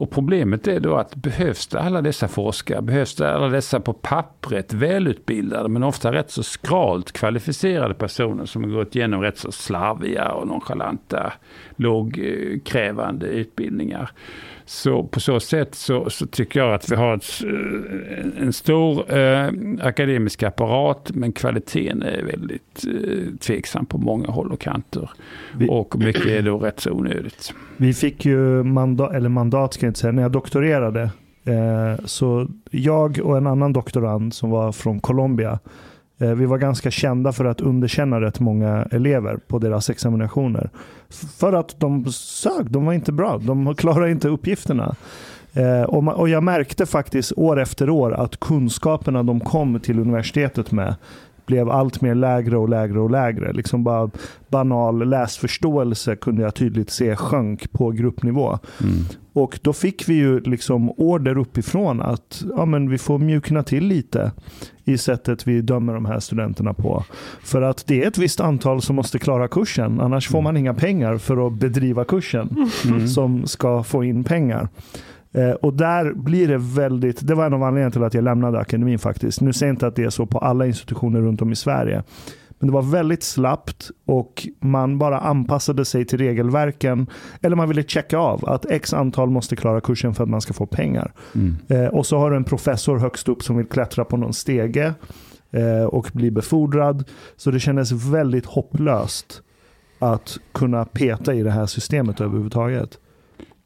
Speaker 6: Och problemet är då att behövs det alla dessa forskare, behövs det alla dessa på pappret välutbildade men ofta rätt så skralt kvalificerade personer som har gått igenom rätt så slarviga och nonchalanta, lågkrävande utbildningar. Så på så sätt så, så, tycker jag att vi har ett, eh, en stor eh, akademisk apparat men kvaliteten är väldigt eh, tveksam på många håll och kanter. Vi, och mycket är då rätt så onödigt.
Speaker 4: Vi fick ju mandat, eller mandat ska jag inte säga, när jag doktorerade. Eh, så jag och en annan doktorand som var från Colombia Eh, vi var ganska kända för att underkänna rätt många elever på deras examinationer. För att de sög, de var inte bra, de klarade inte uppgifterna. Eh, och jag märkte faktiskt år efter år att kunskaperna de kom till universitetet med blev allt mer lägre och lägre och lägre. Liksom bara banal läsförståelse kunde jag tydligt se sjönk på gruppnivå. Mm. Och då fick vi ju liksom order uppifrån att ja, men vi får mjukna till lite i sättet vi dömer de här studenterna på. För att det är ett visst antal som måste klara kursen, annars får man inga pengar för att bedriva kursen mm. som ska få in pengar. Eh, och där blir det väldigt, det var en av anledningarna till att jag lämnade akademin faktiskt. Nu säger jag inte att det är så på alla institutioner runt om i Sverige. Men det var väldigt slappt och man bara anpassade sig till regelverken. Eller man ville checka av att x antal måste klara kursen för att man ska få pengar. Mm. Eh, och så har du en professor högst upp som vill klättra på någon stege eh, och bli befordrad. Så det kändes väldigt hopplöst att kunna peta i det här systemet överhuvudtaget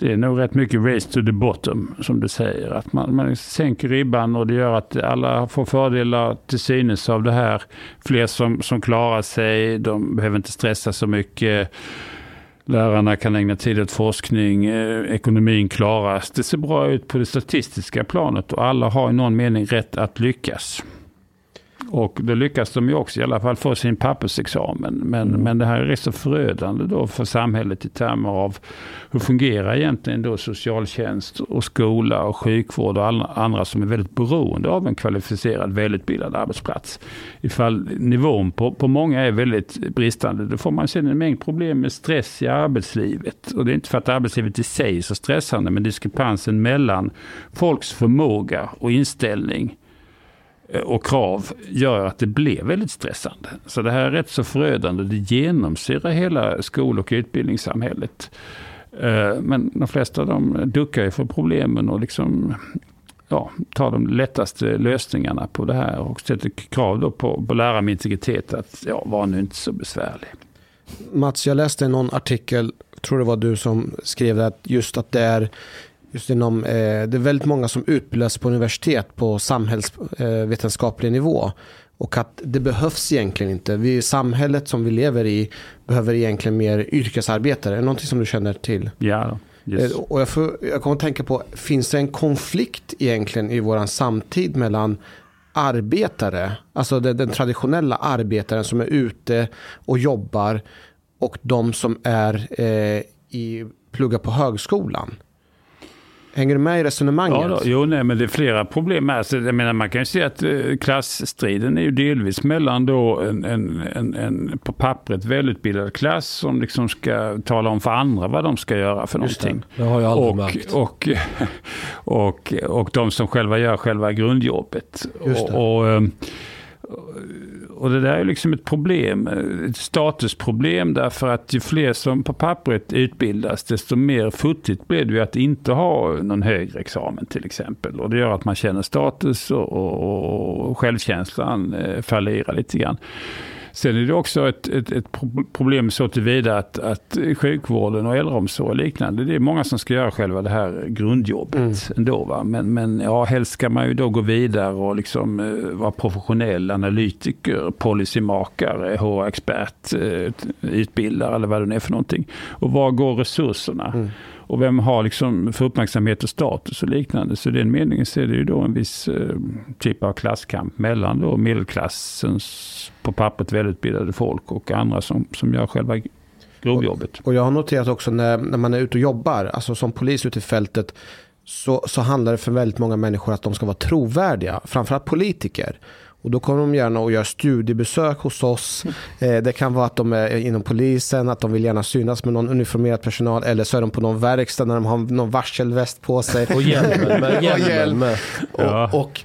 Speaker 6: det är nog rätt mycket race to the bottom som du säger. Att man, man sänker ribban och det gör att alla får fördelar till synes av det här. Fler som, som klarar sig, de behöver inte stressa så mycket. Lärarna kan ägna tid åt forskning, eh, ekonomin klaras. Det ser bra ut på det statistiska planet och alla har i någon mening rätt att lyckas. Och då lyckas de ju också i alla fall få sin pappersexamen. Men, mm. men det här är så förödande då för samhället i termer av hur fungerar egentligen då socialtjänst och skola och sjukvård och alla andra som är väldigt beroende av en kvalificerad välutbildad arbetsplats. Ifall nivån på, på många är väldigt bristande då får man sen en mängd problem med stress i arbetslivet. Och det är inte för att arbetslivet i sig är så stressande men diskrepansen mellan folks förmåga och inställning Eh, och krav gör att det blir väldigt stressande. Så det här är rätt så förödande. Det genomsyrar hela skol och utbildningssamhället. Eh, men de flesta de duckar ju för problemen och liksom ja, tar de lättaste lösningarna på det här och sätter krav då på, på lärare med integritet att ja, var nu inte så besvärlig.
Speaker 2: Mats, jag läste någon artikel, tror det var du som skrev det, att just att det är just inom, eh, det är väldigt många som utbildas på universitet på samhällsvetenskaplig eh, nivå. Och att det behövs egentligen inte. Vi, samhället som vi lever i behöver egentligen mer yrkesarbetare. Är det någonting som du känner till?
Speaker 6: Ja.
Speaker 2: Yes. Eh, och jag, får, jag kommer att tänka på, finns det en konflikt egentligen i vår samtid mellan arbetare, alltså den, den traditionella arbetaren som är ute och jobbar och de som är eh, i, pluggar på högskolan? Hänger du med i resonemanget?
Speaker 6: Ja, då, jo, nej, men det är flera problem med. Alltså, jag menar, man kan ju se att eh, klassstriden är ju delvis mellan då en, en, en, en på pappret välutbildad klass som liksom ska tala om för andra vad de ska göra för
Speaker 2: Just det.
Speaker 6: någonting.
Speaker 3: Det har jag aldrig
Speaker 6: Och,
Speaker 3: märkt.
Speaker 6: och, och, och de som själva gör själva grundjobbet.
Speaker 2: Just det.
Speaker 6: Och, och, ehm, och det där är liksom ett problem, ett statusproblem därför att ju fler som på pappret utbildas desto mer futtigt blir det ju att inte ha någon högre examen till exempel. Och det gör att man känner status och, och, och självkänslan eh, fallerar lite grann. Sen är det också ett, ett, ett pro- problem så tillvida att, att sjukvården och äldreomsorg och liknande, det är många som ska göra själva det här grundjobbet
Speaker 2: Mm.
Speaker 6: ändå. Va? Men, men ja, helst ska man ju då gå vidare och liksom eh, vara professionell analytiker, policymakare, HR-expert, eh, utbildare eller vad det nu är för någonting. Och var går resurserna?
Speaker 2: Mm.
Speaker 6: Och vem har liksom för uppmärksamhet och status och liknande. Så i den meningen så är det ju då en viss eh, typ av klasskamp mellan då medelklassens på pappret välutbildade folk och andra som, som gör själva grovjobbet.
Speaker 2: Och jag har noterat också när, när man är ute och jobbar, alltså som polis ute i fältet, så, så handlar det för väldigt många människor att de ska vara trovärdiga, framförallt politiker. Och då kommer de gärna och gör studiebesök hos oss. Eh, det kan vara att de är inom polisen, att de vill gärna synas med någon uniformerad personal. Eller så är de på någon verkstad när de har någon varselväst på sig.
Speaker 3: Och hjälmen med.
Speaker 2: Och
Speaker 3: Hjälmen
Speaker 2: hjälm.
Speaker 3: med.
Speaker 6: Ja.
Speaker 2: Och, och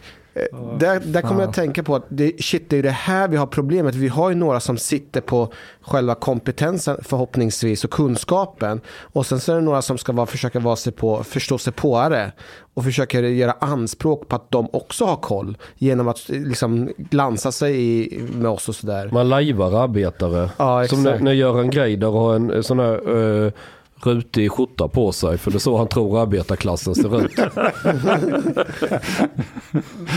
Speaker 2: där, där kommer jag att tänka på att det, shit, det är det här vi har problemet. Vi har ju några som sitter på själva kompetensen förhoppningsvis och kunskapen. Och sen så är det några som ska vara, försöka vara sig på, förstå sig påare. Och försöker göra anspråk på att de också har koll. Genom att liksom glansa sig i, med oss och sådär.
Speaker 3: Man lajvar arbetare.
Speaker 2: Ja,
Speaker 3: Som när, när Göran Greider har en eh, sån här uh, rutig skjorta på sig. För det är så han tror arbetarklassen ser ut.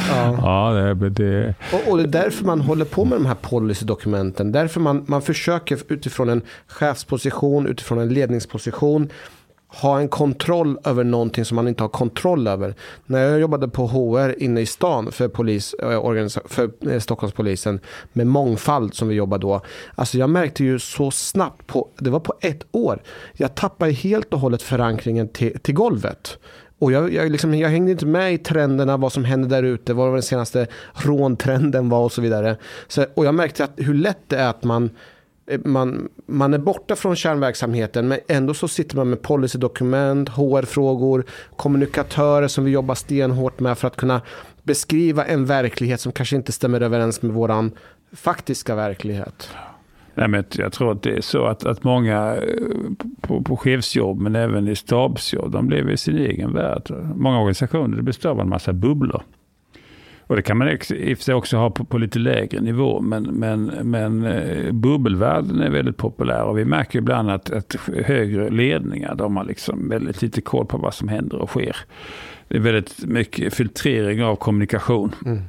Speaker 2: Ja.
Speaker 6: Ja, det, det,
Speaker 2: Och, och det är därför man håller på med de här policydokumenten. Därför man, man försöker utifrån en chefsposition, utifrån en ledningsposition ha en kontroll över någonting som man inte har kontroll över. När jag jobbade på HR inne i stan för, polis, eh, för eh, Stockholmspolisen med mångfald som vi jobbar då. Alltså jag märkte ju så snabbt, på, det var på ett år, jag tappade helt och hållet förankringen till, till golvet. Och jag, jag, liksom, jag hängde inte med i trenderna, vad som hände där ute, vad den senaste råntrenden var och så vidare. Så, och jag märkte att hur lätt det är att man, Eh, man, man är borta från kärnverksamheten men ändå så sitter man med policydokument, HR-frågor, kommunikatörer som vi jobbar stenhårt med för att kunna beskriva en verklighet som kanske inte stämmer överens med våran faktiska verklighet.
Speaker 6: Nej, men jag tror att det är så att, att många eh, på, på chefsjobb men även i stabsjobb, de lever i sin egen värld. Många organisationer består av en massa bubblor. Och det kan man i och för sig också ha på, på lite lägre nivå. Men, men, men eh, bubbelvärlden är väldigt populär. Och vi märker ibland att, att högre ledningar, de har liksom väldigt lite koll på vad som händer och sker. Det är väldigt mycket filtrering av kommunikation.
Speaker 2: Mm.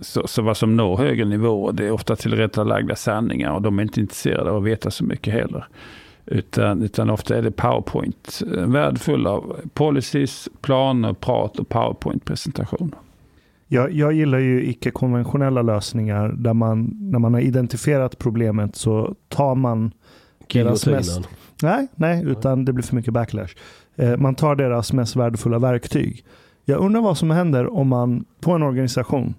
Speaker 6: Så, så vad som når högre nivåer, det är ofta tillrättalagda sanningar och de är inte intresserade av att veta så mycket heller. Utan, utan ofta är det PowerPoint. En värld full av policies, planer, prat och PowerPoint-presentationer.
Speaker 4: Jag, jag gillar ju icke-konventionella lösningar där man, när man har identifierat problemet så tar man deras mest, nej, nej, utan det blir för mycket backlash. Eh, man tar deras mest värdefulla verktyg. Jag undrar vad som händer om man på en organisation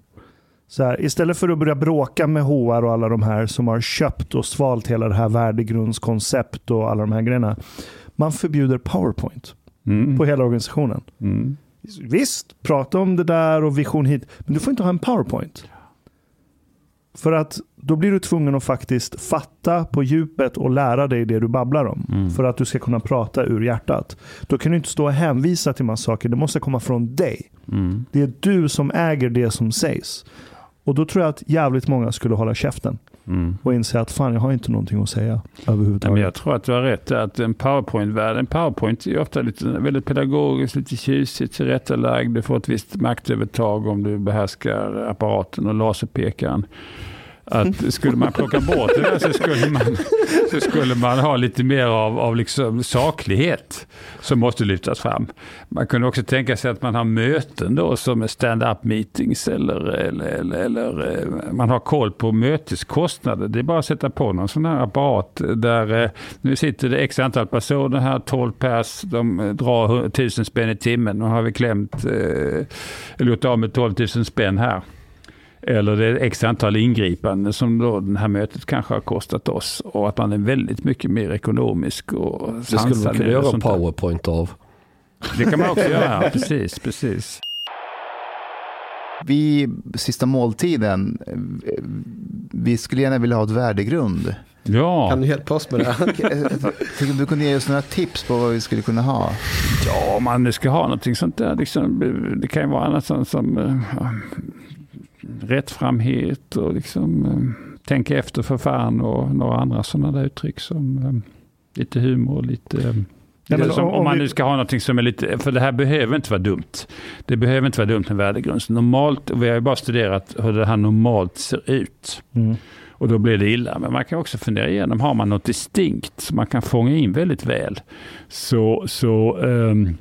Speaker 4: så här, istället för att börja bråka med HR och alla de här som har köpt och svalt hela det här värdegrundskoncept och alla de här grejerna. Man förbjuder PowerPoint
Speaker 6: Mm.
Speaker 4: på hela organisationen.
Speaker 6: Mm.
Speaker 4: Visst, prata om det där och vision hit, men du får inte ha en PowerPoint. För att då blir du tvungen att faktiskt fatta på djupet och lära dig det du babblar om.
Speaker 6: Mm.
Speaker 4: För att du ska kunna prata ur hjärtat. Då kan du inte stå och hänvisa till massa saker. Det måste komma från dig.
Speaker 6: Mm.
Speaker 4: Det är du som äger det som sägs. Och då tror jag att jävligt många skulle hålla käften
Speaker 6: Mm.
Speaker 4: och inse att fan, jag har inte någonting att säga
Speaker 6: Ja,
Speaker 4: överhuvudtaget.
Speaker 6: men jag tror att du har rätt att en PowerPoint-värld, en PowerPoint är ofta lite, väldigt pedagogiskt, lite tjusigt, tillrättalagd. Du får ett visst maktövertag om du behärskar apparaten och laserpekaren. Att skulle man plocka bort det där så skulle man, så skulle man ha lite mer av, av liksom saklighet som måste lyftas fram. Man kunde också tänka sig att man har möten då som stand-up meetings eller, eller, eller, eller eh, man har koll på möteskostnader. Det är bara att sätta på någon sån här apparat där eh, nu sitter det x antal personer här, 12 pers, de drar 1000 spänn i timmen. Nu har vi klämt, eh, eller gjort av med 12 000 spänn här. Eller det är x antal ingripanden som då det här mötet kanske har kostat oss. Och att man är väldigt mycket mer ekonomisk och
Speaker 3: Det skulle man kunna göra en powerpoint av.
Speaker 6: Det kan man också göra, precis, precis.
Speaker 1: Vi, sista måltiden, vi skulle gärna vilja ha ett värdegrund.
Speaker 6: Ja.
Speaker 2: Kan du hjälpa oss med det?
Speaker 1: du kunde ge oss några tips på vad vi skulle kunna ha.
Speaker 6: Ja, om man ska ha någonting sånt där. Liksom, det kan ju vara annat som, som ja, rättframhet och liksom eh, tänka efter för fan och några andra sådana där uttryck som eh, lite humor, lite eh, Nej, om, om man nu ska ha någonting som är lite, för det här behöver inte vara dumt. Det behöver inte vara dumt med värdegrund. Normalt, vi har ju bara studerat hur det här normalt ser ut. Mm. Och då blir det illa. Men man kan också fundera igenom, har man något distinkt som man kan fånga in väldigt väl. Så, så um,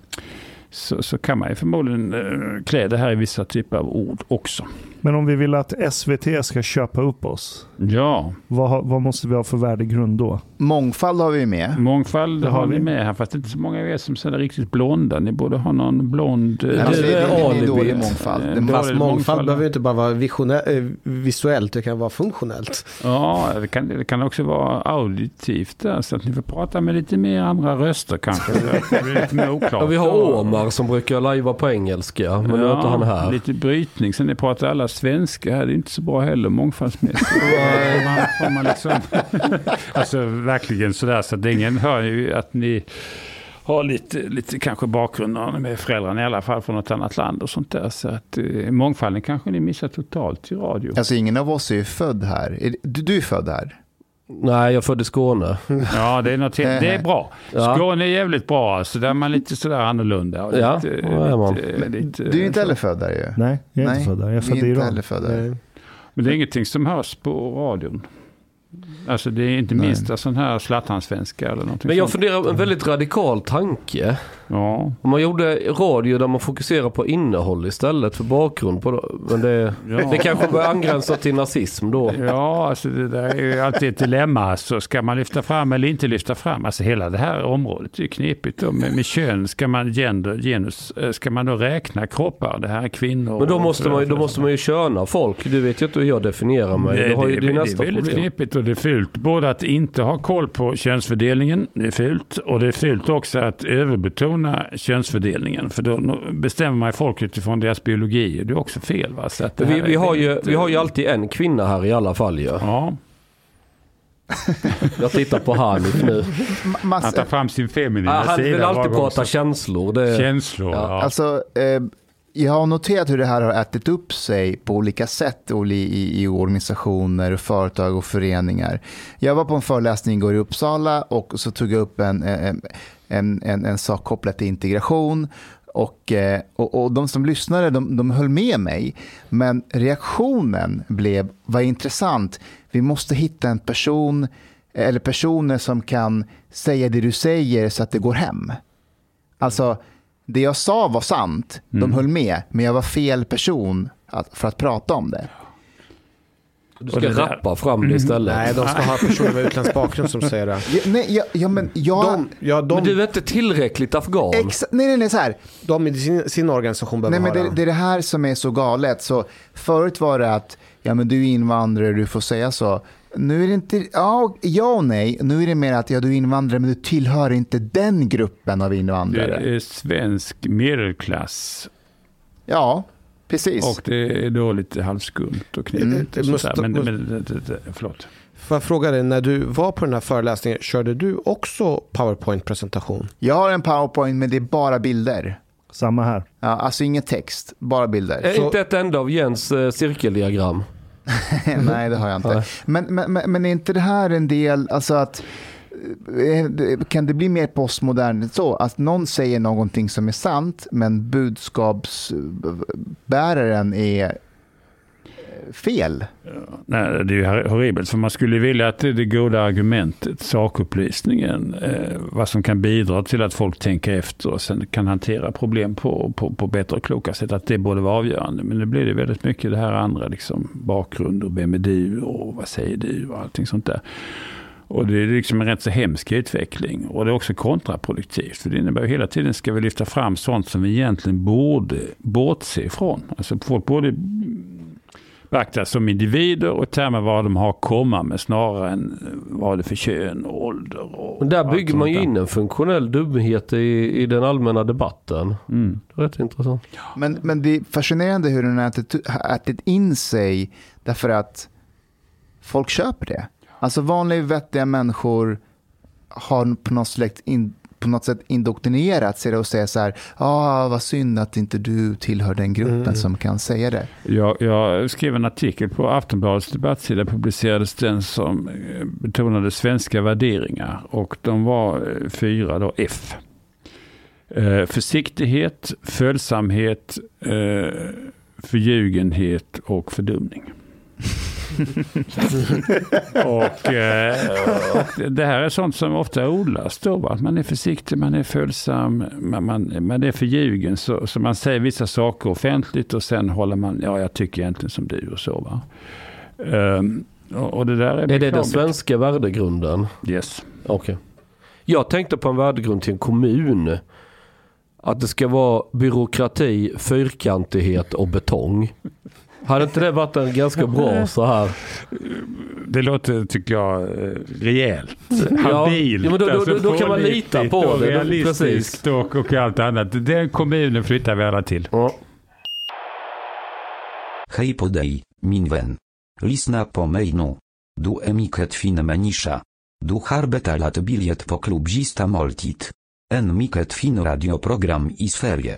Speaker 6: så, så kan man ju förmodligen eh, klä det här i vissa typer av ord också.
Speaker 4: Men om vi vill att SVT ska köpa upp oss,
Speaker 6: ja.
Speaker 4: vad, vad måste vi ha för värdegrund då?
Speaker 1: Mångfald har vi med.
Speaker 6: Mångfald har, har vi med här, fast det är inte så många av er som är riktigt blonda. Ni borde ha någon blond...
Speaker 1: Nej, alltså, det, är, det är dålig mångfald.
Speaker 2: Det fast mångfald, mångfald behöver inte bara vara visionär, eh, visuellt, det kan vara funktionellt.
Speaker 6: Ja, det kan, det kan också vara auditivt, där, så att ni får prata med lite mer andra röster kanske. det blir lite mer oklart.
Speaker 3: Ja, vi har Omar som brukar lajva på engelska, men ja, nu är inte han här.
Speaker 6: Lite brytning, sen ni pratar alla svenska här, det är inte så bra heller mångfaldsmässigt. man, man liksom, alltså verkligen sådär, så att ingen hör ju att ni har lite, lite kanske bakgrund med föräldrarna i alla fall från något annat land och sånt där. Så att eh, mångfalden kanske ni missar totalt i radio.
Speaker 1: Alltså ingen av oss är ju född här. Du, du är född här?
Speaker 3: Nej, jag är född i Skåne.
Speaker 6: Ja, det är, något, det är bra. Skåne är jävligt bra, så där är man lite sådär annorlunda. Och
Speaker 3: ja,
Speaker 6: lite,
Speaker 1: lite, lite, du är inte heller född där ju.
Speaker 4: Nej, jag är Nej, inte född där. Jag är född i Iran.
Speaker 6: Men det är ingenting som hörs på radion. Alltså det är inte minst sån här slattransvenska eller någonting
Speaker 3: Men jag sånt. funderar en väldigt radikal tanke.
Speaker 6: Ja.
Speaker 3: Om man gjorde radio där man fokuserar på innehåll istället för bakgrund. På, men det, ja. det kanske börjar angränsa till nazism då.
Speaker 6: Ja, alltså det där är ju alltid ett dilemma. Så ska man lyfta fram eller inte lyfta fram? Alltså hela det här området är ju knepigt. Då. Med, med kön, ska man, gender, genus, eh, ska man då räkna kroppar? Det här är kvinnor.
Speaker 3: Men då måste, man, då måste man ju köna folk. Du vet ju inte hur jag definierar mig.
Speaker 6: Det, det,
Speaker 3: har ju,
Speaker 6: det, det, är väldigt problem. knepigt och det är fult. Både att inte ha koll på könsfördelningen, det är fult. Och det är fult också att överbetona könsfördelningen. För då bestämmer man folk utifrån deras biologi. Det är också fel. Va? Så att
Speaker 3: vi, vi, har ju, vi har ju alltid en kvinna här i alla fall ju.
Speaker 6: Ja.
Speaker 3: Jag tittar på Hanif nu.
Speaker 6: Han tar fram sin feminina
Speaker 3: ah, han
Speaker 6: sida.
Speaker 3: Han vill alltid prata känslor.
Speaker 6: Det... Känslor, ja.
Speaker 1: ja. Alltså, eh, jag har noterat hur det här har ätit upp sig på olika sätt i, i organisationer, företag och föreningar. Jag var på en föreläsning igår i Uppsala och så tog jag upp en, en, en, en, en sak kopplat till integration. Och, eh, och, och, de som lyssnade de, de höll med mig, men reaktionen blev, vad intressant, vi måste hitta en person eller personer som kan säga det du säger så att det går hem. Alltså, det jag sa var sant, mm. de höll med, men jag var fel person för att prata om det.
Speaker 3: Du ska rappa fram det mm. istället.
Speaker 2: Nej, de ska ha personer med utländsk bakgrund som säger det.
Speaker 1: Ja, nej, ja, ja, men, jag,
Speaker 2: de, ja, de,
Speaker 3: men du är inte tillräckligt afghan.
Speaker 1: Ex, nej, nej, nej, så här.
Speaker 2: De i sin, sin organisation behöver
Speaker 1: nej, men det, det, är det här som är så galet. Så förut var det att ja, men du är invandrare, du får säga så. Nu är det inte, ja, ja och nej. Nu är det mer att ja, du är invandrare men du tillhör inte den gruppen av invandrare.
Speaker 6: Det är svensk medelklass.
Speaker 1: Ja, precis.
Speaker 6: Och det är då lite halvskumt och knepigt. Mm. Måste, men, men, förlåt.
Speaker 2: Får jag fråga dig, när du var på den här föreläsningen, körde du också PowerPoint-presentation?
Speaker 1: Jag har en PowerPoint men det är bara bilder.
Speaker 4: Samma här.
Speaker 1: Ja, alltså ingen text, bara bilder.
Speaker 3: Är Så... Inte ett enda av Jens eh, cirkeldiagram.
Speaker 1: Nej, det har jag inte. Men, men, men är inte det här en del, alltså att eh, kan det bli mer postmodernt så? Att någon säger någonting som är sant, men budskapsbäraren är fel.
Speaker 6: Nej, det är ju horribelt. För man skulle vilja att det, det goda argumentet, sakupplysningen, eh, vad som kan bidra till att folk tänker efter och sen kan hantera problem på, på, på bättre och kloka sätt, att det borde vara avgörande. Men nu blir det väldigt mycket det här andra, liksom bakgrund och vem är du och vad säger du och allting sånt där. Och det är liksom en rätt så hemsk utveckling. Och det är också kontraproduktivt. För det innebär ju hela tiden ska vi lyfta fram sånt som vi egentligen borde bortse ifrån. Alltså folk borde beaktas som individer och termer vad de har att komma med snarare än vad det är för kön och ålder. Och
Speaker 3: Men där bygger man ju in en funktionell dumhet i, i den allmänna debatten.
Speaker 6: Mm.
Speaker 3: Rätt intressant.
Speaker 1: Men, men det är fascinerande hur den har ätit, in sig därför att folk köper det. Alltså vanliga vettiga människor har på något sätt, in, på något sätt indoktrinerat sig och säger så här, ah, vad synd att inte du tillhör den gruppen som kan säga det.
Speaker 6: Jag, jag skrev en artikel på Aftonbladets debattsida, publicerades den som eh, betonade svenska värderingar. Och de var eh, fyra då, F. Eh, försiktighet, följsamhet, eh, förljugenhet och fördumning. och, eh, och det här är sånt som ofta odlas då. Va? Man är försiktig, man är följsam, man, man, man är förljugen. Så, så man säger vissa saker offentligt och sen håller man, ja jag tycker egentligen som du och så. Va? Ehm, och, och det där är
Speaker 3: Är det den svenska värdegrunden?
Speaker 6: Yes.
Speaker 3: Okej. Jag tänkte på en värdegrund till en kommun. Att det ska vara byråkrati, fyrkantighet och betong. Hade inte det varit en ganska bra så här?
Speaker 6: Det låter, tycker jag, rejält.
Speaker 3: Ja,
Speaker 6: Habilt.
Speaker 3: ja, men då- då-
Speaker 6: alltså
Speaker 3: då kan man lita på
Speaker 6: och
Speaker 3: det. Då-
Speaker 6: Realistiskt och, och allt annat. Den kommunen flyttar vi alla till.
Speaker 3: Ja.
Speaker 5: Hej podej, min vän. Lisna po mejnu. Du emiket fin menisza. Du harbeta lat biliet po klubzista moltit. En miket fin radioprogram i sferie.